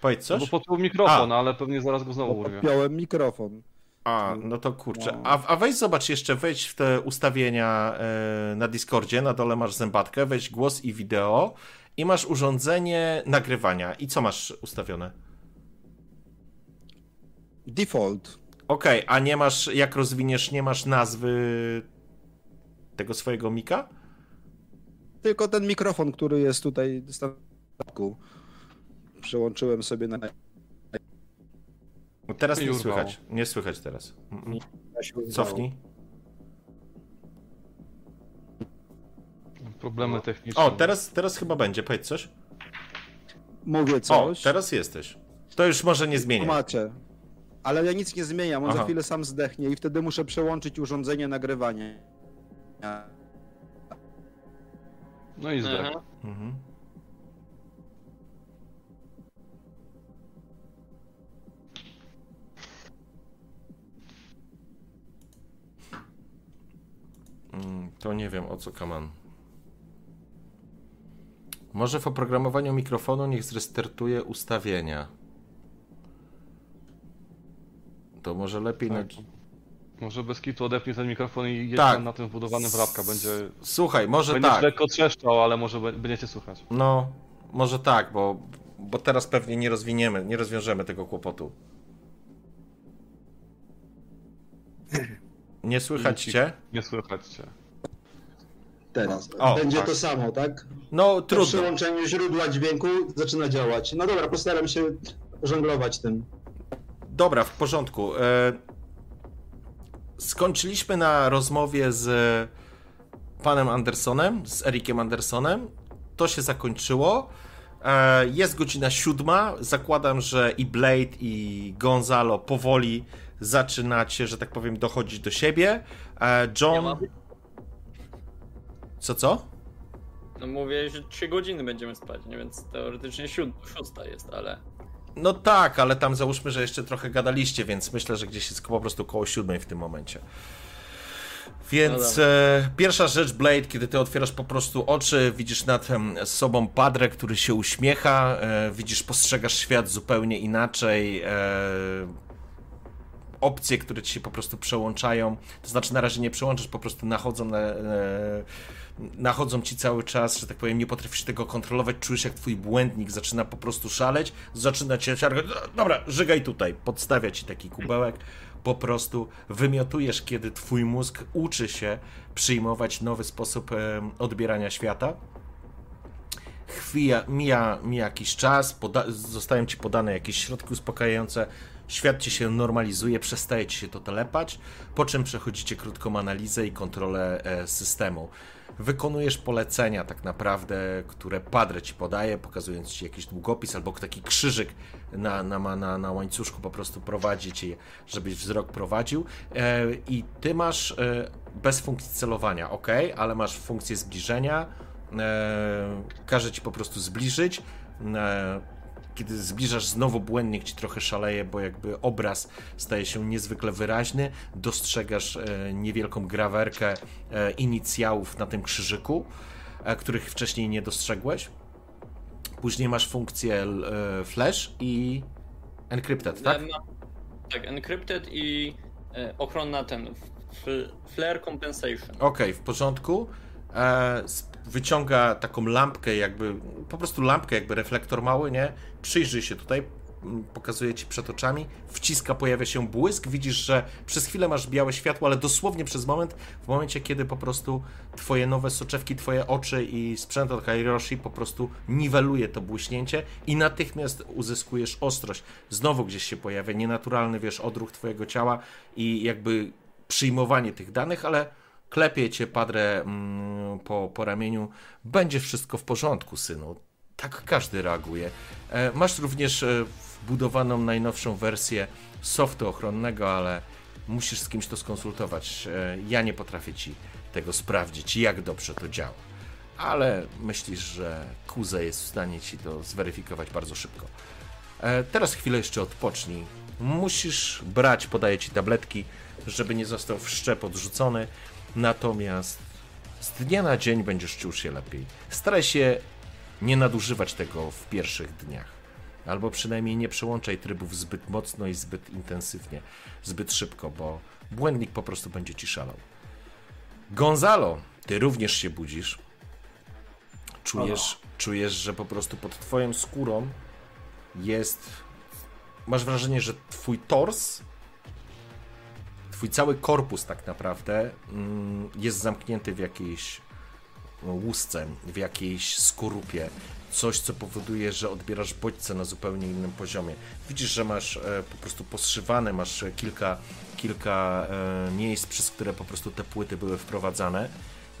Powiedz No coś? bo poczuł mikrofon, A. ale pewnie zaraz go znowu Bo urwie. podpiąłem mikrofon. A, no to kurczę. No. A, a weź zobacz jeszcze, wejdź w te ustawienia e, na Discordzie, na dole masz zębatkę, weź głos i wideo i masz urządzenie nagrywania. I co masz ustawione? Default. Okej, a nie masz, jak rozwiniesz, nie masz nazwy tego swojego mika? Tylko ten mikrofon, który jest tutaj w statku. Przełączyłem sobie na. No Teraz nie urwało. słychać. Nie słychać teraz. Mm. Cofnij. Problemy techniczne. O, teraz, teraz chyba będzie, powiedz coś. Mówię O, coś. teraz jesteś. To już może nie zmieniać. Macie. Ale ja nic nie zmieniam, on Aha. za chwilę sam zdechnie i wtedy muszę przełączyć urządzenie nagrywania. No i zdech. Mhm. To nie wiem o co kaman. Może w oprogramowaniu mikrofonu niech zrestartuje ustawienia. To może lepiej na... Tak. Może bez kitu odepnij ten mikrofon i jedź Tak. na tym wbudowany wrapka. Będzie, Słuchaj, może będziesz tak. lekko trzeszczał, ale może będziecie słuchać. No, może tak, bo, bo teraz pewnie nie rozwiniemy, nie rozwiążemy tego kłopotu. Nie słychać cię? Nie słychać cię. Teraz. O, Będzie tak. to samo, tak? No, Po trudno. przełączeniu źródła dźwięku zaczyna działać. No dobra, postaram się żonglować tym. Dobra, w porządku. E, skończyliśmy na rozmowie z panem Andersonem, z Erikiem Andersonem. To się zakończyło. E, jest godzina siódma. Zakładam, że i Blade, i Gonzalo powoli zaczynacie, że tak powiem, dochodzić do siebie. E, John. Co, co? No mówię, że 3 godziny będziemy spać, nie? więc teoretycznie siód, szósta jest, ale... No tak, ale tam załóżmy, że jeszcze trochę gadaliście, więc myślę, że gdzieś jest po prostu koło siódmej w tym momencie. Więc No e, pierwsza rzecz, Blade, kiedy ty otwierasz po prostu oczy, widzisz nad sobą Padre, który się uśmiecha, e, widzisz, postrzegasz świat zupełnie inaczej, e, opcje, które ci się po prostu przełączają, to znaczy na razie nie przełączasz, po prostu nachodzą na, e, nachodzą ci cały czas, że tak powiem, nie potrafisz tego kontrolować, czujesz jak twój błędnik zaczyna po prostu szaleć, zaczyna cię siargać, dobra, żygaj tutaj, podstawia ci taki kubełek, po prostu wymiotujesz, kiedy twój mózg uczy się przyjmować nowy sposób odbierania świata. Chwila, mija, mija jakiś czas, poda- zostają ci podane jakieś środki uspokajające, świat ci się normalizuje, przestaje ci się to telepać, po czym przechodzicie krótką analizę i kontrolę e, systemu. Wykonujesz polecenia tak naprawdę, które Padre ci podaje, pokazując ci jakiś długopis albo taki krzyżyk na, na, na, na łańcuszku po prostu prowadzi cię, żebyś wzrok prowadził. E, i ty masz e, bez funkcji celowania, ok, ale masz funkcję zbliżenia, e, każe ci po prostu zbliżyć, kiedy zbliżasz, znowu błędnik ci trochę szaleje, bo jakby obraz staje się niezwykle wyraźny. Dostrzegasz e, niewielką grawerkę e, inicjałów na tym krzyżyku, e, których wcześniej nie dostrzegłeś. Później masz funkcję flash i encrypted, tak? tak, encrypted i ochrona ten flare compensation. Okej, okay, w porządku wyciąga taką lampkę, jakby po prostu lampkę, jakby reflektor mały, nie? Przyjrzyj się tutaj, pokazuje ci przed oczami, wciska, pojawia się błysk, widzisz, że przez chwilę masz białe światło, ale dosłownie przez moment, w momencie, kiedy po prostu twoje nowe soczewki, twoje oczy i sprzęt od Kairoshi po prostu niweluje to błyśnięcie i natychmiast uzyskujesz ostrość. Znowu gdzieś się pojawia nienaturalny, wiesz, odruch twojego ciała i jakby przyjmowanie tych danych, ale klepie cię padre mm, po, po ramieniu, będzie wszystko w porządku, synu. Tak każdy reaguje. E, masz również e, wbudowaną najnowszą wersję softu ochronnego, ale musisz z kimś to skonsultować. E, ja nie potrafię ci tego sprawdzić, jak dobrze to działa. Ale myślisz, że Kuze jest w stanie ci to zweryfikować bardzo szybko. Teraz chwilę jeszcze odpocznij. Musisz brać, podaję ci tabletki, żeby nie został wszczep odrzucony. Natomiast z dnia na dzień będziesz czuł się lepiej. Staraj się nie nadużywać tego w pierwszych dniach. Albo przynajmniej nie przełączaj trybów zbyt mocno i zbyt intensywnie, zbyt szybko, bo błędnik po prostu będzie ci szalał. Gonzalo, ty również się budzisz. Czujesz, czujesz, że po prostu pod twoją skórą jest. Masz wrażenie, że twój tors twój cały korpus tak naprawdę mm, jest zamknięty w jakiejś no, łusce, w jakiejś skorupie. Coś, co powoduje, że odbierasz bodźce na zupełnie innym poziomie. Widzisz, że masz e, po prostu poszywane, masz kilka, kilka e, miejsc, przez które po prostu te płyty były wprowadzane.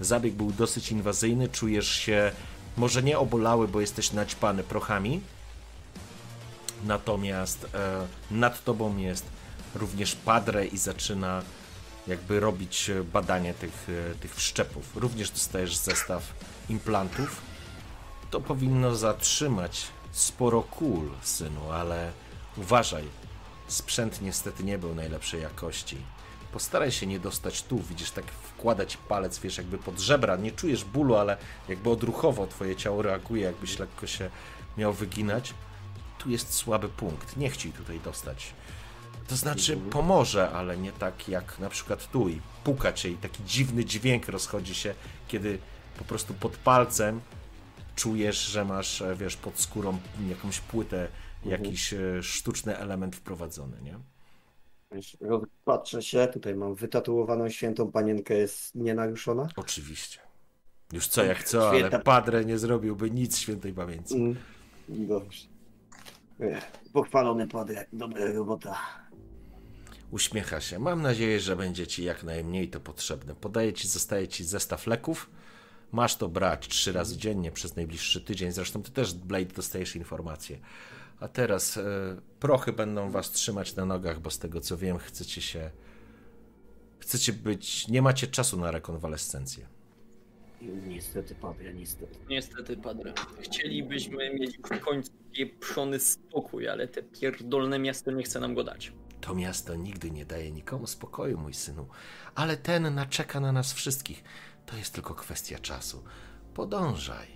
Zabieg był dosyć inwazyjny, czujesz się może nie obolały, bo jesteś naćpany prochami, natomiast e, nad tobą jest również padre i zaczyna jakby robić badanie tych, e, tych wszczepów. Również dostajesz zestaw implantów. To powinno zatrzymać sporo kul, synu, ale uważaj. Sprzęt niestety nie był najlepszej jakości. Postaraj się nie dostać tu, widzisz, tak wkładać palec, wiesz, jakby pod żebra. Nie czujesz bólu, ale jakby odruchowo twoje ciało reaguje, jakbyś lekko się miał wyginać. Tu jest słaby punkt. Nie chciej tutaj dostać. To znaczy pomoże, ale nie tak jak na przykład tu i puka cię i taki dziwny dźwięk rozchodzi się, kiedy po prostu pod palcem czujesz, że masz, e, wiesz, pod skórą jakąś płytę, mhm. jakiś e, sztuczny element wprowadzony, nie? Patrzę się, tutaj mam wytatuowaną świętą panienkę, jest nienaruszona? Oczywiście. Już co jak co, ale Padre nie zrobiłby nic świętej pamięci. Mm, dobrze. Pochwalony Padre, dobra robota. Uśmiecha się. Mam nadzieję, że będzie ci jak najmniej to potrzebne. Podaję ci, zostaje ci zestaw leków. Masz to brać trzy razy dziennie przez najbliższy tydzień. Zresztą ty też, Blade, dostajesz informacje. A teraz e, prochy będą was trzymać na nogach, bo z tego co wiem, chcecie się. Chcecie być. Nie macie czasu na rekonwalescencję. Niestety, padre, niestety. Niestety, padre. Chcielibyśmy mieć w końcu pieprzony spokój, ale te pierdolne miasto nie chce nam go dać. To miasto nigdy nie daje nikomu spokoju, mój synu, ale ten naczeka na nas wszystkich. To jest tylko kwestia czasu. Podążaj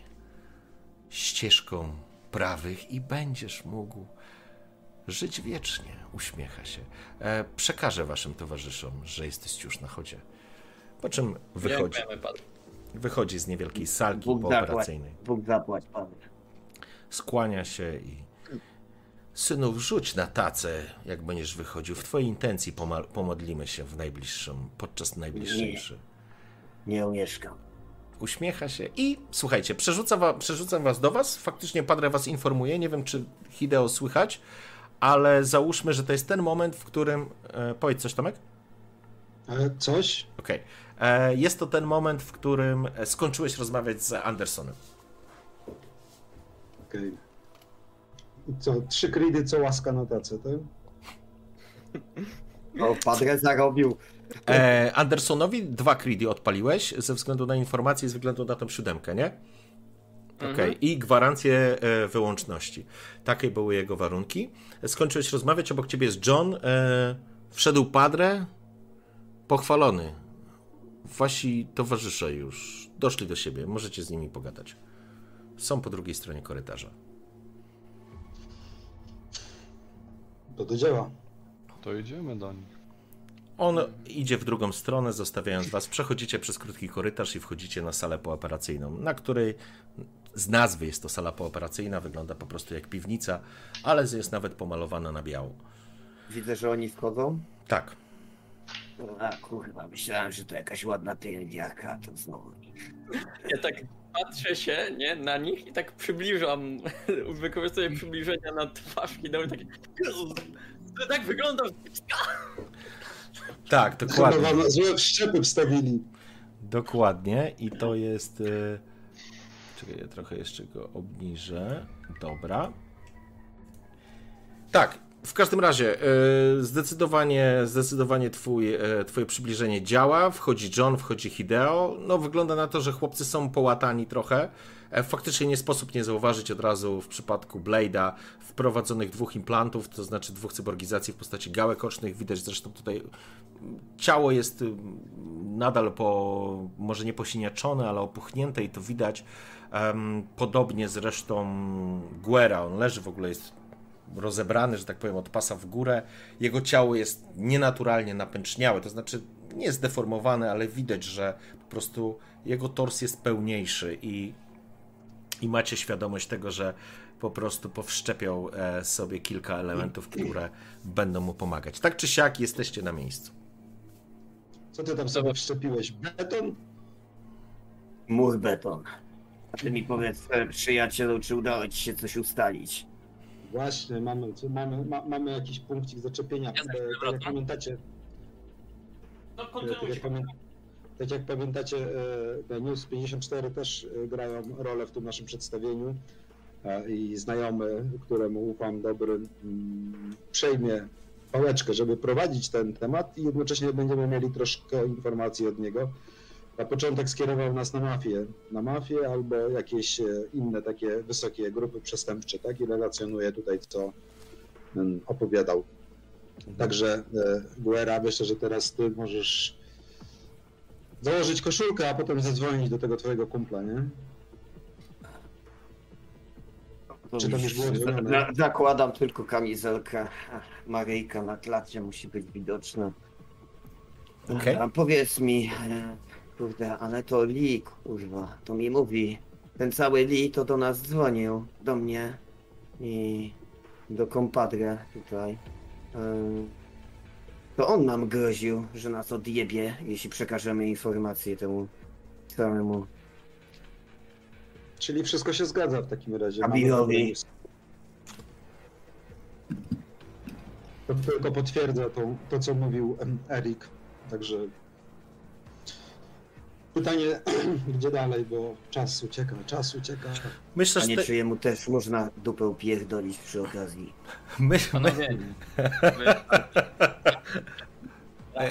ścieżką prawych i będziesz mógł żyć wiecznie. Uśmiecha się. E, przekażę waszym towarzyszom, że jesteś już na chodzie. Po czym wychodzi. Wychodzi z niewielkiej salki Bóg pooperacyjnej. Zapłać, Bóg zapłać, Panie. Skłania się i Synu, wrzuć na tacę, jak będziesz wychodził. W twojej intencji pomodlimy się w najbliższym, podczas najbliższej mszy. Nie, nie umieszkam. Uśmiecha się i słuchajcie, przerzucam, wa przerzucam was do was. Faktycznie Padre was informuje. Nie wiem, czy Hideo słychać, ale załóżmy, że to jest ten moment, w którym. E, powiedz coś, Tomek? Ale coś? Okej. Okay. Jest to ten moment, w którym skończyłeś rozmawiać z Andersonem. Okej. Okay. Co, trzy kridy, co łaska na tace, tak? O, padre zarobił. E, Andersonowi dwa creedy odpaliłeś ze względu na informację, ze względu na tą siódemkę, nie? Okej, okay. mhm. i gwarancję e, wyłączności. Takie były jego warunki. Skończyłeś rozmawiać, obok ciebie jest John. E, wszedł Padre, pochwalony. Wasi towarzysze już doszli do siebie, możecie z nimi pogadać. Są po drugiej stronie korytarza. To do dzieła. To idziemy do nich. On idzie w drugą stronę, zostawiając was. Przechodzicie przez krótki korytarz i wchodzicie na salę pooperacyjną, na której z nazwy jest to sala pooperacyjna, wygląda po prostu jak piwnica, ale jest nawet pomalowana na biało. Widzę, że oni wchodzą? Tak. A kurwa, myślałem, że to jakaś ładna pielęgniarka, to znowu. Ja tak patrzę się, nie, na nich i tak przybliżam, wykorzystuję przybliżenia na twarz i dałem takie to tak wygląda Tak, dokładnie. Chyba złe szczepy wstawili. Dokładnie i to jest... E, czekaj, ja trochę jeszcze go obniżę. Dobra. Tak, w każdym razie, e, zdecydowanie, zdecydowanie twój, e, twoje przybliżenie działa. Wchodzi John, wchodzi Hideo. No, wygląda na to, że chłopcy są połatani trochę. E, faktycznie nie sposób nie zauważyć od razu w przypadku Blade'a wprowadzonych dwóch implantów, to znaczy dwóch cyborgizacji w postaci gałek ocznych. Widać zresztą tutaj ciało jest nadal po, może nie posiniaczone, ale opuchnięte i to widać. Podobnie zresztą Guera, on leży w ogóle, jest rozebrany, że tak powiem, od pasa w górę. Jego ciało jest nienaturalnie napęczniałe, to znaczy nie jest deformowane, ale widać, że po prostu jego tors jest pełniejszy i, i macie świadomość tego, że po prostu powszczepiał e, sobie kilka elementów, które będą mu pomagać. Tak czy siak jesteście na miejscu. Co ty tam sobie wszczepiłeś? Beton? Mur beton. A ty mi powiedz, e, przyjacielu, czy udało ci się coś ustalić? Właśnie, mamy, mamy, ma, mamy jakiś punkcik zaczepienia. Ja e, tak jak pamiętacie. No, e, tak, jak pamię, tak jak pamiętacie, e, News 54 też grają rolę w tym naszym przedstawieniu i znajomy, któremu ufam dobry, mm, przejmie pałeczkę, żeby prowadzić ten temat i jednocześnie będziemy mieli troszkę informacji od niego na początek skierował nas na mafię, na mafię albo jakieś e, inne takie wysokie grupy przestępcze, tak? I relacjonuje tutaj, co opowiadał. Także e, Guerra, myślę, że teraz ty możesz założyć koszulkę, a potem zadzwonić do tego twojego kumpla, nie? Czy to już było dzwonione? Zakładam tylko kamizelkę. Maryjka na klacie musi być widoczna. Okay. A powiedz mi, e, Kurde, ale to Lee, kurwa, to mi mówi. Ten cały Lee to do nas dzwonił, do mnie i do kompadre tutaj. To on nam groził, że nas odjebie, jeśli przekażemy informacje temu całemu Czyli wszystko się zgadza w takim razie. Kabilowi. To tylko potwierdza to, to co mówił Erik. Także Pytanie, gdzie dalej, bo czas ucieka, czas ucieka. Myślę, że... A nie, czy jemu też można dupę pierdolić przy okazji? Myślę, my...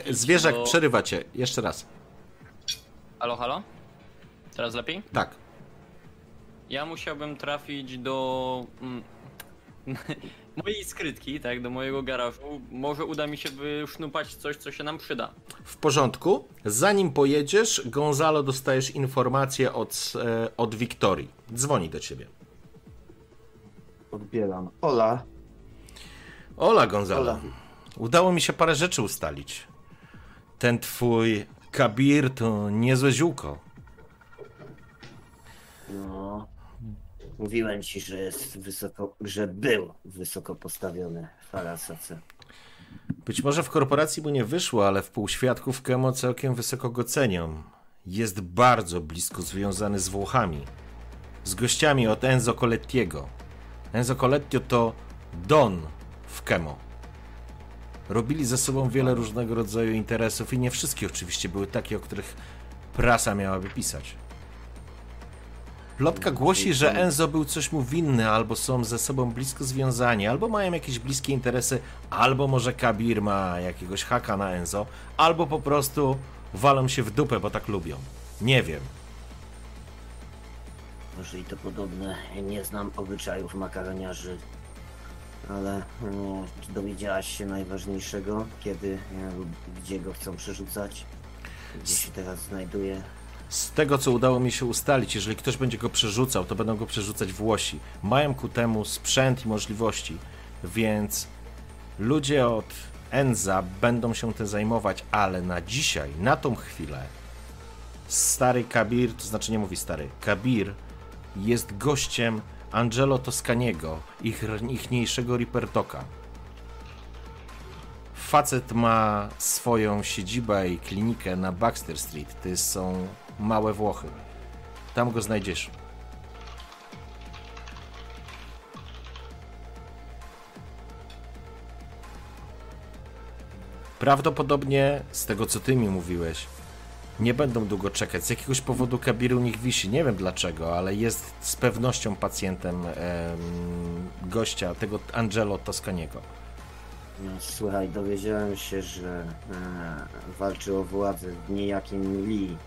Zwierzak, do... przerywa cię. Jeszcze raz. Halo, halo? Teraz lepiej? Tak. Ja musiałbym trafić do... Mojej skrytki, tak, do mojego garażu, może uda mi się wysznupać coś, co się nam przyda. W porządku. Zanim pojedziesz, Gonzalo dostajesz informację od, e, od Wiktorii. Dzwoni do ciebie. Odbieram. Ola. Ola, Gonzalo. Ola. Udało mi się parę rzeczy ustalić. Ten twój Kabir to niezłe ziółko. No, Mówiłem ci, że jest wysoko, że był wysoko postawiony w Arasace. Być może w korporacji mu nie wyszło, ale w półświadków Kemo całkiem wysoko go cenią. Jest bardzo blisko związany z Włochami. Z gościami od Enzo Colettiego. Enzo Colettio to Don w Kemo. Robili ze sobą wiele różnego rodzaju interesów i nie wszystkie oczywiście były takie, o których prasa miałaby pisać. Plotka głosi, że Enzo był coś mu winny, albo są ze sobą blisko związani, albo mają jakieś bliskie interesy, albo może Kabir ma jakiegoś haka na Enzo, albo po prostu walą się w dupę, bo tak lubią. Nie wiem. Może i to podobne. Nie znam obyczajów makaroniarzy, ale no, dowiedziałaś się najważniejszego, kiedy lub gdzie go chcą przerzucać? Gdzie się teraz znajduje? Z tego, co udało mi się ustalić, jeżeli ktoś będzie go przerzucał, to będą go przerzucać Włosi. Mają ku temu sprzęt i możliwości, więc ludzie od Enza będą się tym zajmować, ale na dzisiaj, na tą chwilę, stary Kabir, to znaczy nie mówi stary, Kabir jest gościem Angelo Toscaniego, ich ichniejszego Ripertoka. Facet ma swoją siedzibę i klinikę na Baxter Street. To są małe Włochy. Tam go znajdziesz. Prawdopodobnie, z tego co ty mi mówiłeś, nie będą długo czekać. Z jakiegoś powodu Kabir u nich wisi. Nie wiem dlaczego, ale jest z pewnością pacjentem gościa, tego Angelo Toscaniego. No, słuchaj, dowiedziałem się, że e, walczy o władzę niejakim Lee.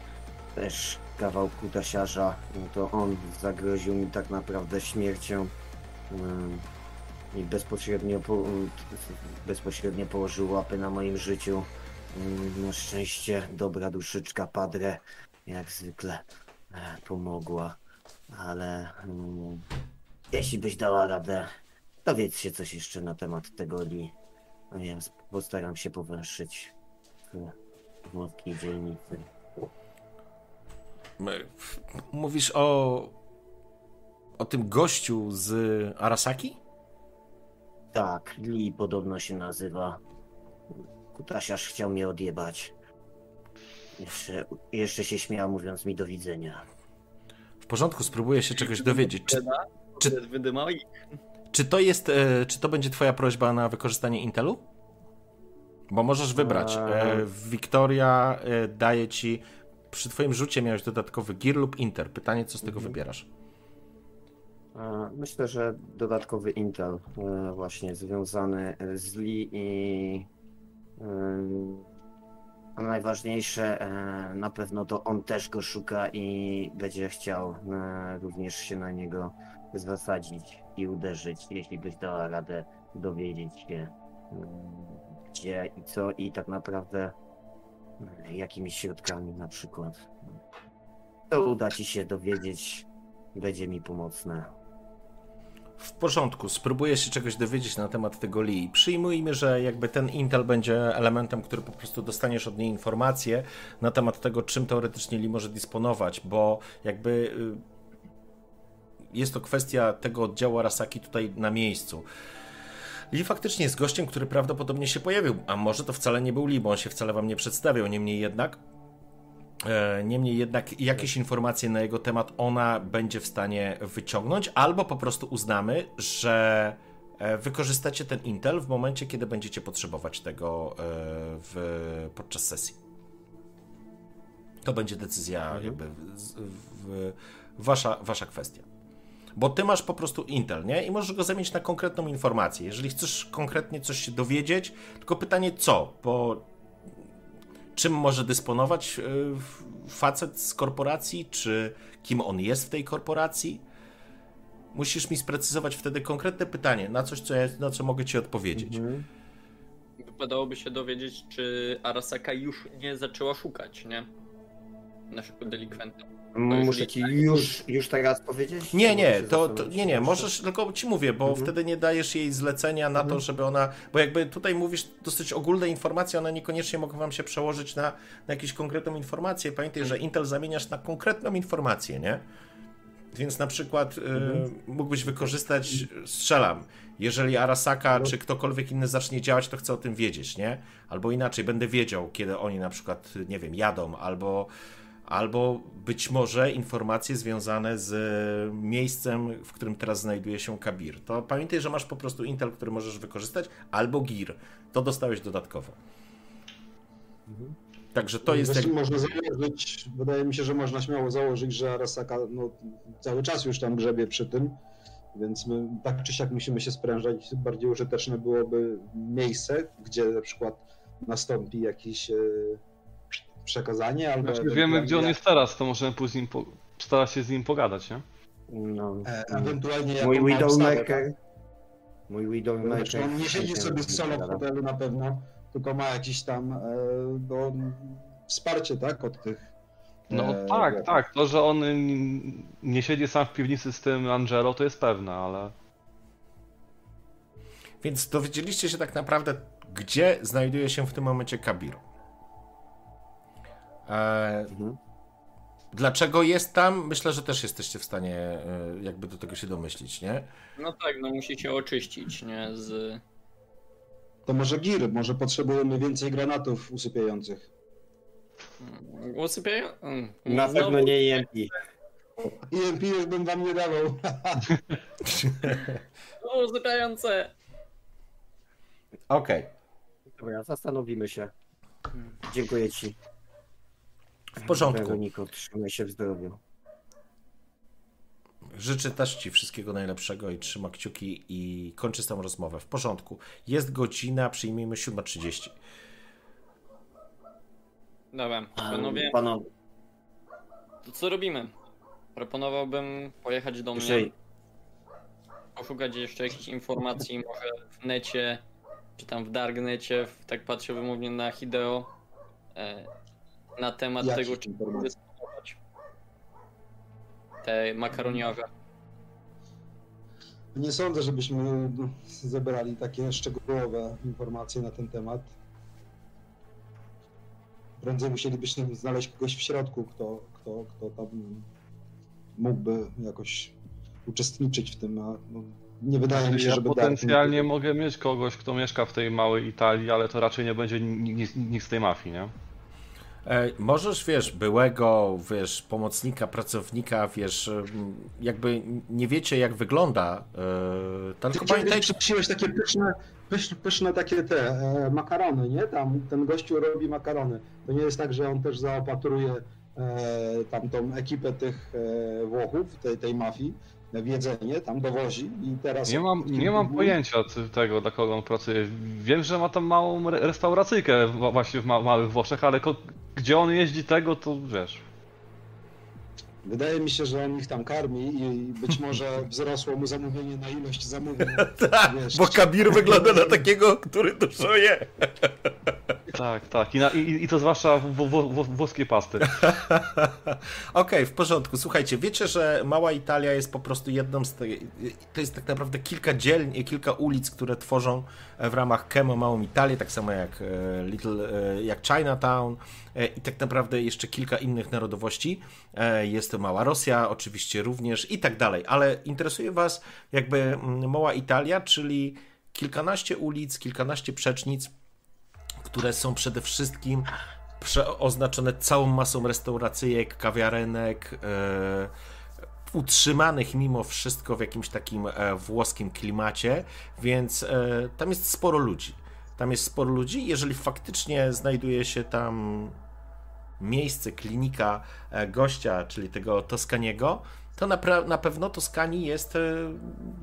Też kawał kutasiarza. No to on zagroził mi tak naprawdę śmiercią. I bezpośrednio, po, bezpośrednio położył łapy na moim życiu. Na szczęście dobra duszyczka Padre jak zwykle e, pomogła, ale jeśli byś dała radę, dowiedz się coś jeszcze na temat tego Li. Ja postaram się powęszyć w włoskiej dzielnicy. Mówisz o o tym gościu z Arasaki? Tak, Li podobno się nazywa. Kutasiarz chciał mnie odjebać. Jeszcze, jeszcze się śmiał, mówiąc mi do widzenia. W porządku, spróbuję się czegoś dowiedzieć. Czy, czy, czy, to jest, e, czy to będzie twoja prośba na wykorzystanie Intelu? Bo możesz wybrać. E, Wiktoria e, daje ci, przy twoim rzucie miałeś dodatkowy Gear lub Inter. Pytanie, co z tego mhm. wybierasz? Myślę, że dodatkowy Intel właśnie związany z Lee i a najważniejsze, e, na pewno to on też go szuka i będzie chciał e, również się na niego zasadzić i uderzyć, jeśli byś dała radę dowiedzieć się gdzie i co i tak naprawdę jakimi środkami na przykład. To uda ci się dowiedzieć, będzie mi pomocne. W porządku, spróbuję się czegoś dowiedzieć na temat tego Lee. Przyjmujmy, że jakby ten Intel będzie elementem, który po prostu dostaniesz od niej informacje na temat tego, czym teoretycznie Lee może dysponować, bo jakby y, jest to kwestia tego oddziału Arasaki tutaj na miejscu. Lee faktycznie jest gościem, który prawdopodobnie się pojawił, a może to wcale nie był Lee, bo on się wcale wam nie przedstawiał, niemniej jednak E, niemniej jednak jakieś informacje na jego temat ona będzie w stanie wyciągnąć, albo po prostu uznamy, że e, wykorzystacie ten Intel w momencie, kiedy będziecie potrzebować tego e, w, podczas sesji. To będzie decyzja, mhm. jakby w, w, wasza, wasza kwestia. Bo ty masz po prostu Intel, nie? I możesz go zamienić na konkretną informację. Jeżeli chcesz konkretnie coś się dowiedzieć, tylko pytanie co? Bo czym może dysponować e, facet z korporacji, czy kim on jest w tej korporacji. Musisz mi sprecyzować wtedy konkretne pytanie, na coś, co ja, na co mogę ci odpowiedzieć. Mhm. Wypadałoby się dowiedzieć, czy Arasaka już nie zaczęła szukać, nie? Naszego delikwenta. Muszę ci już, już teraz powiedzieć? Nie, nie, to, to, nie, nie, możesz, tylko ci mówię, bo mhm. wtedy nie dajesz jej zlecenia na mhm. to, żeby ona, bo jakby tutaj mówisz dosyć ogólne informacje, one niekoniecznie mogą wam się przełożyć na, na jakąś konkretną informację. Pamiętaj, że Intel zamieniasz na konkretną informację, nie? Więc na przykład y, mhm. y, mógłbyś wykorzystać, strzelam, jeżeli Arasaka no. czy ktokolwiek inny zacznie działać, to chcę o tym wiedzieć, nie? Albo inaczej, będę wiedział, kiedy oni na przykład, nie wiem, jadą, albo albo być może informacje związane z miejscem, w którym teraz znajduje się Kabir. To pamiętaj, że masz po prostu Intel, który możesz wykorzystać, albo GIR. To dostałeś dodatkowo. Mhm. Także to jest. Jak... Można założyć, wydaje mi się, że można śmiało założyć, że Arasaka no, cały czas już tam grzebie przy tym, więc my tak czy siak musimy się sprężać. Bardziej użyteczne byłoby miejsce, gdzie na przykład nastąpi jakiś e, przekazanie, albo... Znaczy, wiemy, gdzie on jest teraz, to możemy później po... starać się z nim pogadać, nie? No, e, ewentualnie mój Widowmaker... Mój Widowmaker... On nie siedzi sobie w solo w hotelu na pewno, tylko ma jakieś tam e, no, wsparcie, tak, od tych... No e, tak, tak, to, że on nie siedzi sam w piwnicy z tym Angelo, to jest pewne, ale... Więc dowiedzieliście się tak naprawdę, gdzie znajduje się w tym momencie Kabir. E, mhm. Dlaczego jest tam? Myślę, że też jesteście w stanie e, jakby do tego się domyślić, nie? No tak, no musi się oczyścić, nie? Z... To może gir, może potrzebujemy więcej granatów usypiających. Hmm, Usypiają? Hmm. Na Znowu... pewno nie EMP. EMP już bym wam nie dawał. no, usypiające. Okej. Okay. Dobra, zastanowimy się. Dziękuję ci. W porządku. Weroniko, trzymaj się w zdrowiu. Życzę też Ci wszystkiego najlepszego i trzyma kciuki i kończę tę rozmowę. W porządku. Jest godzina, przyjmijmy 7.30. Dobra, panowie. Panowie. To co robimy? Proponowałbym pojechać do mnie. Poszukać jeszcze jakichś informacji, może w necie, czy tam w Darknecie, tak patrzę wymownie na Hideo. E, na temat Jak tego, czy dyskutować. Te makaroniowe. Nie sądzę, żebyśmy zebrali takie szczegółowe informacje na ten temat. Prędzej musielibyśmy znaleźć kogoś w środku, kto, kto, kto tam mógłby jakoś uczestniczyć w tym. A no, nie wydaje mi się, ja żeby potencjalnie mogę mieć kogoś, kto mieszka w tej małej Italii, ale to raczej nie będzie nikt z tej mafii, nie? E, możesz, wiesz, byłego, wiesz, pomocnika, pracownika, wiesz, jakby nie wiecie, jak wygląda. Tylko pamiętaj... Przypiłeś takie pyszne, pyszne, pyszne takie te e, makarony, nie? Tam ten gościu robi makarony. To nie jest tak, że on też zaopatruje e, tam tą ekipę tych e, Włochów, tej, tej mafii, jedzenie, tam dowozi i teraz... Nie mam, nie mam pojęcia tego, dla kogo on pracuje. Wiem, że ma tam małą restauracyjkę właśnie w małych Włoszech, ale gdzie on jeździ tego, to wiesz. Wydaje mi się, że on ich tam karmi i być może wzrosło mu zamówienie na ilość zamówień. tak, bo Kabir wygląda na takiego, który dużo je. tak, tak. I, na, i, i to zwłaszcza włoskie pasty. Okej, okay, w porządku. Słuchajcie, wiecie, że Mała Italia jest po prostu jedną z tych... To jest tak naprawdę kilka dzielni, kilka ulic, które tworzą w ramach Kemo Małą Italię, tak samo jak e, Little, e, jak Chinatown e, i tak naprawdę jeszcze kilka innych narodowości. Jest to Mała Rosja, oczywiście również i tak dalej, ale interesuje Was jakby mm, Mała Italia, czyli kilkanaście ulic, kilkanaście przecznic, które są przede wszystkim oznaczone całą masą restauracyjek, kawiarenek, utrzymanych mimo wszystko w jakimś takim e, włoskim klimacie, więc e, tam jest sporo ludzi. Tam jest sporo ludzi. Jeżeli faktycznie znajduje się tam miejsce, klinika e, gościa, czyli tego Toskaniego, to na, na pewno Toskani jest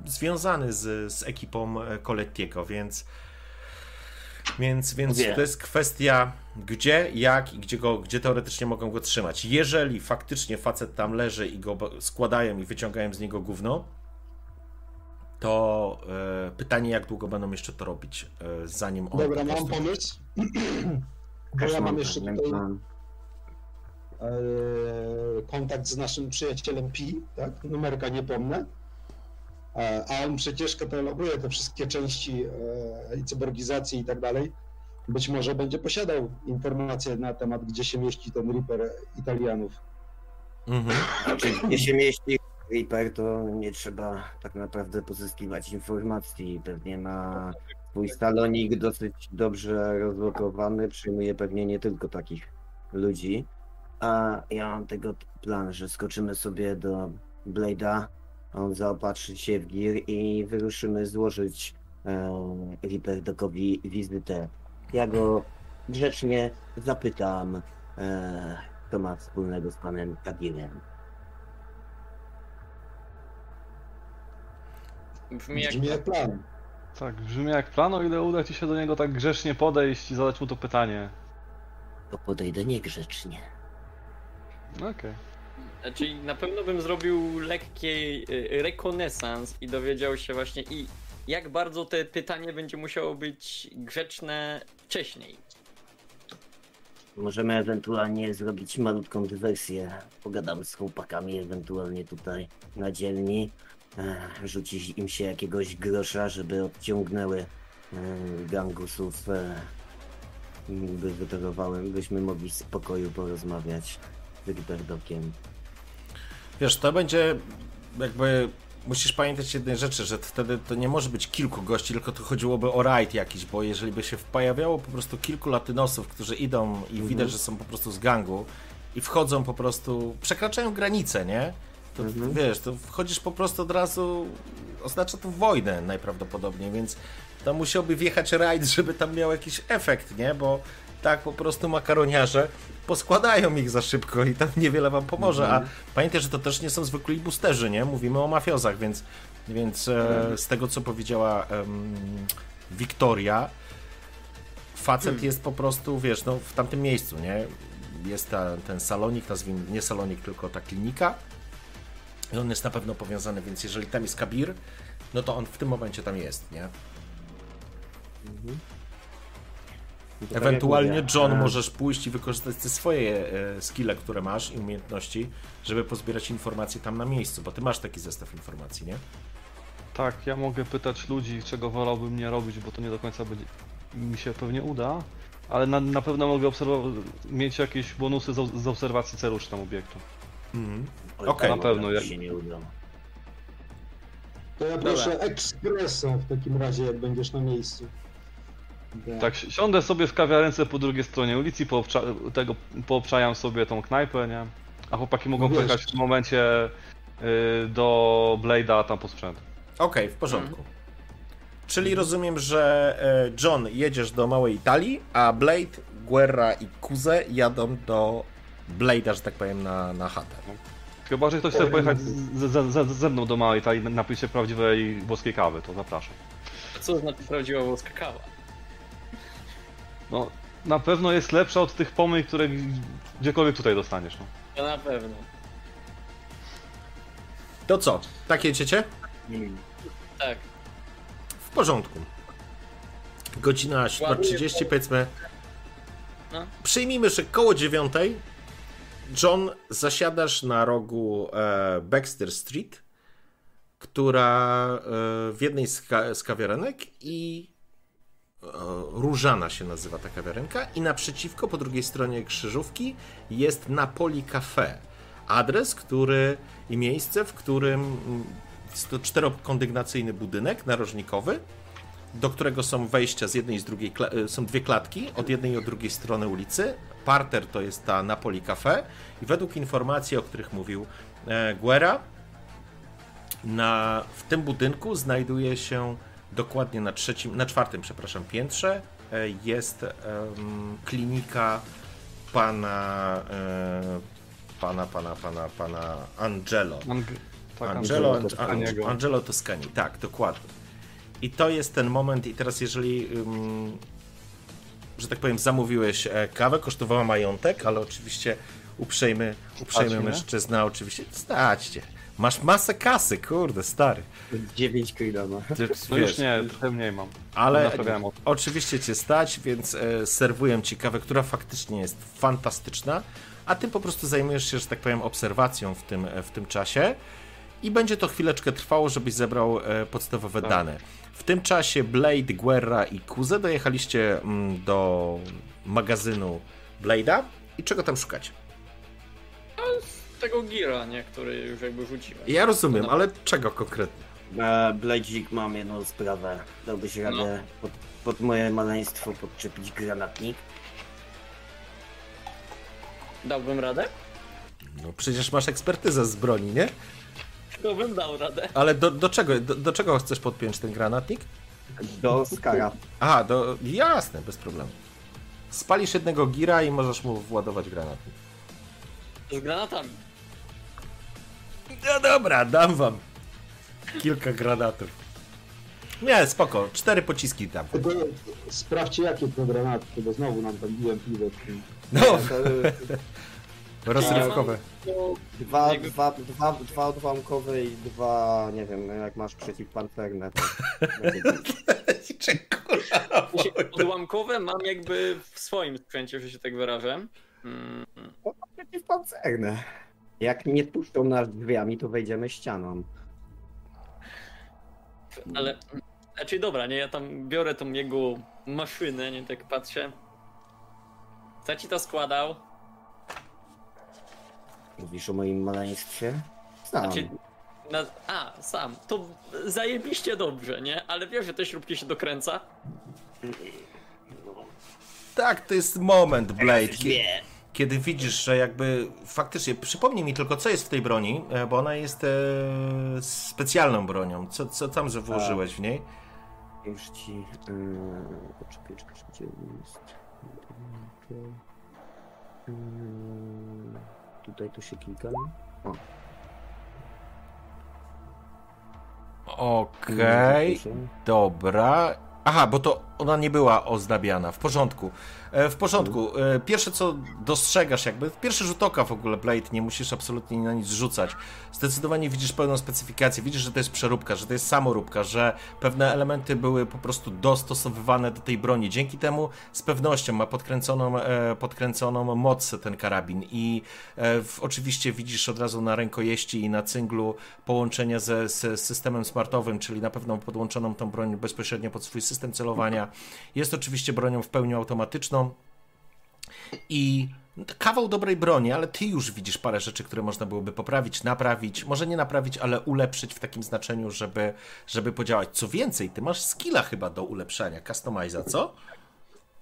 związany z, z ekipą Colettiego, więc więc, więc to jest kwestia gdzie, jak i gdzie, go, gdzie teoretycznie mogą go trzymać. Jeżeli faktycznie facet tam leży i go składają i wyciągają z niego gówno, to e, pytanie, jak długo będą jeszcze to robić, e, zanim on. Dobra, mam pomysł. Bo ja mam jeszcze tutaj e, kontakt z naszym przyjacielem Pi, tak? Numerka nie pomnę. E, a on przecież kataloguje te wszystkie części e, i cyborgizacji i tak dalej. Być może będzie posiadał informacje na temat, gdzie się mieści ten Reaper Italianów. Mhm. Znaczy, gdzie się mieści Reaper, to nie trzeba tak naprawdę pozyskiwać informacji. Pewnie ma swój salonik dosyć dobrze rozlokowany, przyjmuje pewnie nie tylko takich ludzi. A ja mam tego plan, że skoczymy sobie do Blade'a, on zaopatrzy się w gir i wyruszymy złożyć e, Reaperdokowi wizytę. Ja go grzecznie zapytam, e, co ma wspólnego z panem Kagirem. Brzmi jak, Brzmi jak plan. Tak, brzmi jak plan, o ile uda ci się do niego tak grzecznie podejść i zadać mu to pytanie. To podejdę niegrzecznie. No Okej. Znaczy na pewno bym zrobił lekki y, rekonesans i dowiedział się właśnie i jak bardzo te pytanie będzie musiało być grzeczne wcześniej. Możemy ewentualnie zrobić malutką dywersję. Pogadam z chłopakami ewentualnie tutaj na dzielni. Rzucić im się jakiegoś grosza, żeby odciągnęły e, gangusów. By wytorowały, byśmy mogli w spokoju porozmawiać z Riperdokiem. Wiesz, to będzie jakby. Musisz pamiętać jednej rzeczy, że wtedy to nie może być kilku gości, tylko to chodziłoby o rajd jakiś, bo jeżeli by się pojawiało po prostu kilku latynosów, którzy idą i Mhm. widać, że są po prostu z gangu i wchodzą po prostu, przekraczają granicę, nie? To Mhm. wiesz, to wchodzisz po prostu od razu, oznacza to wojnę najprawdopodobniej, więc tam musiałby wjechać rajd, żeby tam miał jakiś efekt, nie? Bo tak po prostu makaroniarze poskładają ich za szybko i tam niewiele wam pomoże, a pamiętaj, że to też nie są zwykli boosterzy, nie? Mówimy o mafiozach, więc, więc e, z tego, co powiedziała Wiktoria, facet jest po prostu, wiesz, no w tamtym miejscu, nie? Jest ta, ten salonik, nazwijmy, nie salonik, tylko ta klinika i on jest na pewno powiązany, więc jeżeli tam jest Kabir, no to on w tym momencie tam jest, nie? No to tak Ewentualnie John e, możesz pójść i wykorzystać te swoje e, skille, które masz i umiejętności, żeby pozbierać informacje tam na miejscu, bo ty masz taki zestaw informacji, nie? Tak, ja mogę pytać ludzi, czego wolałbym nie robić, bo to nie do końca będzie, mi się pewnie uda, ale na, na pewno mogę mieć jakieś bonusy z, z obserwacji celu czy tam obiektu. Mhm. okej. tam Na pewno, jak- się nie uda. To ja proszę ekspresą w takim razie, jak będziesz na miejscu. Tak. Tak, si- siądę sobie w kawiarence po drugiej stronie ulicy, poobcza, tego, poobczajam sobie tą knajpę, nie? A chłopaki mogą Wiesz. pojechać w tym momencie y, do Blade'a tam po sprzęt. Okej, w porządku. Czyli rozumiem, że e, John jedziesz do Małej Italii, a Blade, Guerra i Kuze jadą do Blade'a, że tak powiem, na, na chatę. Chyba, że ktoś chce pojechać z, z, z, ze mną do Małej Italii napić się prawdziwej włoskiej kawy, to zapraszam. A co znaczy prawdziwa włoska kawa? No, na pewno jest lepsza od tych pomyj, które gdziekolwiek tutaj dostaniesz, no. To na pewno. To co? Tak jedziecie? Mm. Tak. W porządku. Godzina 7.30 powiedzmy. No. Przyjmijmy, że koło dziewiątej John zasiadasz na rogu e, Baxter Street, która e, w jednej z, ka- z kawiarenek i Różana się nazywa ta kawiarenka i naprzeciwko po drugiej stronie krzyżówki jest Napoli Cafe. Adres, który i miejsce, w którym mm, jest to czterokondygnacyjny budynek narożnikowy, do którego są wejścia z jednej i z drugiej, y, są dwie klatki, od jednej i od drugiej strony ulicy. Parter to jest ta Napoli Cafe i według informacji, o których mówił e, Guerra, na, w tym budynku znajduje się dokładnie na trzecim, na czwartym, przepraszam, piętrze e, jest klinika pana, e, pana, pana, pana, pana Angelo. Ang- tak, Angelo, Angelo. Angelo, Toscani, tak, dokładnie. I to jest ten moment, i teraz jeżeli, że tak powiem, zamówiłeś e, kawę, kosztowała majątek, ale oczywiście uprzejmy, uprzejmy mężczyzna, oczywiście, stać cię. Masz masę kasy, kurde, stary. 9 kiloma. Ty, No wiesz, już nie, trochę mniej mam. ale oczywiście cię stać, więc e, serwuję ci kawę, która faktycznie jest fantastyczna, a ty po prostu zajmujesz się, że tak powiem, obserwacją w tym, e, w tym czasie i będzie to chwileczkę trwało, żebyś zebrał e, podstawowe Tak. dane. W tym czasie Blade, Guerra i Kuze dojechaliście mm, do magazynu Blade'a i czego tam szukać? Tego gira, nie? Który już jakby rzuciłem. Ja rozumiem, No. ale czego konkretnie? E, Bledzik, mam jedną sprawę. Dałbyś radę pod, pod moje maleństwo podczepić granatnik? Dałbym radę? No przecież masz ekspertyzę z broni, nie? To bym dał radę. Ale do, do czego, do, do czego chcesz podpiąć ten granatnik? Do skara. Aha, do... jasne, bez problemu. Spalisz jednego gira i możesz mu władować granatnik. Z granatami. No dobra, dam wam kilka granatów. Nie, spoko, cztery pociski tam. Tylko sprawdźcie jakie to granaty, bo znowu nam tam biłem piwo. No, rozrywkowe. Dwa, dwa, dwa, dwa odłamkowe i dwa, nie wiem, jak masz przeciwpancerne, to w sensie odłamkowe mam jakby w swoim sprzęcie, że się tak wyrażę. Mm, przeciwpancerne. Jak nie puszczą nas drzwiami, to wejdziemy ścianą. ale, znaczy dobra, nie, ja tam biorę tą jego maszynę, nie, tak patrzę. Co ci to składał? Mówisz o moim maleństwie? Znam. Znaczy, na, a, sam, to zajebiście dobrze, nie? Ale wiesz, że te śrubki się dokręca? Tak, to jest moment, Blade, kie- kiedy widzisz, że jakby faktycznie, przypomnij mi tylko, co jest w tej broni, e, bo ona jest e, specjalną bronią. Co, co tam że włożyłeś w niej? Już ci... Yy, czekaj, gdzie jest... Yy, tutaj to się klika. O, Okej, proszę. dobra. Aha, bo to ona nie była ozdabiana. W porządku. E, W porządku. E, Pierwsze co dostrzegasz jakby, pierwszy rzut oka w ogóle Blade, nie musisz absolutnie na nic rzucać. Zdecydowanie widzisz pełną specyfikację, widzisz, że to jest przeróbka, że to jest samoróbka, że pewne elementy były po prostu dostosowywane do tej broni. Dzięki temu z pewnością ma podkręconą, e, podkręconą moc ten karabin i oczywiście widzisz od razu na rękojeści i na cynglu połączenia ze, systemem smartowym, czyli na pewno podłączoną tą broń bezpośrednio pod swój system celowania. Jest oczywiście bronią w pełni automatyczną i kawał dobrej broni, ale ty już widzisz parę rzeczy, które można byłoby poprawić, naprawić, może nie naprawić, ale ulepszyć w takim znaczeniu, żeby, żeby podziałać. Co więcej, ty masz skilla chyba do ulepszania, customiza, co?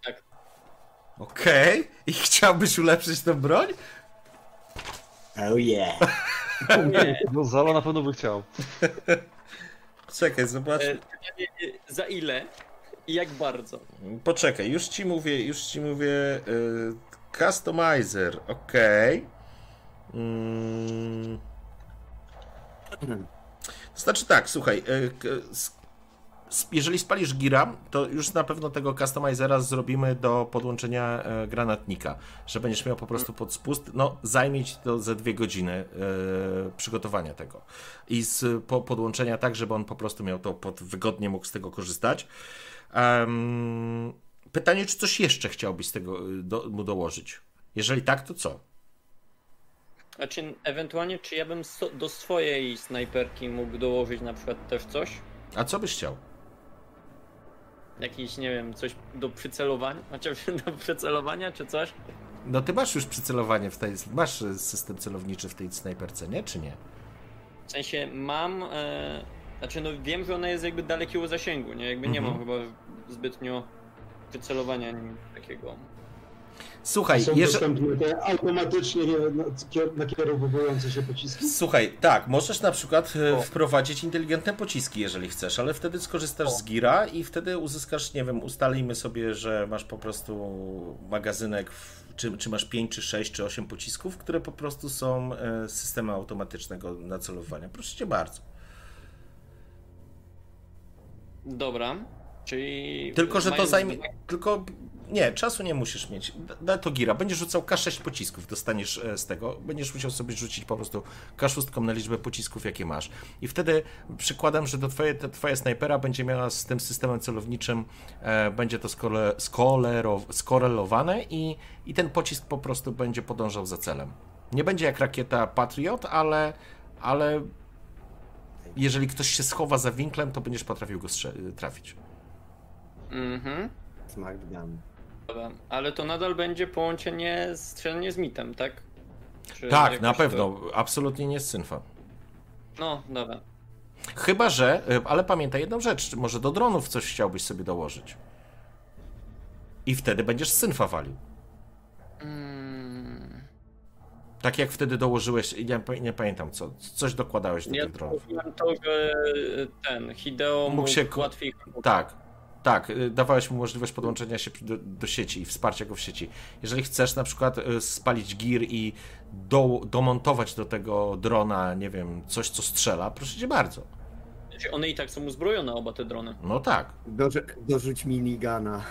Tak. Okej, i chciałbyś ulepszyć tę broń? Oh yeah! No Zala na pewno by chciał. Czekaj, zobacz. e, za ile i jak bardzo? Poczekaj, już ci mówię, już ci mówię. y, customizer, okej. Mm. Znaczy tak, słuchaj, y, jeżeli spalisz gira, to już na pewno tego customizera zrobimy do podłączenia e, granatnika, że będziesz miał po prostu pod spust. No, zajmie ci to ze dwie godziny e, przygotowania tego i z po, podłączenia tak, żeby on po prostu miał to pod wygodnie mógł z tego korzystać. Em, pytanie, czy coś jeszcze chciałbyś z tego y, do, mu dołożyć? Jeżeli tak, to co? Znaczy, ewentualnie, czy ja bym so, do swojej snajperki mógł dołożyć na przykład też coś? A co byś chciał? Jakiś, nie wiem, coś do przycelowania? Chociaż do przycelowania, czy coś? No ty masz już przycelowanie w tej, masz y, system celowniczy w tej snajperce, nie? Czy nie? W sensie mam, e, znaczy no wiem, że ona jest jakby dalekiego zasięgu, nie? Jakby nie mam Mhm. chyba zbytnio przycelowania nim takiego. Słuchaj, Są jeżeli... dostępne te automatycznie na- kier- nakierowujące się pociski. Słuchaj, tak, możesz na przykład e, wprowadzić inteligentne pociski, jeżeli chcesz, ale wtedy skorzystasz z gira i wtedy uzyskasz, nie wiem, ustalimy sobie, że masz po prostu magazynek, w, czy, czy masz 5, czy 6, czy 8 pocisków, które po prostu są e, z systemu automatycznego nacelowania. Proszę cię bardzo. Dobra, czyli... Tylko, że to zajmie. Tylko. Nie, czasu nie musisz mieć. Da to gira. Będziesz rzucał K6 pocisków, dostaniesz e, z tego. Będziesz musiał sobie rzucić po prostu K6 na liczbę pocisków, jakie masz. I wtedy przykładam, że do twoje, twoja snajpera będzie miała z tym systemem celowniczym, e, będzie to skole, skolero, skorelowane i, i ten pocisk po prostu będzie podążał za celem. Nie będzie jak rakieta Patriot, ale, ale jeżeli ktoś się schowa za winklem, to będziesz potrafił go trafić. Mhm, Smart gun. dobra. Ale to nadal będzie połączenie, strzelanie z mitem, tak? Czy Tak, na to- pewno. Absolutnie nie z synfa. No, dobra. Chyba, że. y, Ale pamiętaj jedną rzecz. Może do dronów coś chciałbyś sobie dołożyć. I wtedy będziesz z synfa walił. Mm, Tak jak wtedy dołożyłeś, nie, nie pamiętam co, coś dokładałeś do ja tych dronów. Ja to, że ten Hideo mógł, mógł się łatwiej... Tak, tak, y, dawałeś mu możliwość podłączenia się do, do, sieci i wsparcia go w sieci. Jeżeli chcesz na przykład y, spalić gir i do, domontować do tego drona, nie wiem, coś co strzela, proszę cię bardzo. Znaczy one i tak są uzbrojone, oba te drony. No tak. Dorzu dorzuć minigana.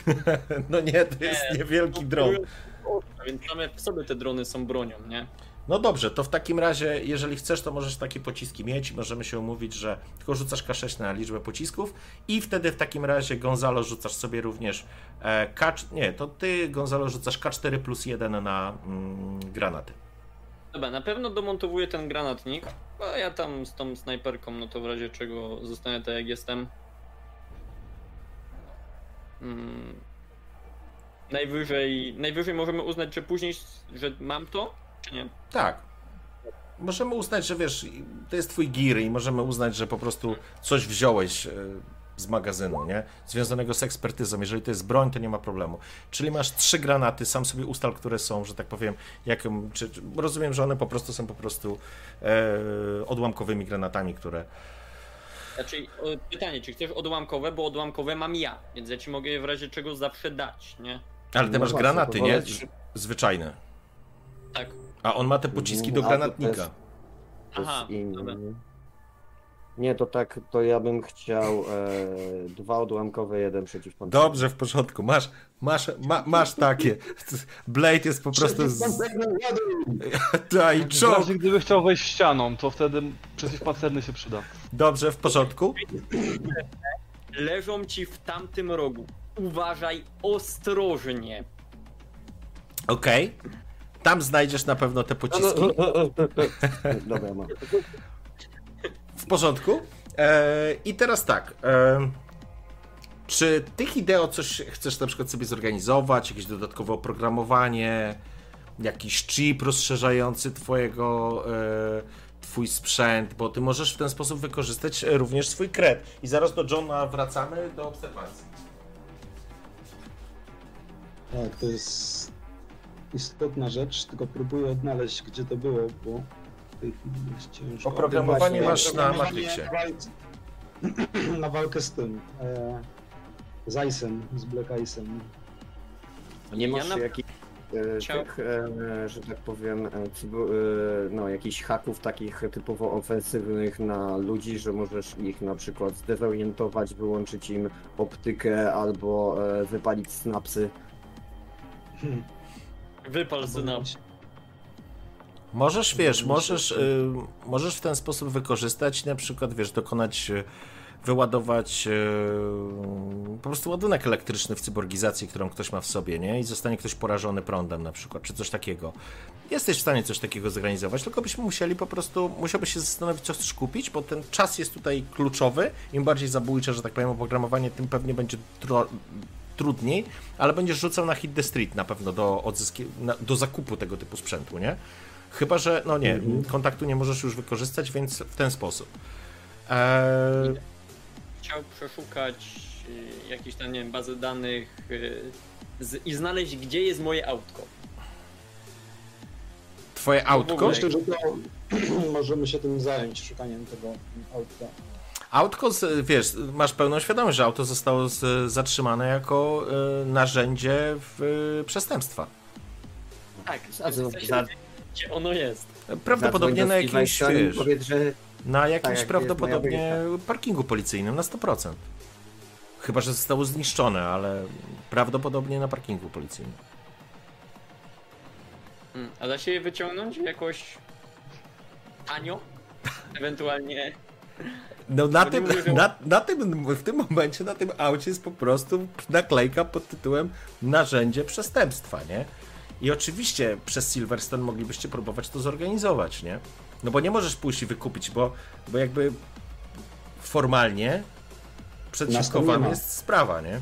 no nie, to jest nie, niewielki dron. Więc same w sobie te drony są bronią, nie? No dobrze, to w takim razie, jeżeli chcesz, to możesz takie pociski mieć. Możemy się umówić, że tylko rzucasz K6 na liczbę pocisków i wtedy w takim razie Gonzalo rzucasz sobie również e, K... Nie, to ty Gonzalo rzucasz K4 plus 1 na mm, granaty. Dobra, na pewno domontowuję ten granatnik, a ja tam z tą snajperką, no to w razie czego zostanę tak jak jestem. Hmm. Najwyżej, najwyżej możemy uznać, że później, że mam to, nie? Tak. Możemy uznać, że wiesz, to jest twój gear i możemy uznać, że po prostu coś wziąłeś e, z magazynu, nie? Związanego z ekspertyzą. Jeżeli to jest broń, to nie ma problemu. Czyli masz trzy granaty, sam sobie ustal, które są, że tak powiem, jak, czy, czy rozumiem, że one po prostu są po prostu e, odłamkowymi granatami, które znaczy, pytanie, czy chcesz odłamkowe, bo odłamkowe mam ja, więc ja ci mogę je w razie czego zawsze dać, nie? Ale ty no masz granaty, nie? Zwyczajne. Tak. A on ma te pociski do granatnika. Aha, Nie, to tak, to ja bym chciał e, dwa odłamkowe, jeden przeciwpancerny. Dobrze, w porządku, masz, masz, ma, masz takie. Blade jest po prostu... Z... Tak, i czołg. Gdyby chciał wejść ścianą, to wtedy przeciwpancerny się przyda. Dobrze, w porządku. Leżą ci w tamtym rogu. Uważaj ostrożnie. Okej. Okay. Tam znajdziesz na pewno te pociski. Dobra, mam. W porządku. E, I teraz tak. E, czy ty, Hideo, coś chcesz na przykład sobie zorganizować? Jakieś dodatkowe oprogramowanie? Jakiś chip rozszerzający twojego, e, twój sprzęt? Bo ty możesz w ten sposób wykorzystać również swój kred. I zaraz do Johna wracamy do obserwacji. Tak, to jest istotna rzecz, tylko próbuję odnaleźć, gdzie to było, bo w tej chwili jest ciężko. Oprogramowanie masz na Matrixie. Na walkę z tym. E, z Ice'em, z Black Ice'em. Nie masz ja na... jakichś e, tych, e, że tak powiem, e, e, no jakichś haków takich typowo ofensywnych na ludzi, że możesz ich na przykład zdezorientować, wyłączyć im optykę albo e, wypalić snapsy. Hmm. Wypal synaps. Możesz, wiesz, możesz, y, możesz w ten sposób wykorzystać, na przykład, wiesz, dokonać, y, wyładować y, po prostu ładunek elektryczny w cyborgizacji, którą ktoś ma w sobie, nie? I zostanie ktoś porażony prądem na przykład, czy coś takiego. Jesteś w stanie coś takiego zorganizować, tylko byśmy musieli po prostu, musiałbyś się zastanowić, co chcesz kupić, bo ten czas jest tutaj kluczowy. Im bardziej zabójcze, że tak powiem, oprogramowanie, tym pewnie będzie trudniej, ale będziesz rzucał na hit the street na pewno do, odzyski, na, do zakupu tego typu sprzętu, nie? Chyba, że, no nie, mhm. kontaktu nie możesz już wykorzystać, więc w ten sposób. Eee... Chciał przeszukać y, jakieś tam, nie wiem, bazy danych y, z, i znaleźć, gdzie jest moje autko. Twoje autko? Myślę, że to możemy się tym zająć, szukaniem tego autka. Autko, wiesz, masz pełną świadomość, że auto zostało zatrzymane jako y, narzędzie w, y, przestępstwa. Tak, gdzie ono jest. Prawdopodobnie na jakimś, wiesz, powiedz, że... na jakimś tak, prawdopodobnie parkingu policyjnym na 100%. Chyba, że zostało zniszczone, ale prawdopodobnie na parkingu policyjnym. Hmm, a da się je wyciągnąć jakoś tanio? Ewentualnie no na tym, na, na tym, w tym momencie na tym aucie jest po prostu naklejka pod tytułem narzędzie przestępstwa, nie? I oczywiście przez Silverstone moglibyście próbować to zorganizować, nie? No bo nie możesz pójść i wykupić, bo, bo jakby formalnie przedsiękowana jest sprawa, nie?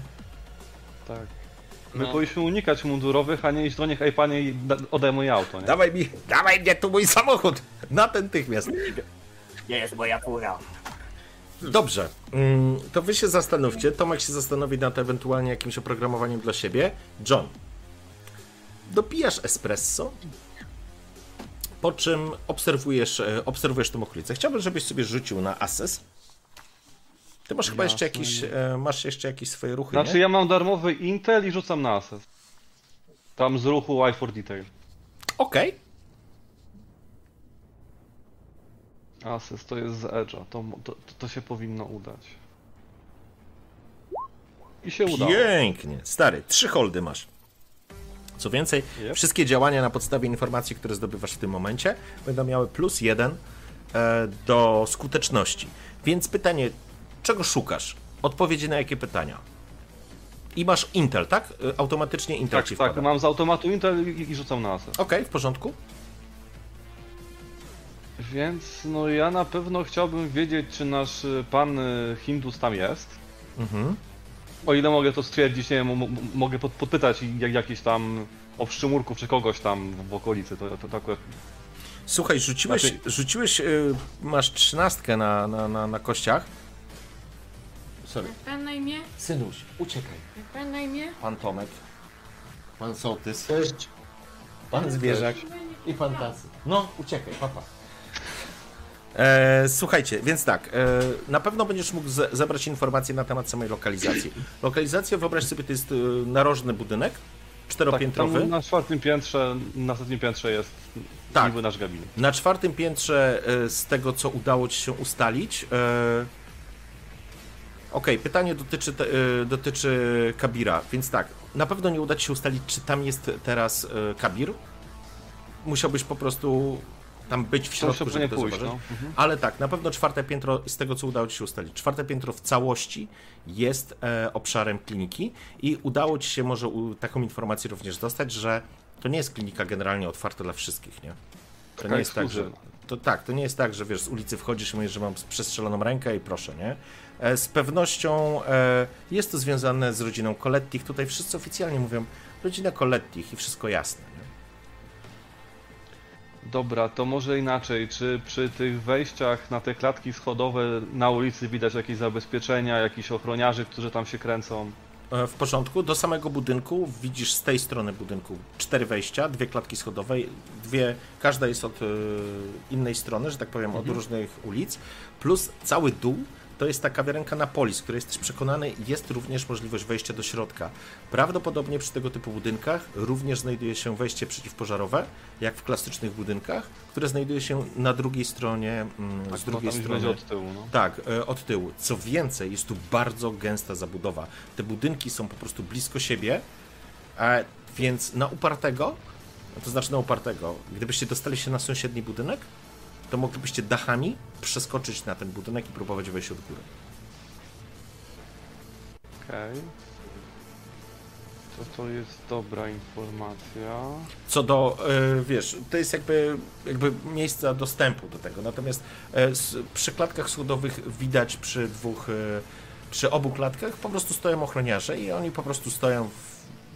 Tak. My no. powinniśmy unikać mundurowych, a nie iść do nich, ej panie, moje auto, nie? Dawaj mi, dawaj mnie tu mój samochód! Natychmiast! Nie jest moja fura. Dobrze, mm, to wy się zastanówcie. Tomek się zastanowi nad ewentualnie jakimś oprogramowaniem dla siebie. John, dopijasz espresso po czym obserwujesz, e, obserwujesz tą okolicę. Chciałbym, żebyś sobie rzucił na assess. Ty masz chyba jeszcze jakieś, e, masz jeszcze jakieś swoje ruchy, Znaczy nie? ja mam darmowy Intel i rzucam na Assess. Tam z ruchu Eye for Detail. Okej. Assess to jest z Edge'a, to, to, to się powinno udać. I się udało. Pięknie. Stary, trzy holdy masz. Co więcej, Yep. wszystkie działania na podstawie informacji, które zdobywasz w tym momencie, będą miały plus jeden e, do skuteczności. Więc pytanie, czego szukasz? Odpowiedzi na jakie pytania? I masz Intel, tak? E, Automatycznie Intel Tak, ci tak, wpada. mam z automatu Intel i, i rzucam na Assess. Okej, w porządku. Więc no ja na pewno chciałbym wiedzieć, czy nasz y, pan y, Hindus tam jest. Mhm. O ile mogę to stwierdzić, nie wiem, mo- mo- mogę pod, podpytać jak, jakiś tam obszczymurków czy kogoś tam w okolicy, to, to, to akurat Słuchaj, rzuciłeś, Znaczy- rzuciłeś y, masz trzynastkę na, na, na, na kościach. Sorry. Jak pan na imię? Synuś, uciekaj. Jak pan na imię? Pan Tomek, pan Sołtys, Cześć. pan Zwierzak i pan Tasy. No, uciekaj, papa. E, słuchajcie, więc tak, e, na pewno będziesz mógł ze, zebrać informacje na temat samej lokalizacji. Lokalizacja, wyobraź sobie, to jest e, narożny budynek, tak, czteropiętrowy. tam na czwartym piętrze, na ostatnim piętrze jest Tak. niby nasz gabinet. Na czwartym piętrze, e, z tego co udało ci się ustalić. e, Okej, pytanie dotyczy, te- e, dotyczy Kabira, więc tak, na pewno nie uda ci się ustalić, czy tam jest teraz Kabir. Musiałbyś po prostu tam być w środku, żeby to pójść, zobaczyć. no. Mhm. Ale tak, na pewno czwarte piętro, z tego co udało Ci się ustalić, czwarte piętro w całości jest e, obszarem kliniki i udało Ci się może u, taką informację również dostać, że to nie jest klinika generalnie otwarta dla wszystkich, nie? To Taka nie jest tak, że, to tak, to nie jest tak, że wiesz, z ulicy wchodzisz i mówisz, że mam przestrzeloną rękę i proszę, nie? E, z pewnością e, jest to związane z rodziną Colettich. Tutaj wszyscy oficjalnie mówią rodzina Colettich i wszystko jasne? Dobra, to może inaczej. Czy przy tych wejściach na te klatki schodowe na ulicy widać jakieś zabezpieczenia, jakichś ochroniarzy, którzy tam się kręcą? E, W porządku. Do samego budynku widzisz z tej strony budynku cztery wejścia, dwie klatki schodowe, dwie, każda jest od e, innej strony, że tak powiem, od różnych ulic, plus cały dół to jest ta kawiarenka na Polis, której jesteś przekonany, jest również możliwość wejścia do środka. Prawdopodobnie przy tego typu budynkach również znajduje się wejście przeciwpożarowe, jak w klasycznych budynkach, które znajduje się na drugiej stronie, mm, Tak, z no drugiej już strony. od tyłu, no. Tak, e, od tyłu. Co więcej, jest tu bardzo gęsta zabudowa. Te budynki są po prostu blisko siebie, e, więc na upartego, to znaczy na upartego, gdybyście dostali się na sąsiedni budynek, to moglibyście dachami przeskoczyć na ten budynek i próbować wejść od góry. Okej. To to jest dobra informacja. Co do, e, wiesz, to jest jakby, jakby miejsca dostępu do tego. Natomiast e, przy klatkach schodowych widać przy dwóch, e, przy obu klatkach po prostu stoją ochroniarze i oni po prostu stoją,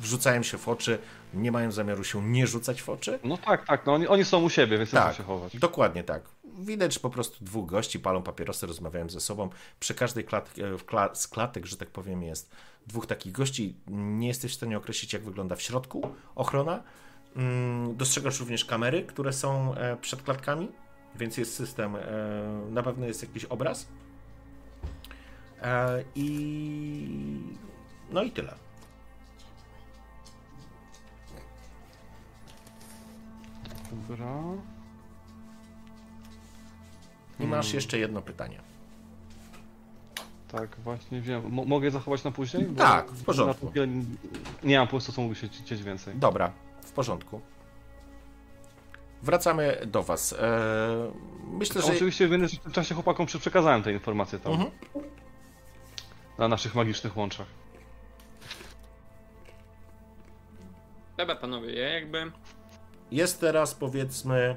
wrzucają się w oczy, nie mają zamiaru się nie rzucać w oczy. No tak, tak, no oni, oni są u siebie, więc Tak, się chować. dokładnie tak. Widać, że po prostu dwóch gości palą papierosy, rozmawiają ze sobą. Przy każdej klat, e, w kla, z klatek, że tak powiem, jest dwóch takich gości. Nie jesteś w stanie określić, jak wygląda w środku ochrona. Mm, Dostrzegasz również kamery, które są e, przed klatkami, więc jest system, e, na pewno jest jakiś obraz. I no i tyle. Dobra. I masz jeszcze jedno pytanie. Tak, właśnie wiem. Mo- mogę zachować na później? Bo Tak, w porządku. Nie mam po prostu co mógł się dzieć więcej. Dobra, w porządku. Wracamy do Was. Eee, myślę, że. Oczywiście w międzyczasie czasie chłopakom przekazałem te informacje tam. Mhm. Na naszych magicznych łączach. Dobra panowie, ja jakby Jest teraz powiedzmy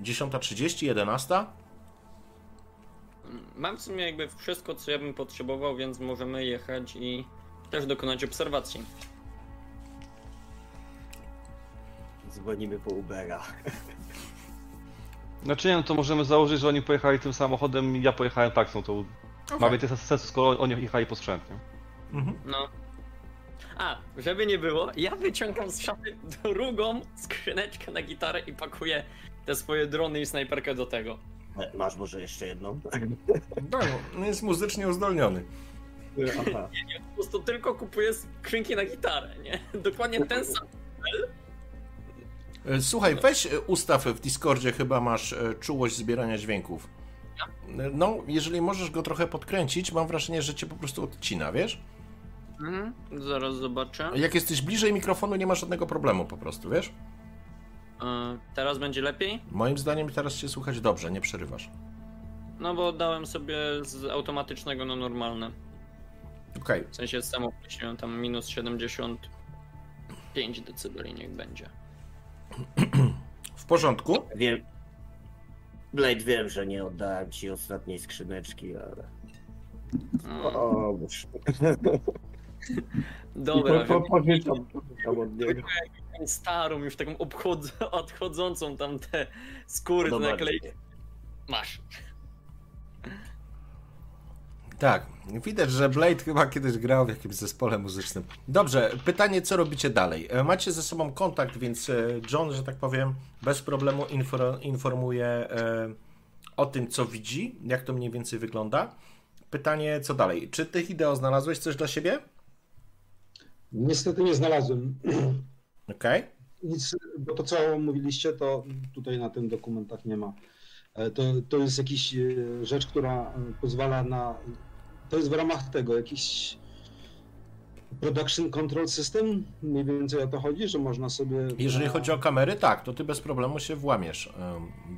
10.30, 11. mam w sumie jakby wszystko co ja bym potrzebował, więc możemy jechać i też dokonać obserwacji. Dzwonimy po Ubera. Znaczy nie, no to możemy założyć, że oni pojechali tym samochodem i ja pojechałem taksą, to ma więcej sensu, skoro oni jechali posprzętnie. Mhm. No, A, żeby nie było, ja wyciągam z szafy drugą skrzyneczkę na gitarę i pakuję te swoje drony i snajperkę do tego. E, Masz może jeszcze jedną? No, no, jest muzycznie uzdolniony. Aha. Nie, nie, po prostu tylko kupuję skrzynki na gitarę, nie? Dokładnie ten sam. E, Słuchaj, weź e, ustaw w Discordzie, chyba masz czułość zbierania dźwięków. No, jeżeli możesz go trochę podkręcić, mam wrażenie, że cię po prostu odcina, wiesz? Mhm, zaraz zobaczę. Jak jesteś bliżej mikrofonu, nie ma żadnego problemu po prostu, wiesz? E, teraz będzie lepiej? Moim zdaniem teraz cię słychać dobrze, nie przerywasz. No bo dałem sobie z automatycznego na normalne. Okej, W sensie sam określiłem tam minus 75 decybeli niech będzie. w porządku. Wiem. Blade, wiem, że nie oddałem ci ostatniej skrzyneczki, ale. Mm, O, boż. Dobra, po, po, pożyczam, pożyczam od niego. starą, już taką obchod- odchodzącą tam te skóry, te naklejki. Masz. Tak, widać, że Blade chyba kiedyś grał w jakimś zespole muzycznym. Dobrze, pytanie, co robicie dalej? E, Macie ze sobą kontakt, więc e, John, że tak powiem, bez problemu infor- informuje e, o tym, co widzi, jak to mniej więcej wygląda. Pytanie, co dalej? Czy ty, Hideo, znalazłeś coś dla siebie? Niestety nie znalazłem Okej. nic, bo to co mówiliście, to tutaj na tym dokumentach nie ma. E, To, to jest jakaś e, rzecz, która pozwala na. To jest w ramach tego jakiś production control system. Mniej więcej o to chodzi, że można sobie. Jeżeli chodzi o kamery, tak, to ty bez problemu się włamiesz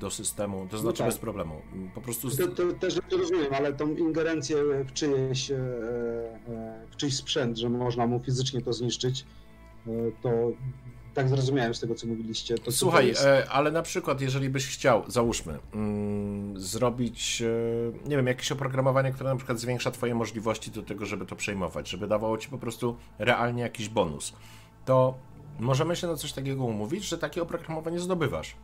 do systemu, to znaczy tak. bez problemu. Po prostu... To, to też rozumiem, ale tą ingerencję w czyjeś, e, e, w czyjś sprzęt, że można mu fizycznie to zniszczyć, e, to tak zrozumiałem z tego, co mówiliście. To, Słuchaj, jest- e, ale na przykład, jeżeli byś chciał, załóżmy, mm, zrobić, e, nie wiem, jakieś oprogramowanie, które na przykład zwiększa Twoje możliwości do tego, żeby to przejmować, żeby dawało Ci po prostu realnie jakiś bonus, to możemy się na coś takiego umówić, że takie oprogramowanie zdobywasz.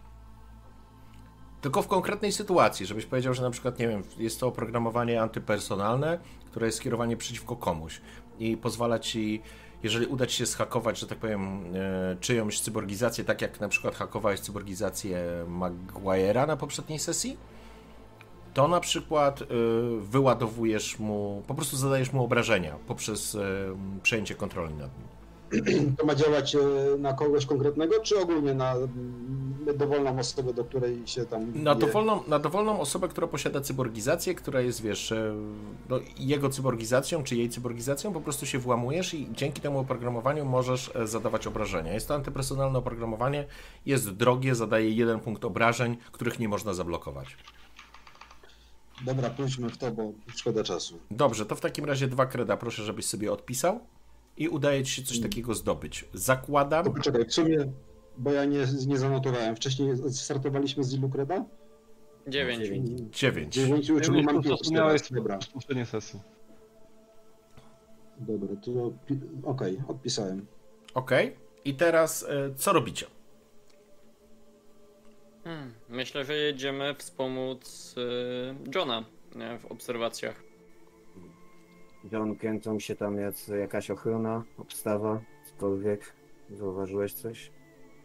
Tylko w konkretnej sytuacji, żebyś powiedział, że na przykład, nie wiem, jest to oprogramowanie antypersonalne, które jest skierowanie przeciwko komuś i pozwala ci, jeżeli uda ci się zhakować, że tak powiem, e, czyjąś cyborgizację, tak jak na przykład hakowałeś cyborgizację Maguire'a na poprzedniej sesji, to na przykład e, wyładowujesz mu, po prostu zadajesz mu obrażenia poprzez e, przejęcie kontroli nad nim. To ma działać e, na kogoś konkretnego, czy ogólnie na mm, dowolną osobę, do której się tam. Na dowolną, na dowolną osobę, która posiada cyborgizację, która jest, wiesz, e, no, jego cyborgizacją, czy jej cyborgizacją, po prostu się włamujesz i dzięki temu oprogramowaniu możesz e, zadawać obrażenia. Jest to antypersonalne oprogramowanie, jest drogie, zadaje jeden punkt obrażeń, których nie można zablokować. Dobra, pójdźmy w to, bo szkoda czasu. Dobrze, to w takim razie dwa kreda proszę, żebyś sobie odpisał i udaje ci się coś takiego zdobyć. Zakładam, To poczekaj, w sumie, bo ja nie, nie zanotowałem. Wcześniej startowaliśmy z ilu kreda? 9. dziewięć. 9, czyli Dziewięć mam co miałeś. Dobra, poprzedniej sesji. dobra, to okej, odpisałem. Ok. I teraz e, co robicie? Hmm, myślę, że jedziemy wspomóc y, Johna nie, w obserwacjach. John, kręcą się tam jac, jakaś ochrona, obstawa, cokolwiek. Zauważyłeś coś?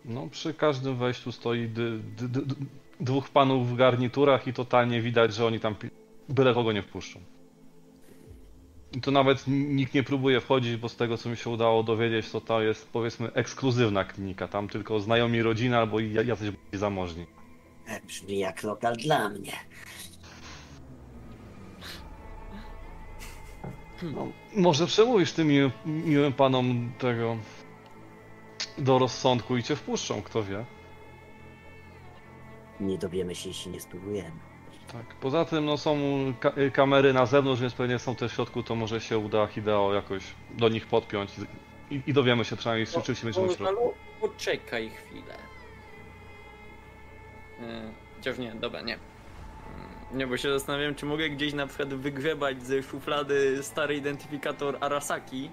No, przy każdym wejściu stoi dy, dy, dy, dy, dwóch panów w garniturach i totalnie widać, że oni tam pi- byle kogo nie wpuszczą. I to nawet nikt nie próbuje wchodzić, bo z tego co mi się udało dowiedzieć, to to jest powiedzmy ekskluzywna klinika. Tam tylko znajomi rodziny albo i jacyś bardziej zamożni. E, Brzmi jak lokal dla mnie. No, może przemówisz tym miłym, miłym panom tego do rozsądku i cię wpuszczą, kto wie. Nie dowiemy się, jeśli nie spróbujemy. Tak. Poza tym no, są ka kamery na zewnątrz, więc pewnie są też w środku, to może się uda Hideo jakoś do nich podpiąć i, i, i dowiemy się przynajmniej, czy rzeczywiście będziemy w środku. Portalu? Poczekaj chwilę. Yy, Chociaż nie, dobra, nie. Nie, bo się zastanawiam, czy mogę gdzieś na przykład wygrzebać ze szuflady stary identyfikator Arasaki.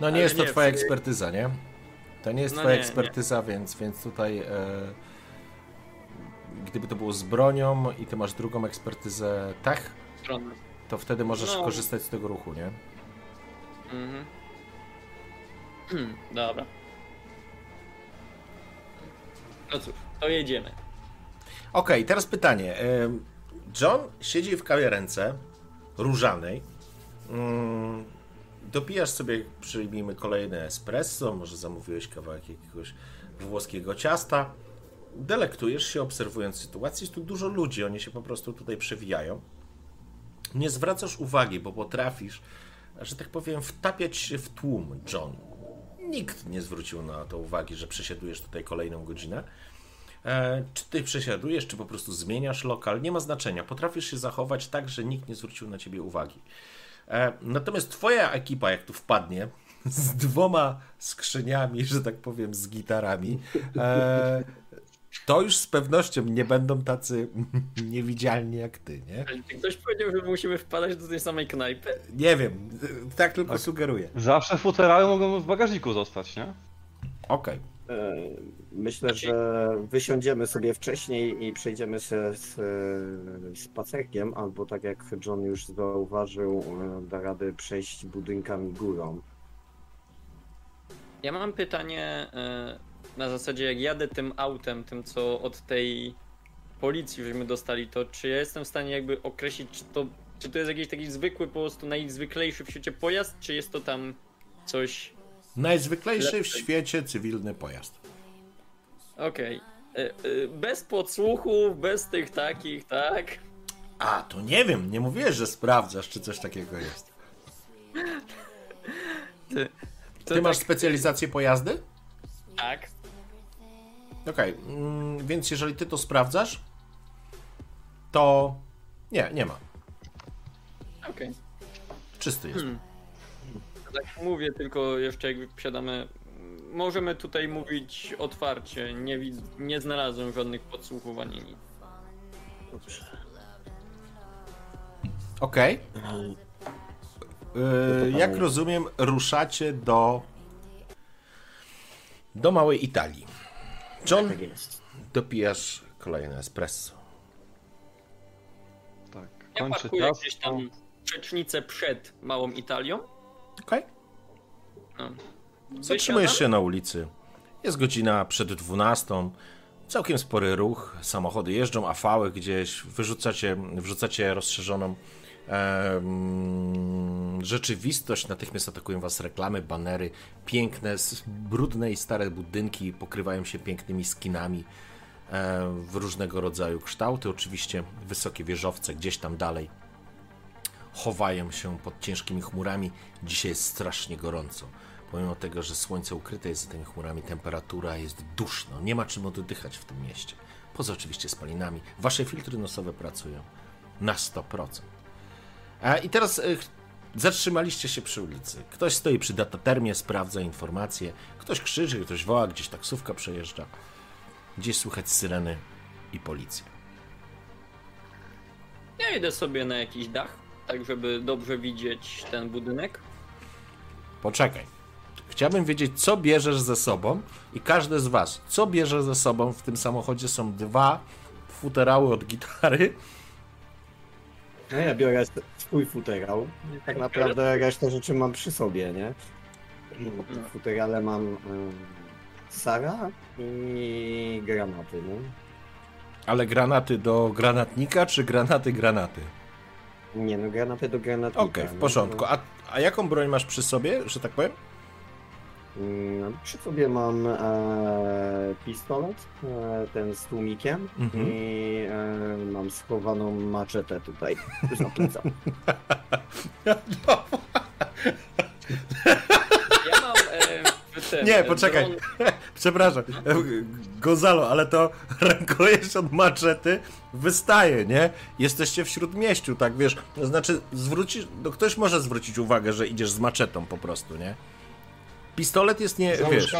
No nie Ale jest to nie, twoja ekspertyza, nie? To nie jest No twoja nie, nie. ekspertyza, Więc, więc tutaj e, gdyby to było z bronią i ty masz drugą ekspertyzę tech, Strony. to wtedy możesz No. korzystać z tego ruchu, nie? Mhm. Dobra. No cóż, to jedziemy. Okej, okay, teraz pytanie. John siedzi w kawiarence różanej. Mm, dopijasz sobie, przyjmijmy kolejne espresso, może zamówiłeś kawałek jakiegoś włoskiego ciasta. Delektujesz się, obserwując sytuację. Jest tu dużo ludzi, oni się po prostu tutaj przewijają. Nie zwracasz uwagi, bo potrafisz, że tak powiem, wtapiać się w tłum, John. Nikt nie zwrócił na to uwagi, że przesiadujesz tutaj kolejną godzinę. E, czy ty przesiadujesz, czy po prostu zmieniasz lokal, nie ma znaczenia. Potrafisz się zachować tak, że nikt nie zwrócił na ciebie uwagi. E, natomiast twoja ekipa, jak tu wpadnie, z dwoma skrzyniami, że tak powiem, z gitarami, e, to już z pewnością nie będą tacy niewidzialni jak ty, nie? Ktoś powiedział, że musimy wpadać do tej samej knajpy? Nie wiem, tak tylko tak. sugeruję. Zawsze futerały mogą w bagażniku zostać, nie? Okej. Okay. Myślę, że wysiądziemy sobie wcześniej i przejdziemy się z spacerkiem, albo tak jak John już zauważył, e, da rady przejść budynkami górą. Ja mam pytanie e, na zasadzie, jak jadę tym autem, tym co od tej policji żeśmy dostali, to czy ja jestem w stanie jakby określić, czy to, czy to jest jakiś taki zwykły, po prostu najzwyklejszy w świecie pojazd, czy jest to tam coś Najzwyklejszy w świecie cywilny pojazd. Okej. Okay. E, e, bez podsłuchów, bez tych takich, tak? A, to nie wiem, nie mówiłeś, że sprawdzasz, czy coś takiego jest. Ty, Ty tak... masz specjalizację pojazdy? Tak. Okej, okay. mm, więc jeżeli ty to sprawdzasz, to nie, nie ma. Okej. Okay. Czysty jest. Hmm. Tak mówię, tylko jeszcze jak wsiadamy, możemy tutaj mówić otwarcie. Nie, nie znalazłem żadnych podsłuchów ani nic. Dobrze. Okej. Okay. Yy, jak rozumiem, ruszacie do do małej Italii. John, tak dopijasz kolejne espresso. Tak. Ja parkuję gdzieś tam przecznicę przed małą Italią Okej. Okay. No. Zatrzymujesz się na ulicy. Jest godzina przed 12. Całkiem spory ruch. Samochody jeżdżą, afały gdzieś. Wyrzucacie, wrzucacie rozszerzoną rzeczywistość. Natychmiast atakują was reklamy, banery. Piękne, brudne i stare budynki pokrywają się pięknymi skinami w różnego rodzaju kształty. Oczywiście wysokie wieżowce gdzieś tam dalej chowają się pod ciężkimi chmurami. Dzisiaj jest strasznie gorąco. Pomimo tego, że słońce ukryte jest za tymi chmurami, temperatura jest duszno. Nie ma czym oddychać w tym mieście. Poza oczywiście spalinami. Wasze filtry nosowe pracują na 100%. A I teraz e, zatrzymaliście się przy ulicy. Ktoś stoi przy datatermie, sprawdza informacje. Ktoś krzyczy, ktoś woła, gdzieś taksówka przejeżdża. Gdzieś słychać syreny i policję. Ja idę sobie na jakiś dach tak żeby dobrze widzieć ten budynek? Poczekaj. Chciałbym wiedzieć, co bierzesz ze sobą i każdy z was, co bierze ze sobą w tym samochodzie są dwa futerały od gitary. No ja biorę swój futerał. Tak naprawdę resztę rzeczy mam przy sobie, nie? W futerale mam um, Sara i granaty, nie? Ale granaty do granatnika, czy granaty granaty? Nie, no granaty do granatnika. Okej, okay, w porządku. A, a jaką broń masz przy sobie, że tak powiem? Mm, przy sobie mam e, pistolet, e, ten z tłumikiem mhm. i e, mam schowaną maczetę tutaj za. Ja mam ten, Nie, poczekaj. Dron... Przepraszam. Gonzalo, ale to rękojeść od maczety wystaje, nie? Jesteście w śródmieściu, tak wiesz. To znaczy, zwrócisz. No ktoś może zwrócić uwagę, że idziesz z maczetą po prostu, nie? Pistolet jest nie. wiesz.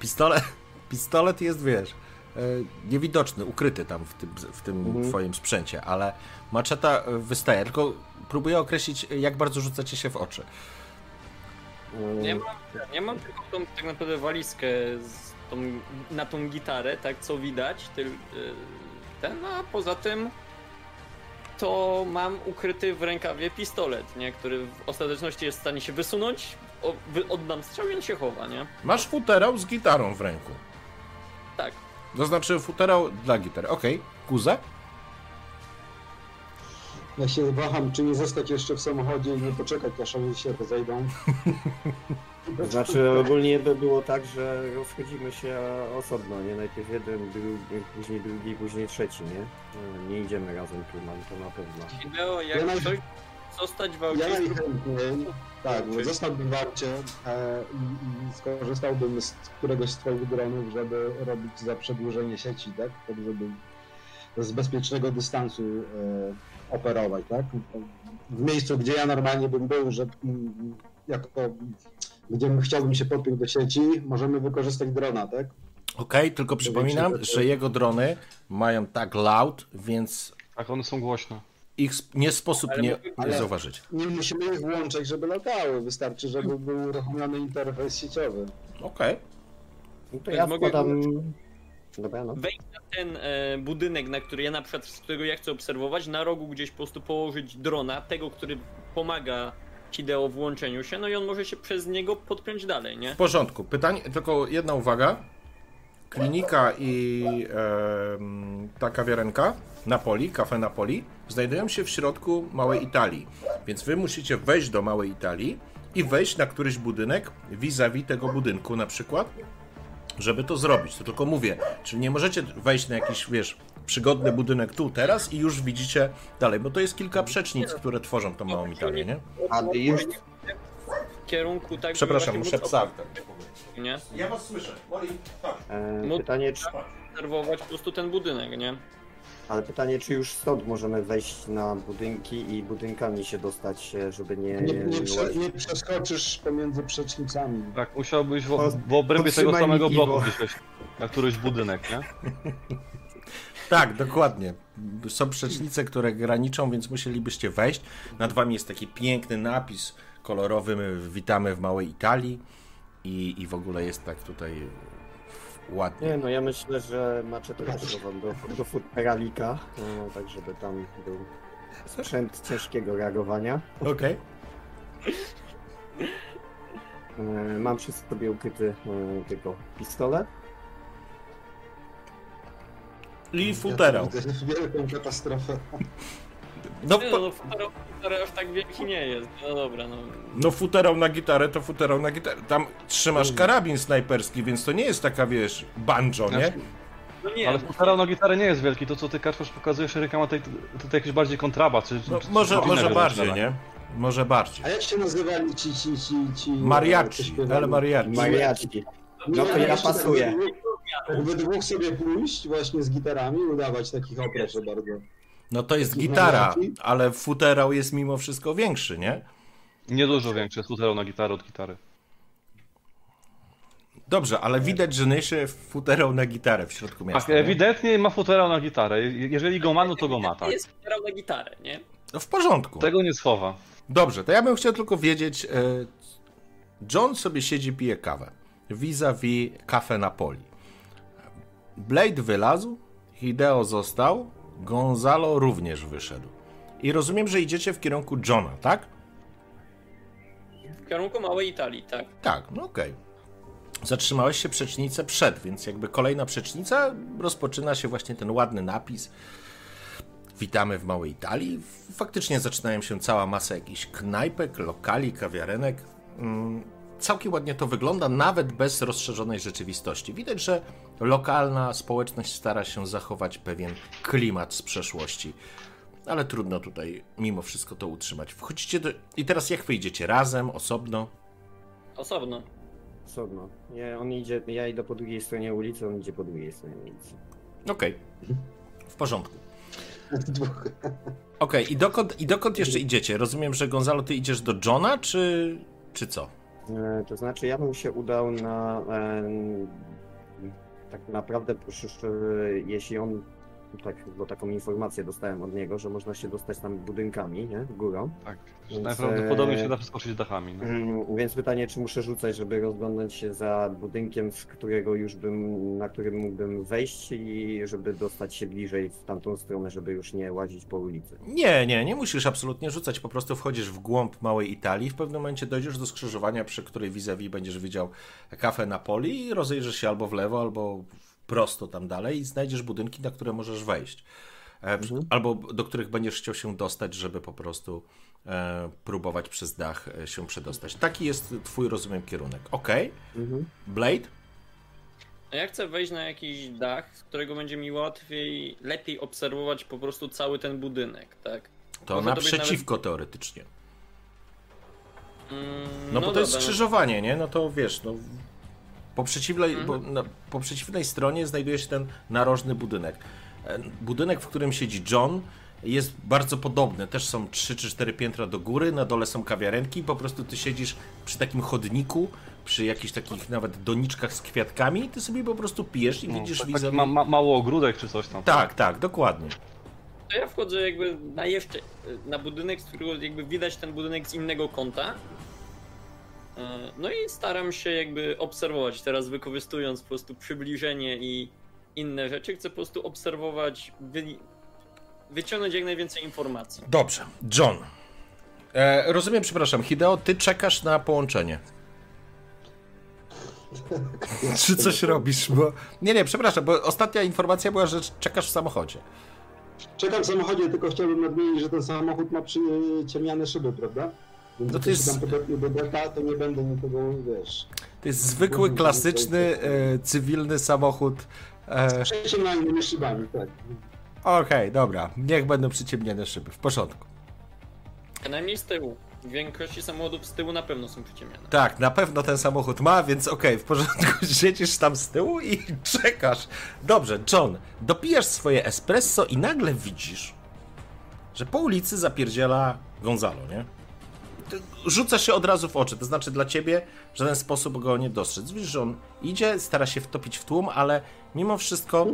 Pistolet, pistolet jest, wiesz. E, niewidoczny, ukryty tam w tym, w tym mhm. twoim sprzęcie, ale maczeta wystaje. Tylko próbuję określić, jak bardzo rzucacie się w oczy. Nie mam, nie mam tylko tą tak naprawdę walizkę z tą, na tą gitarę, tak co widać, ty, ten, a poza tym to mam ukryty w rękawie pistolet, nie, który w ostateczności jest w stanie się wysunąć oddam strzał i on się chowa, nie? Masz futerał z gitarą w ręku. Tak. To znaczy futerał dla gitary. Okej, okay. Kuza? Ja się waham, czy nie zostać jeszcze w samochodzie i nie poczekać, aż oni się rozejdą. To znaczy ogólnie by było tak, że rozchodzimy się osobno, nie? Najpierw jeden, drugi, później drugi, później trzeci, nie? Nie idziemy razem tu, mam to na pewno. Ideo, jak ja coś zostać w aucie... Ja najchętniej, tak, bo zostałbym w aucie e, i, i skorzystałbym z któregoś z twoich dronów, żeby robić za przedłużenie sieci, tak? Tak, żeby z bezpiecznego dystansu e, operować, tak? W miejscu, gdzie ja normalnie bym był, że mm, jako gdzie chciałbym się podpiąć do sieci, możemy wykorzystać drona, tak? Okej, okay, tylko przypominam, że jego drony mają tak loud, więc... Tak, one są głośne. Ich nie sposób ale, nie ale zauważyć. Nie musimy ich włączać, żeby latały. Wystarczy, żeby był uruchomiony interfejs sieciowy. Okej. Okay. No to ja. Dobra, no. Wejść na ten e, budynek, na który ja na przykład, z którego ja chcę obserwować, na rogu gdzieś po prostu położyć drona, tego, który pomaga Hideo w łączeniu się, no i on może się przez niego podpiąć dalej, nie? W porządku. Pytanie, tylko jedna uwaga. Klinika i e, ta kawiarenka Napoli, kafe Napoli, znajdują się w środku małej Italii. Więc wy musicie wejść do małej Italii i wejść na któryś budynek vis-a-vis tego budynku na przykład, żeby to zrobić. To tylko mówię, czyli nie możecie wejść na jakiś, wiesz, przygodny budynek tu, teraz i już widzicie dalej, bo to jest kilka przecznic, które tworzą tą małą Italię, nie? A już w kierunku tak. Przepraszam, muszę psa. Nie? Ja was słyszę. Moli, tak. E, pytanie, czy... obserwować po prostu ten budynek, nie? Ale pytanie, czy już stąd możemy wejść na budynki i budynkami się dostać, e, żeby nie... Nie, nie, prze, nie przeskoczysz pomiędzy przecznicami. Tak, musiałbyś w, w obrębie tego samego bloku gdzieś na któryś budynek, nie? Tak, dokładnie. Są przecznice, które graniczą, więc musielibyście wejść. Nad wami jest taki piękny napis kolorowy. My witamy w małej Italii i, i w ogóle jest tak tutaj ładnie. Nie, no ja myślę, że macie to wam do, do futeralika, no, tak żeby tam był sprzęt ciężkiego reagowania. Okej. Okay. E, mam przy sobie ukryty e, tylko pistolet i futerał. Wielką katastrofę. No, nie, no, no futerał, futerał aż tak wielki nie jest. No dobra, no. No futerał na gitarę to futerał na gitarę. Tam trzymasz mm. karabin snajperski, więc to nie jest taka, wiesz, banjo, nie? Znaczy, no nie, Ale futerał na gitarę nie jest wielki. To, co ty, Kacperz, pokazujesz, Eryka, ma tutaj, tutaj jakiś bardziej kontrabat, czy, no, czy Może, może bardziej, nie? Może bardziej. A jak się nazywali ci, ci, ci, ci... Mariachi, ale mariachi. Mariachi. No to ja pasuję. We dwóch sobie pójść właśnie z gitarami, udawać takich o proszę bardzo. No to jest gitara, ale futerał jest mimo wszystko większy, nie? Niedużo większy futerał na gitarę od gitary. Dobrze, ale widać, że niesie futerał na gitarę w środku miasta. Tak, ewidentnie ma futerał na gitarę. Jeżeli go ma, no to go ma, tak. Jest futerał na gitarę, nie? No w porządku. Tego nie schowa. Dobrze, to ja bym chciał tylko wiedzieć, e, John sobie siedzi, pije kawę. Vis-a-vis Cafe Napoli. Blade wylazł, Hideo został, Gonzalo również wyszedł. I rozumiem, że idziecie w kierunku Johna, tak? W kierunku Małej Italii, tak. Tak, no okej. Okay. Zatrzymałeś się przecznicę przed, więc jakby kolejna przecznica rozpoczyna się właśnie ten ładny napis. Witamy w Małej Italii. Faktycznie zaczynają się cała masa jakichś knajpek, lokali, kawiarenek. Mm, całkiem ładnie to wygląda, nawet bez rozszerzonej rzeczywistości. Widać, że lokalna społeczność stara się zachować pewien klimat z przeszłości. Ale trudno tutaj mimo wszystko to utrzymać. Wchodzicie do... I teraz jak wyjdziecie? Razem, osobno? Osobno. Osobno. Nie, on idzie, ja idę po drugiej stronie ulicy, on idzie po drugiej stronie ulicy. Okej. Okay. W porządku. Okej, okay. I, dokąd, i dokąd jeszcze idziecie? Rozumiem, że Gonzalo, ty idziesz do Johna, czy, czy co? E, to znaczy, ja bym się udał na. E, tak naprawdę, jeśli on tak, bo taką informację dostałem od niego, że można się dostać tam budynkami, nie? Górą. Tak, że Więc, najprawdopodobniej e, się da przeskoczyć dachami. No. Mm, Więc pytanie, czy muszę rzucać, żeby rozglądać się za budynkiem, z którego już bym, na którym mógłbym wejść i żeby dostać się bliżej w tamtą stronę, żeby już nie łazić po ulicy. Nie, nie, nie musisz absolutnie rzucać, po prostu wchodzisz w głąb małej Italii, w pewnym momencie dojdziesz do skrzyżowania, przy której vis-a-vis będziesz widział kafę Napoli i rozejrzysz się albo w lewo, albo prosto tam dalej i znajdziesz budynki, na które możesz wejść. E, Albo do których będziesz chciał się dostać, żeby po prostu e, próbować przez dach e, się przedostać. Taki jest twój, rozumiem, kierunek. Ok. Blade? No ja chcę wejść na jakiś dach, z którego będzie mi łatwiej, lepiej obserwować po prostu cały ten budynek, tak? To Może to naprzeciwko teoretycznie. Mm, No, bo to dobra, jest no. skrzyżowanie, nie? No to wiesz, no, po, przeciwnej, Mhm. bo, na, po przeciwnej stronie znajduje się ten narożny budynek. E, Budynek, w którym siedzi John, jest bardzo podobny. Też są 3 czy 4 piętra do góry, na dole są kawiarenki. Po prostu ty siedzisz przy takim chodniku, przy jakichś takich nawet doniczkach z kwiatkami, i ty sobie po prostu pijesz i No, widzisz tak, widzę. tak ma, ma, mało ogródek czy coś tam. Tak, tak, dokładnie. To ja wchodzę jakby na jeszcze, na budynek, z którego jakby widać ten budynek z innego kąta. E, No i staram się jakby obserwować, teraz wykorzystując po prostu przybliżenie i inne rzeczy, chcę po prostu obserwować, wy... wyciągnąć jak najwięcej informacji. Dobrze, John. E, rozumiem, przepraszam, Hideo, ty czekasz na połączenie. Czy coś robisz? Bo... Nie, nie, przepraszam, bo ostatnia informacja była, że czekasz w samochodzie. Czekam w samochodzie, tylko chciałbym nadmienić, że ten samochód ma przy... ciemniane szyby, prawda? No to jest- tam to nie będę nikogo, wiesz... To jest zwykły, klasyczny, e, cywilny samochód. E, Z szybami, tak. Okej, dobra, niech będą przyciemnione szyby, w porządku. Najmniej z tyłu. W większości samochodów z tyłu na pewno są przyciemniane. Tak, na pewno ten samochód ma, więc okej, w porządku, siedzisz tam z tyłu i czekasz. Dobrze, John, dopijasz swoje espresso i nagle widzisz, że po ulicy zapierdziela Gonzalo, nie? Rzuca się od razu w oczy, to znaczy dla ciebie w żaden sposób go nie dostrzec. Widzisz, że on idzie, stara się wtopić w tłum, ale mimo wszystko...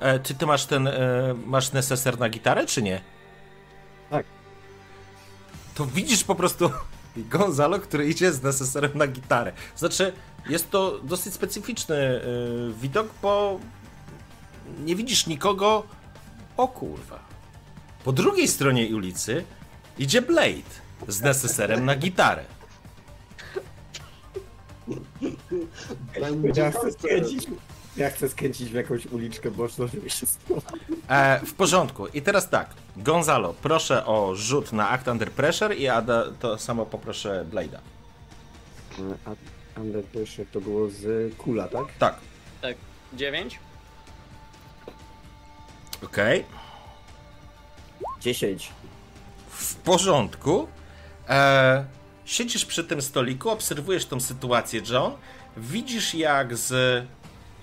E, ty, ty masz ten, e, masz neseser na gitarę, czy nie? Tak. To widzisz po prostu Gonzalo, który idzie z neseserem na gitarę. Znaczy, jest to dosyć specyficzny y, widok, bo nie widzisz nikogo. O kurwa. Po drugiej stronie ulicy idzie Blade z neseserem na gitarę. Ja chcę skręcić, ja chcę skręcić w jakąś uliczkę boczną, żeby się. E, w porządku. I teraz tak. Gonzalo, proszę o rzut na Act Under Pressure i Ada, to samo poproszę Blade'a. Under Pressure to było z kula, tak? Tak. Tak, 9? Okej. 10. W porządku. E, siedzisz przy tym stoliku, obserwujesz tą sytuację, John. Widzisz, jak z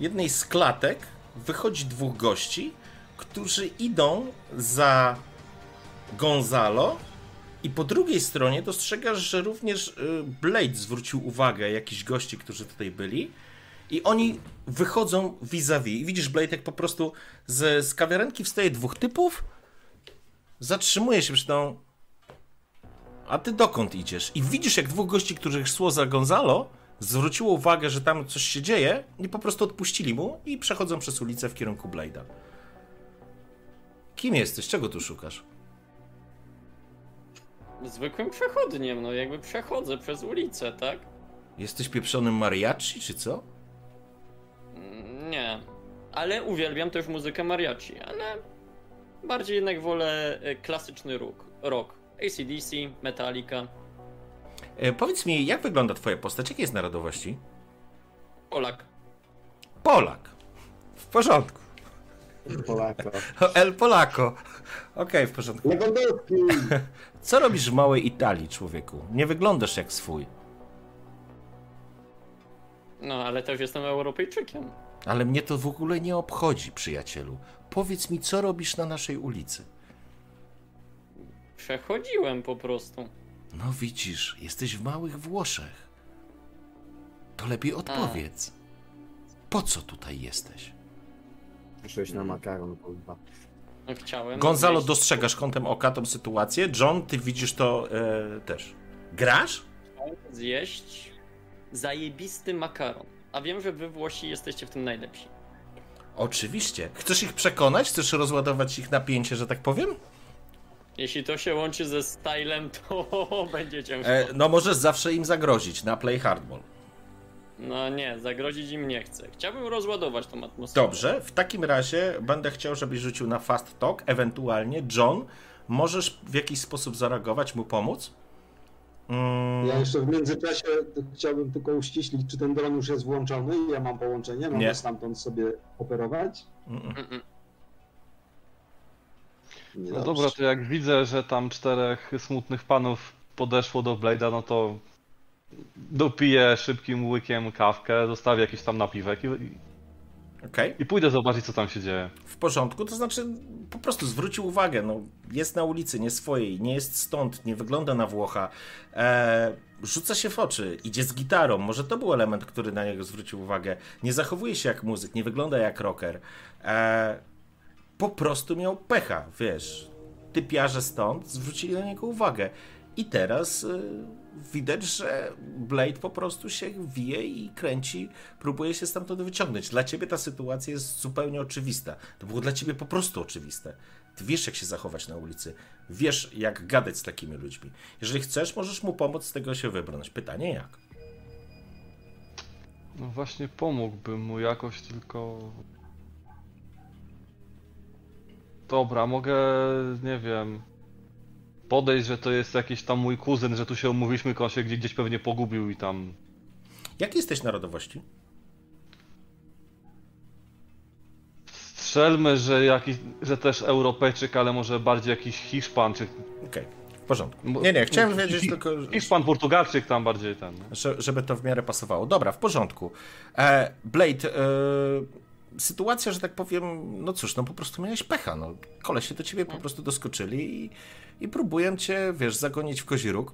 jednej z klatek wychodzi dwóch gości, którzy idą za Gonzalo. I po drugiej stronie dostrzegasz, że również y, Blade zwrócił uwagę jakichś gości, którzy tutaj byli. I oni wychodzą vis-a-vis. I widzisz, Blade, jak po prostu z, z kawiarenki wstaje dwóch typów, zatrzymuje się przy tą. A ty dokąd idziesz? I widzisz, jak dwóch gości, których szło za Gonzalo, zwróciło uwagę, że tam coś się dzieje, i po prostu odpuścili mu i przechodzą przez ulicę w kierunku Blade'a. Kim jesteś? Czego tu szukasz? Zwykłym przechodniem, no jakby przechodzę przez ulicę, tak? Jesteś pieprzonym mariachi, czy co? Nie. Ale uwielbiam też muzykę mariachi, ale bardziej jednak wolę e, klasyczny rock. rock. ACDC, Metallica, E, powiedz mi, jak wygląda twoja postać? Jakiej jest narodowości? Polak. Polak. W porządku. Polaka. El Polako. Okej, w porządku. Lewandowski! Co robisz w małej Italii, człowieku? Nie wyglądasz jak swój. No, ale też jestem Europejczykiem. Ale mnie to w ogóle nie obchodzi, przyjacielu. Powiedz mi, co robisz na naszej ulicy? Przechodziłem po prostu. No widzisz, jesteś w małych Włoszech. To lepiej odpowiedz. Po co tutaj jesteś? Przyszłeś na makaron, kurwa. No, chciałem. Gonzalo, dostrzegasz kątem oka tą sytuację. John, ty widzisz to e, też. Grasz? Zjeść zajebisty makaron. A wiem, że wy Włosi jesteście w tym najlepsi. Oczywiście. Chcesz ich przekonać? Chcesz rozładować ich napięcie, że tak powiem? Jeśli to się łączy ze stylem, to będzie ciężko. E, no możesz zawsze im zagrozić na Play Hardball. No nie, zagrozić im nie chcę. Chciałbym rozładować tą atmosferę. Dobrze, w takim razie będę chciał, żebyś rzucił na Fast Talk, ewentualnie John, możesz w jakiś sposób zareagować, mu pomóc? Mm, Ja jeszcze w międzyczasie chciałbym tylko uściślić, czy ten dron już jest włączony i ja mam połączenie, mogę Nie. stamtąd sobie operować. mm, mm. Nie No dobra, to jak widzę, że tam czterech smutnych panów podeszło do Blade'a, no to dopiję szybkim łykiem kawkę, zostawię jakiś tam napiwek i, i- Okej. i pójdę zobaczyć, co tam się dzieje. w porządku, to znaczy po prostu zwrócił uwagę, no jest na ulicy, nie swojej, nie jest stąd, nie wygląda na Włocha, e, rzuca się w oczy, idzie z gitarą, może to był element, który na niego zwrócił uwagę, nie zachowuje się jak muzyk, nie wygląda jak rocker, e, po prostu miał pecha, wiesz, typiarze stąd zwrócili na niego uwagę i teraz e, widać, że Blade po prostu się wije i kręci, próbuje się stamtąd wyciągnąć. Dla ciebie ta sytuacja jest zupełnie oczywista. To było dla ciebie po prostu oczywiste. Ty wiesz, jak się zachować na ulicy. Wiesz, jak gadać z takimi ludźmi. Jeżeli chcesz, możesz mu pomóc z tego się wybrnąć. Pytanie jak? No właśnie pomógłbym mu jakoś, tylko... Dobra, mogę, nie wiem, podejść, że to jest jakiś tam mój kuzyn, że tu się umówiliśmy, tylko on się gdzieś, gdzieś pewnie pogubił i tam... Jak jesteś narodowości? Strzelmy, że jakiś, że też Europejczyk, ale może bardziej jakiś Hiszpan, czy... Okej, w porządku. Nie, nie, chciałem wiedzieć Hi- tylko, Hiszpan, Portugalczyk tam bardziej ten. że- żeby to w miarę pasowało. Dobra, w porządku. E, Blade, e, sytuacja, że tak powiem, no cóż, no po prostu miałeś pecha, no. Kolesie do ciebie po prostu doskoczyli i, i próbuję cię, wiesz, zagonić w kozi róg.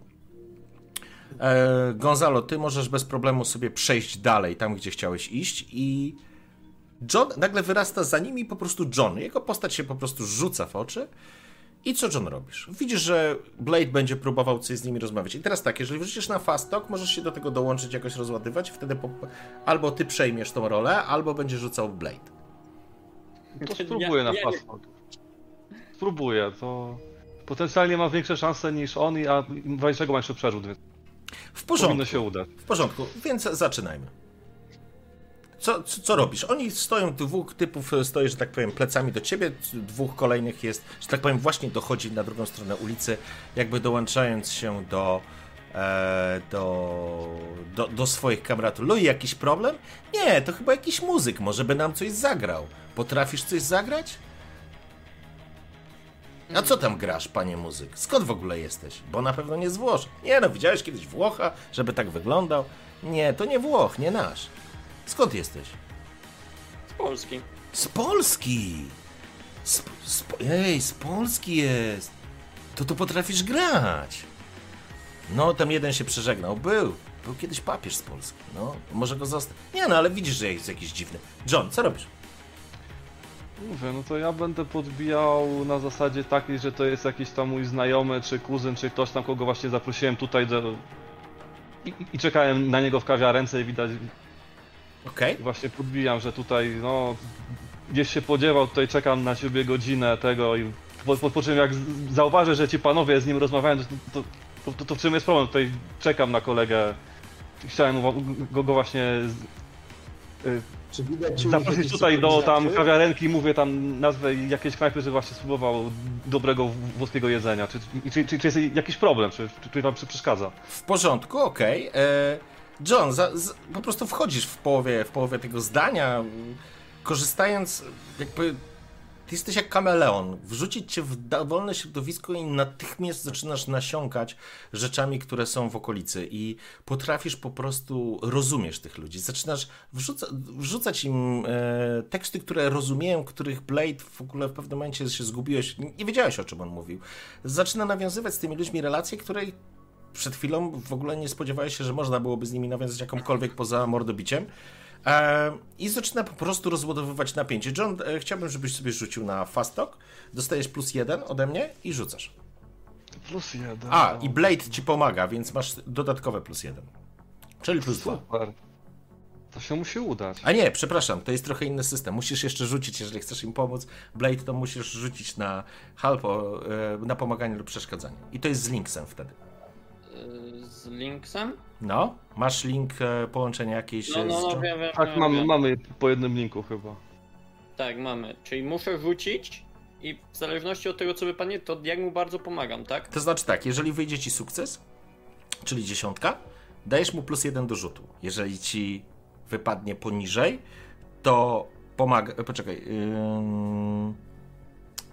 E, Gonzalo, ty możesz bez problemu sobie przejść dalej, tam gdzie chciałeś iść i John nagle wyrasta za nimi po prostu John. Jego postać się po prostu rzuca w oczy. I co John robisz? Widzisz, że Blade będzie próbował coś z nimi rozmawiać. I teraz tak, jeżeli wrzucisz na fast talk, możesz się do tego dołączyć, jakoś rozładywać, wtedy po... albo ty przejmiesz tą rolę, albo będzie rzucał Blade. To Ja- spróbuję na ja- fast talk. Spróbuję, to... Potencjalnie ma większe szanse niż on, i- a w razie czego ma jeszcze przerzut, więc W powinno porządku. się udać. W porządku, więc zaczynajmy. Co, co, co robisz? Oni stoją, dwóch typów stoi, że tak powiem, plecami do ciebie, dwóch kolejnych jest, że tak powiem, właśnie dochodzi na drugą stronę ulicy, jakby dołączając się do, e, do, do, do swoich kamratów. Louis, jakiś problem? Nie, to chyba jakiś muzyk, może by nam coś zagrał. Potrafisz coś zagrać? A co tam grasz, panie muzyk? Skąd w ogóle jesteś? Bo na pewno nie z Włoch. Nie no, widziałeś kiedyś Włocha, żeby tak wyglądał? Nie, to nie Włoch, nie nasz. Skąd jesteś? Z Polski. Z Polski! Z, z, ej, z Polski jest! To tu potrafisz grać! No, tam jeden się przeżegnał. Był. Był kiedyś papież z Polski. No, może go zostać. Nie no, ale widzisz, że jest jakiś dziwny. John, co robisz? Mówię, no to ja będę podbijał na zasadzie takiej, że to jest jakiś tam mój znajomy, czy kuzyn, czy ktoś tam, kogo właśnie zaprosiłem tutaj do... I, i czekałem na niego w kawiarence i widać, Okej. właśnie podbijam, że tutaj, no... Gdzieś się podziewał, tutaj czekam na ciebie godzinę tego i po, po, po czym jak zauważę, że ci panowie z nim rozmawiają, to, to, to, to, to w czym jest problem? Tutaj czekam na kolegę. Chciałem go, go, właśnie z- y, Czy widać czy Zaprosić tutaj do tam kawiarenki, mówię tam nazwę jakiejś knajpy, że właśnie spróbował dobrego włoskiego jedzenia. Czy, czy, czy, czy jest jakiś problem, czy, czy, czy wam przeszkadza? W porządku, okej. E, John, za, z, po prostu wchodzisz w połowie, w połowie tego zdania, korzystając jakby... Ty jesteś jak kameleon. Wrzucić cię w dowolne środowisko i natychmiast zaczynasz nasiąkać rzeczami, które są w okolicy i potrafisz po prostu rozumiesz tych ludzi. Zaczynasz wrzuca, wrzucać im e, teksty, które rozumieją, których Blade w ogóle w pewnym momencie się zgubiłeś, nie wiedziałeś o czym on mówił. Zaczyna nawiązywać z tymi ludźmi relacje, której przed chwilą w ogóle nie spodziewałeś się, że można byłoby z nimi nawiązać jakąkolwiek poza mordobiciem. E, I zaczyna po prostu rozładowywać napięcie. John, e, chciałbym, żebyś sobie rzucił na fast talk. Dostajesz plus jeden ode mnie i rzucasz. Plus jeden. A, i Blade ci pomaga, więc masz dodatkowe plus jeden. Czyli plus dwa. Super. To się musi udać. A nie, przepraszam, to jest trochę inny system. Musisz jeszcze rzucić, jeżeli chcesz im pomóc. Blade to musisz rzucić na halpo, e, na pomaganie lub przeszkadzanie. I to jest z linksem wtedy. Z Linksem? No, masz link e, połączenia jakieś No, e, no, z no, John- wiem, wiem, Tak, wiem, mamy, wiem. mamy po jednym linku chyba. Tak, mamy. Czyli muszę rzucić i w zależności od tego, co wypadnie, to jak mu bardzo pomagam, tak? To znaczy tak, jeżeli wyjdzie ci sukces, czyli dziesiątka, dajesz mu plus jeden do rzutu. Jeżeli ci wypadnie poniżej, to pomaga. e, Poczekaj. ym,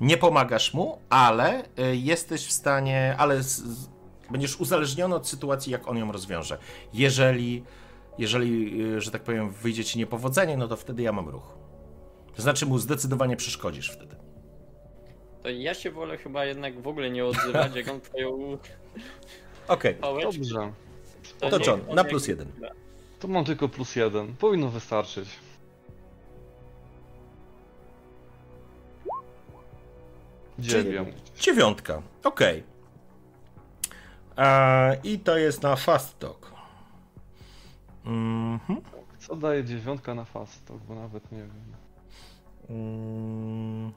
nie pomagasz mu, ale y, jesteś w stanie. Ale z, z, będziesz uzależniony od sytuacji, jak on ją rozwiąże. Jeżeli, jeżeli, y, że tak powiem, wyjdzie ci niepowodzenie, no to wtedy ja mam ruch. To znaczy mu zdecydowanie przeszkodzisz wtedy. To ja się wolę chyba jednak w ogóle nie odzywać, jak on przejął Okej, pałeczkę. Dobrze. to John, na plus jeden. To mam tylko plus jeden. Powinno wystarczyć. Dziewięć. Dziewiątka, okej. E, I to jest na fast talk. Mhm. Co daje dziewiątka na fast talk, bo nawet nie wiem. Mm,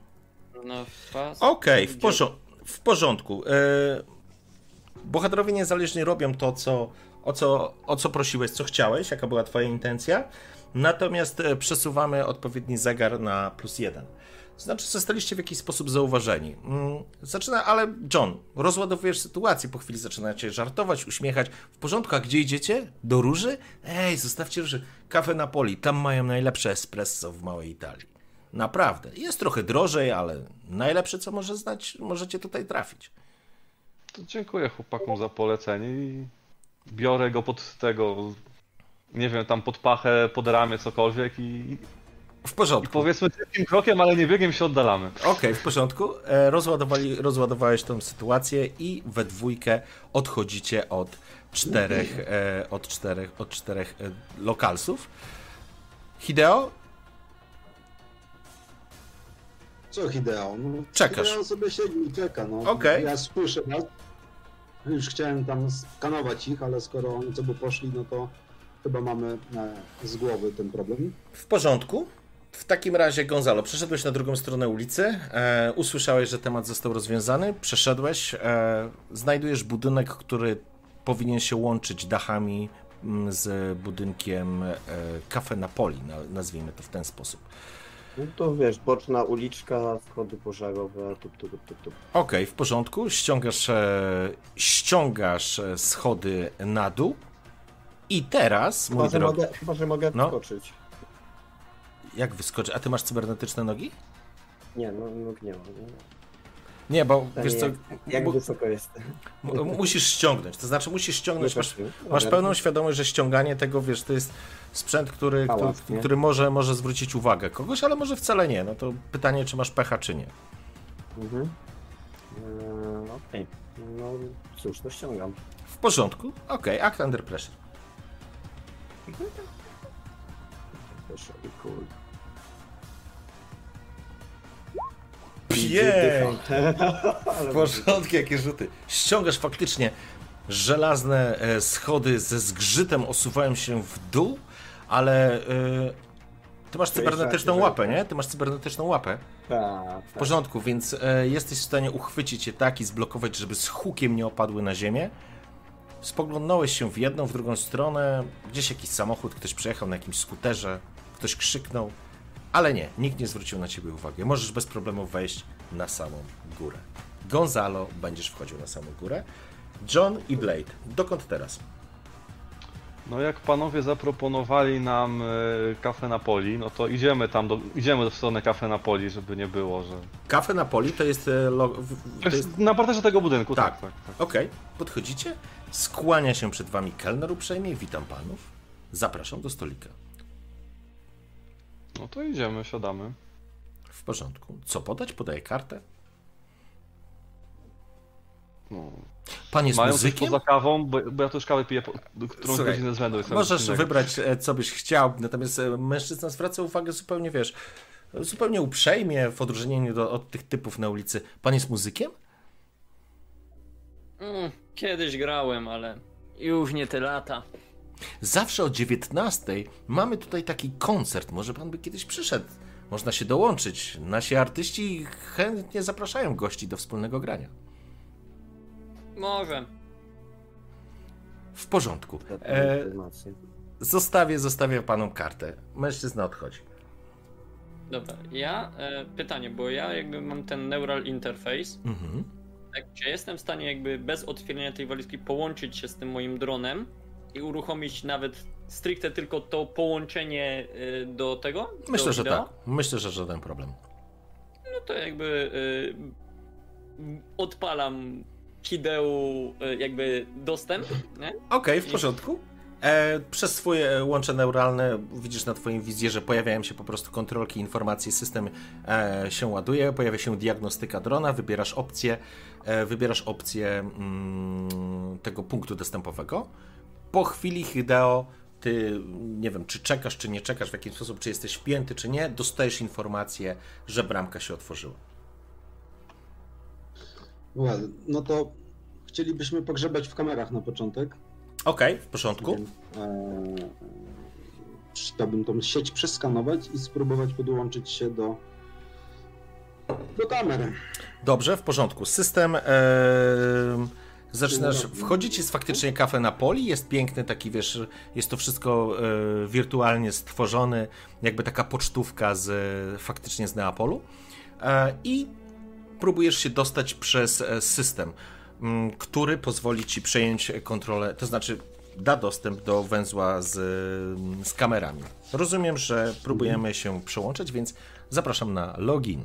Na fast. Okej, w, Gdzie- porzo- w porządku. E, bohaterowie niezależnie robią to, co, o, co, o co prosiłeś, co chciałeś, jaka była twoja intencja. Natomiast e, przesuwamy odpowiedni zegar na plus jeden. Znaczy, zostaliście w jakiś sposób zauważeni. Mm, Zaczyna, ale John, rozładowujesz sytuację, po chwili zaczynacie żartować, uśmiechać. W porządku, a gdzie idziecie? Do Róży? Ej, zostawcie Róży. Kafe Napoli, tam mają najlepsze espresso w małej Italii. Naprawdę. Jest trochę drożej, ale najlepsze, co może znać, możecie tutaj trafić. To dziękuję chłopakom za polecenie i biorę go pod tego, nie wiem, tam pod pachę, pod ramię, cokolwiek i, W i porządku. powiedzmy szybkim krokiem, ale nie biegiem się oddalamy. Okej, w porządku. E, Rozładowali, rozładowałeś tą sytuację i we dwójkę odchodzicie od czterech, e, od czterech, od czterech e, lokalsów. Hideo, Co Hideo? No, Czekasz. Hideo sobie siedzi i czeka, no. Okej. Ja słyszę was. Już chciałem tam skanować ich, ale skoro oni sobie poszli, no to chyba mamy e, z głowy ten problem. w porządku. W takim razie, Gonzalo, przeszedłeś na drugą stronę ulicy, e, usłyszałeś, że temat został rozwiązany, przeszedłeś, e, znajdujesz budynek, który powinien się łączyć dachami mm, z budynkiem e, Cafe Napoli, na, nazwijmy to w ten sposób. No to wiesz, boczna uliczka, schody pożarowe, tup, tup, tup, tup. Okej, w porządku. Ściągasz, e, ściągasz e, schody na dół. I teraz, Chyba, że drogi, mogę, chyba, że mogę No. wskoczyć. Jak wyskoczy? A ty masz cybernetyczne nogi? Nie, no nóg nie ma. Nie. Bo To wiesz co, Jak mu- wysoko jest? mu- musisz ściągnąć. To znaczy musisz ściągnąć, masz, masz pełną świadomość, że ściąganie tego, wiesz, to jest sprzęt, który, Hałas, który, który może, może zwrócić uwagę kogoś, ale może wcale nie. No to pytanie, czy masz pecha, czy nie. Mhm. Eee, Okej. No cóż, to ściągam. W porządku. Okej, act under pressure. I Pięknie. W porządku, jakie rzuty. Ściągasz faktycznie żelazne e, schody ze zgrzytem osuwają się w dół, ale e, ty masz cybernetyczną łapę, nie? Ty masz cybernetyczną łapę. Tak, W porządku, więc e, jesteś w stanie uchwycić je tak i zblokować, żeby z hukiem nie opadły na ziemię. Spoglądałeś się w jedną, w drugą stronę, gdzieś jakiś samochód, ktoś przejechał na jakimś skuterze, ktoś krzyknął, ale nie, nikt nie zwrócił na ciebie uwagi. Możesz bez problemu wejść na samą górę. Gonzalo, będziesz wchodził na samą górę. John i Blade, dokąd teraz? No jak panowie zaproponowali nam e, kafę Napoli, no to idziemy tam, do, idziemy w stronę kafę Napoli, żeby nie było, że... Kafe Napoli to jest... e, To jest... na parterze tego budynku, Tak. tak, tak. tak. Okej, podchodzicie, skłania się przed wami kelner uprzejmie, witam panów, zapraszam do stolika. No to idziemy, siadamy. W porządku. Co podać? Podaję kartę. No, Pan jest Mają muzykiem? poza kawą, bo, bo ja też kawę piję, po, którą Słuchaj, godzinę z rzędu. Możesz wybrać, e, co byś chciał, natomiast e, mężczyzna zwraca uwagę zupełnie, wiesz, zupełnie uprzejmie w odróżnieniu do, od tych typów na ulicy. Pan jest muzykiem? Mm, kiedyś grałem, ale już nie te lata. Zawsze o 19 mamy tutaj taki koncert. Może pan by kiedyś przyszedł. Można się dołączyć. Nasi artyści chętnie zapraszają gości do wspólnego grania. Może. W porządku. E, zostawię, zostawię panom kartę. Mężczyzna odchodzi. Dobra, ja e, pytanie, bo ja jakby mam ten neural interface. Mhm. Tak, czy jestem w stanie jakby bez otwierania tej walizki połączyć się z tym moim dronem i uruchomić nawet stricte tylko to połączenie e, do tego? Myślę, do że wideo? tak. Myślę, że żaden problem. No to jakby e, odpalam Hideu e, jakby dostęp? Okej, w porządku. E, przez swoje łącze neuralne widzisz na twoim wizjerze pojawiają się po prostu kontrolki informacji, system e, się ładuje, pojawia się diagnostyka drona, wybierasz opcję, e, wybierasz opcję mm, tego punktu dostępowego. Po chwili Hideo, ty nie wiem, czy czekasz, czy nie czekasz, w jaki sposób, czy jesteś wpięty, czy nie, dostajesz informację, że bramka się otworzyła. Well, no to chcielibyśmy pogrzebać w kamerach na początek. Okej, w porządku. Więc, e, chciałbym tą sieć przeskanować i spróbować podłączyć się do, do kamery. Dobrze, w porządku. System. E, zaczynasz. Wchodzić jest faktycznie kafe na poli. Jest piękny taki, wiesz, jest to wszystko e, wirtualnie stworzone, jakby taka pocztówka z faktycznie z Neapolu. E, I próbujesz się dostać przez e, system, m, który pozwoli ci przejąć kontrolę, to znaczy da dostęp do węzła z, z kamerami. Rozumiem, że próbujemy się przełączyć, więc zapraszam na login.